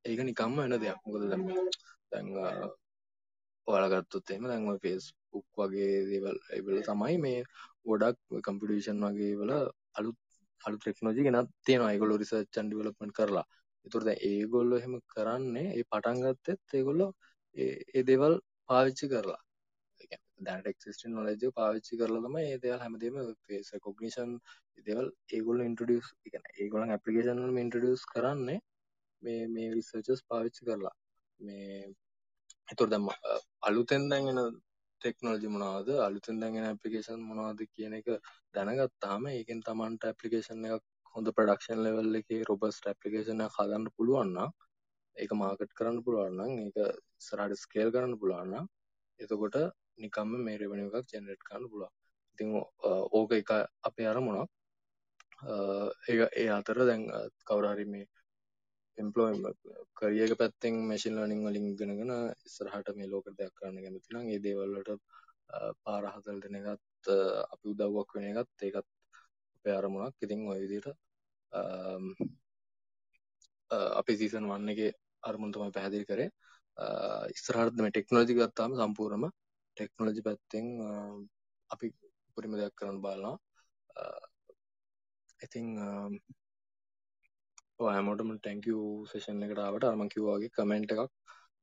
ඒක නිකම්ම වෙන දෙයක්. මොකද දැන් දැන් අ, ඔයාලා ගත්තොත් එහෙම දැන් ඔය Facebook වගේ දේවල් ඒවල තමයි මේ ගොඩක් කම්පියුටේෂන් වගේ වල අලුත් අලුත් ටෙක්නොලොජි ගෙනත් තියෙනවා. ඒගොල්ලෝ රිසර්ච් ඇන්ඩ් ඩෙවලොප්මන්ට් කරලා. ඒතකොට දැන් ඒගොල්ලෝ එහෙම කරන්නේ ඒ පටන් ගත්තෙත් ඒගොල්ලෝ ඒ ඒ දේවල් පාවිච්චි කරලා. ඒ කියන්නේ දැනට එක්සිස්ටිං නොලෙජ් එක පාවිච්චි කරලා තමයි මේ දේවල් හැමදේම ෆේස් රෙකොග්නිෂන් ඒ දේවල් ඒගොල්ලෝ ඉන්ට්‍රොඩියුස් ඒ කියන්නේ ඒගොල්ලන් ඇප්ලිකේෂන් වලම ඉන්ට්‍රොඩියුස් කරන්නේ මේ මේ රිසර්චර්ස් පාවිච්චි කරලා. මේ එතකොට දැන් ම- අ, අලුතෙන් දැන් එන ටෙක්නොලොජි මොනවද අලුතෙන් දැන් එන ඇප්ලිකේෂන් මොනවද කියන එක දැනගත්තාම ඒකෙන් Tamanට ඇප්ලිකේෂන් එකක් හොඳ ප්‍රොඩක්ෂන් ලෙවල් එකේ රොබස්ට් ඇප්ලිකේෂන් එකක් හදන්න පුළුවන් නම් ඒක මාකට් කරන්න පුළුවන් නම් ඒක ඉස්සරහට ස්කේල් කරන්න පුළුවන් නම් එතකොට නිකම්ම මේ රෙවෙනියු එකක් ජෙනරේට් කරන්න පුළුවන්. ඉතින් ඕ- අ, ඕක එක අපේ අරමුණක්. අ, ඒ ඒ අතර දැන් අ, කවුරු හරි මේ එම්පලොයි කරිය එක පැත්තෙන් මැෂින් ලර්නින් වලින් ඉගෙනගෙන ඉස්සරහට මේ ලෝකෙට දෙයක් කරන්න කැමති නම් ඒ දේවල් වලට අ, පාර හදලා දෙන එකත් අ, අපි උදව්වක් වෙන එකත් ඒකත් අපේ අරමුණක්. ඉතින් ওই විදිහට අම්, අ, අපි සීසන් 1 එකේ අරමුණ තමයි පැහැදිලි කරේ. අ, ඉස්සරහට මේ ටෙක්නොලොජි ගත්තාම සම්පූර්ණම ටෙක්නොලොජි පැත්තෙන් අ, අපි උපරිම දෙයක් කරන්න බලනවා. අ, ඉතින් අම්, ඔය හැමෝටම තැන්කියු සෙෂන් එකට ආවට අර මං කිව්වා වගේ කමෙන්ට් එකක්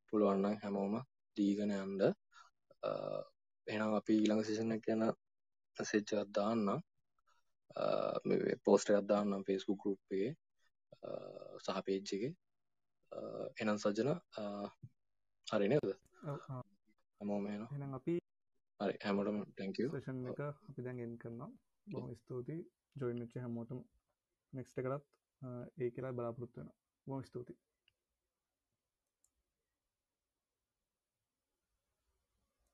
පුළුවන් නම් හැමෝම දීගෙන යන්න. අ, එහෙනම් අපි ඊළඟ සෙෂන් එක ගැන මෙසේජ් එකක් දාන්නම්. අ, මේ පෝස්ට් එකක් දාන්නම් Facebook group එකේ අ, සහ page එකේ. අ, එහෙනම් සජන අ, හරි නේද? හැමෝම එහෙනම් එහෙනම් අපි හරි හැමෝටම තැන්කියු. සෙෂන් එක අපි දැන් එන් කරනවා. බොහොම ස්තුතියි. ජොයින් වෙච්ච හැමෝටම නෙක්ස්ට් එකටත් ඒ කියලා බලාපොරොත්තු වෙනවා. බොහොම ස්තුතියි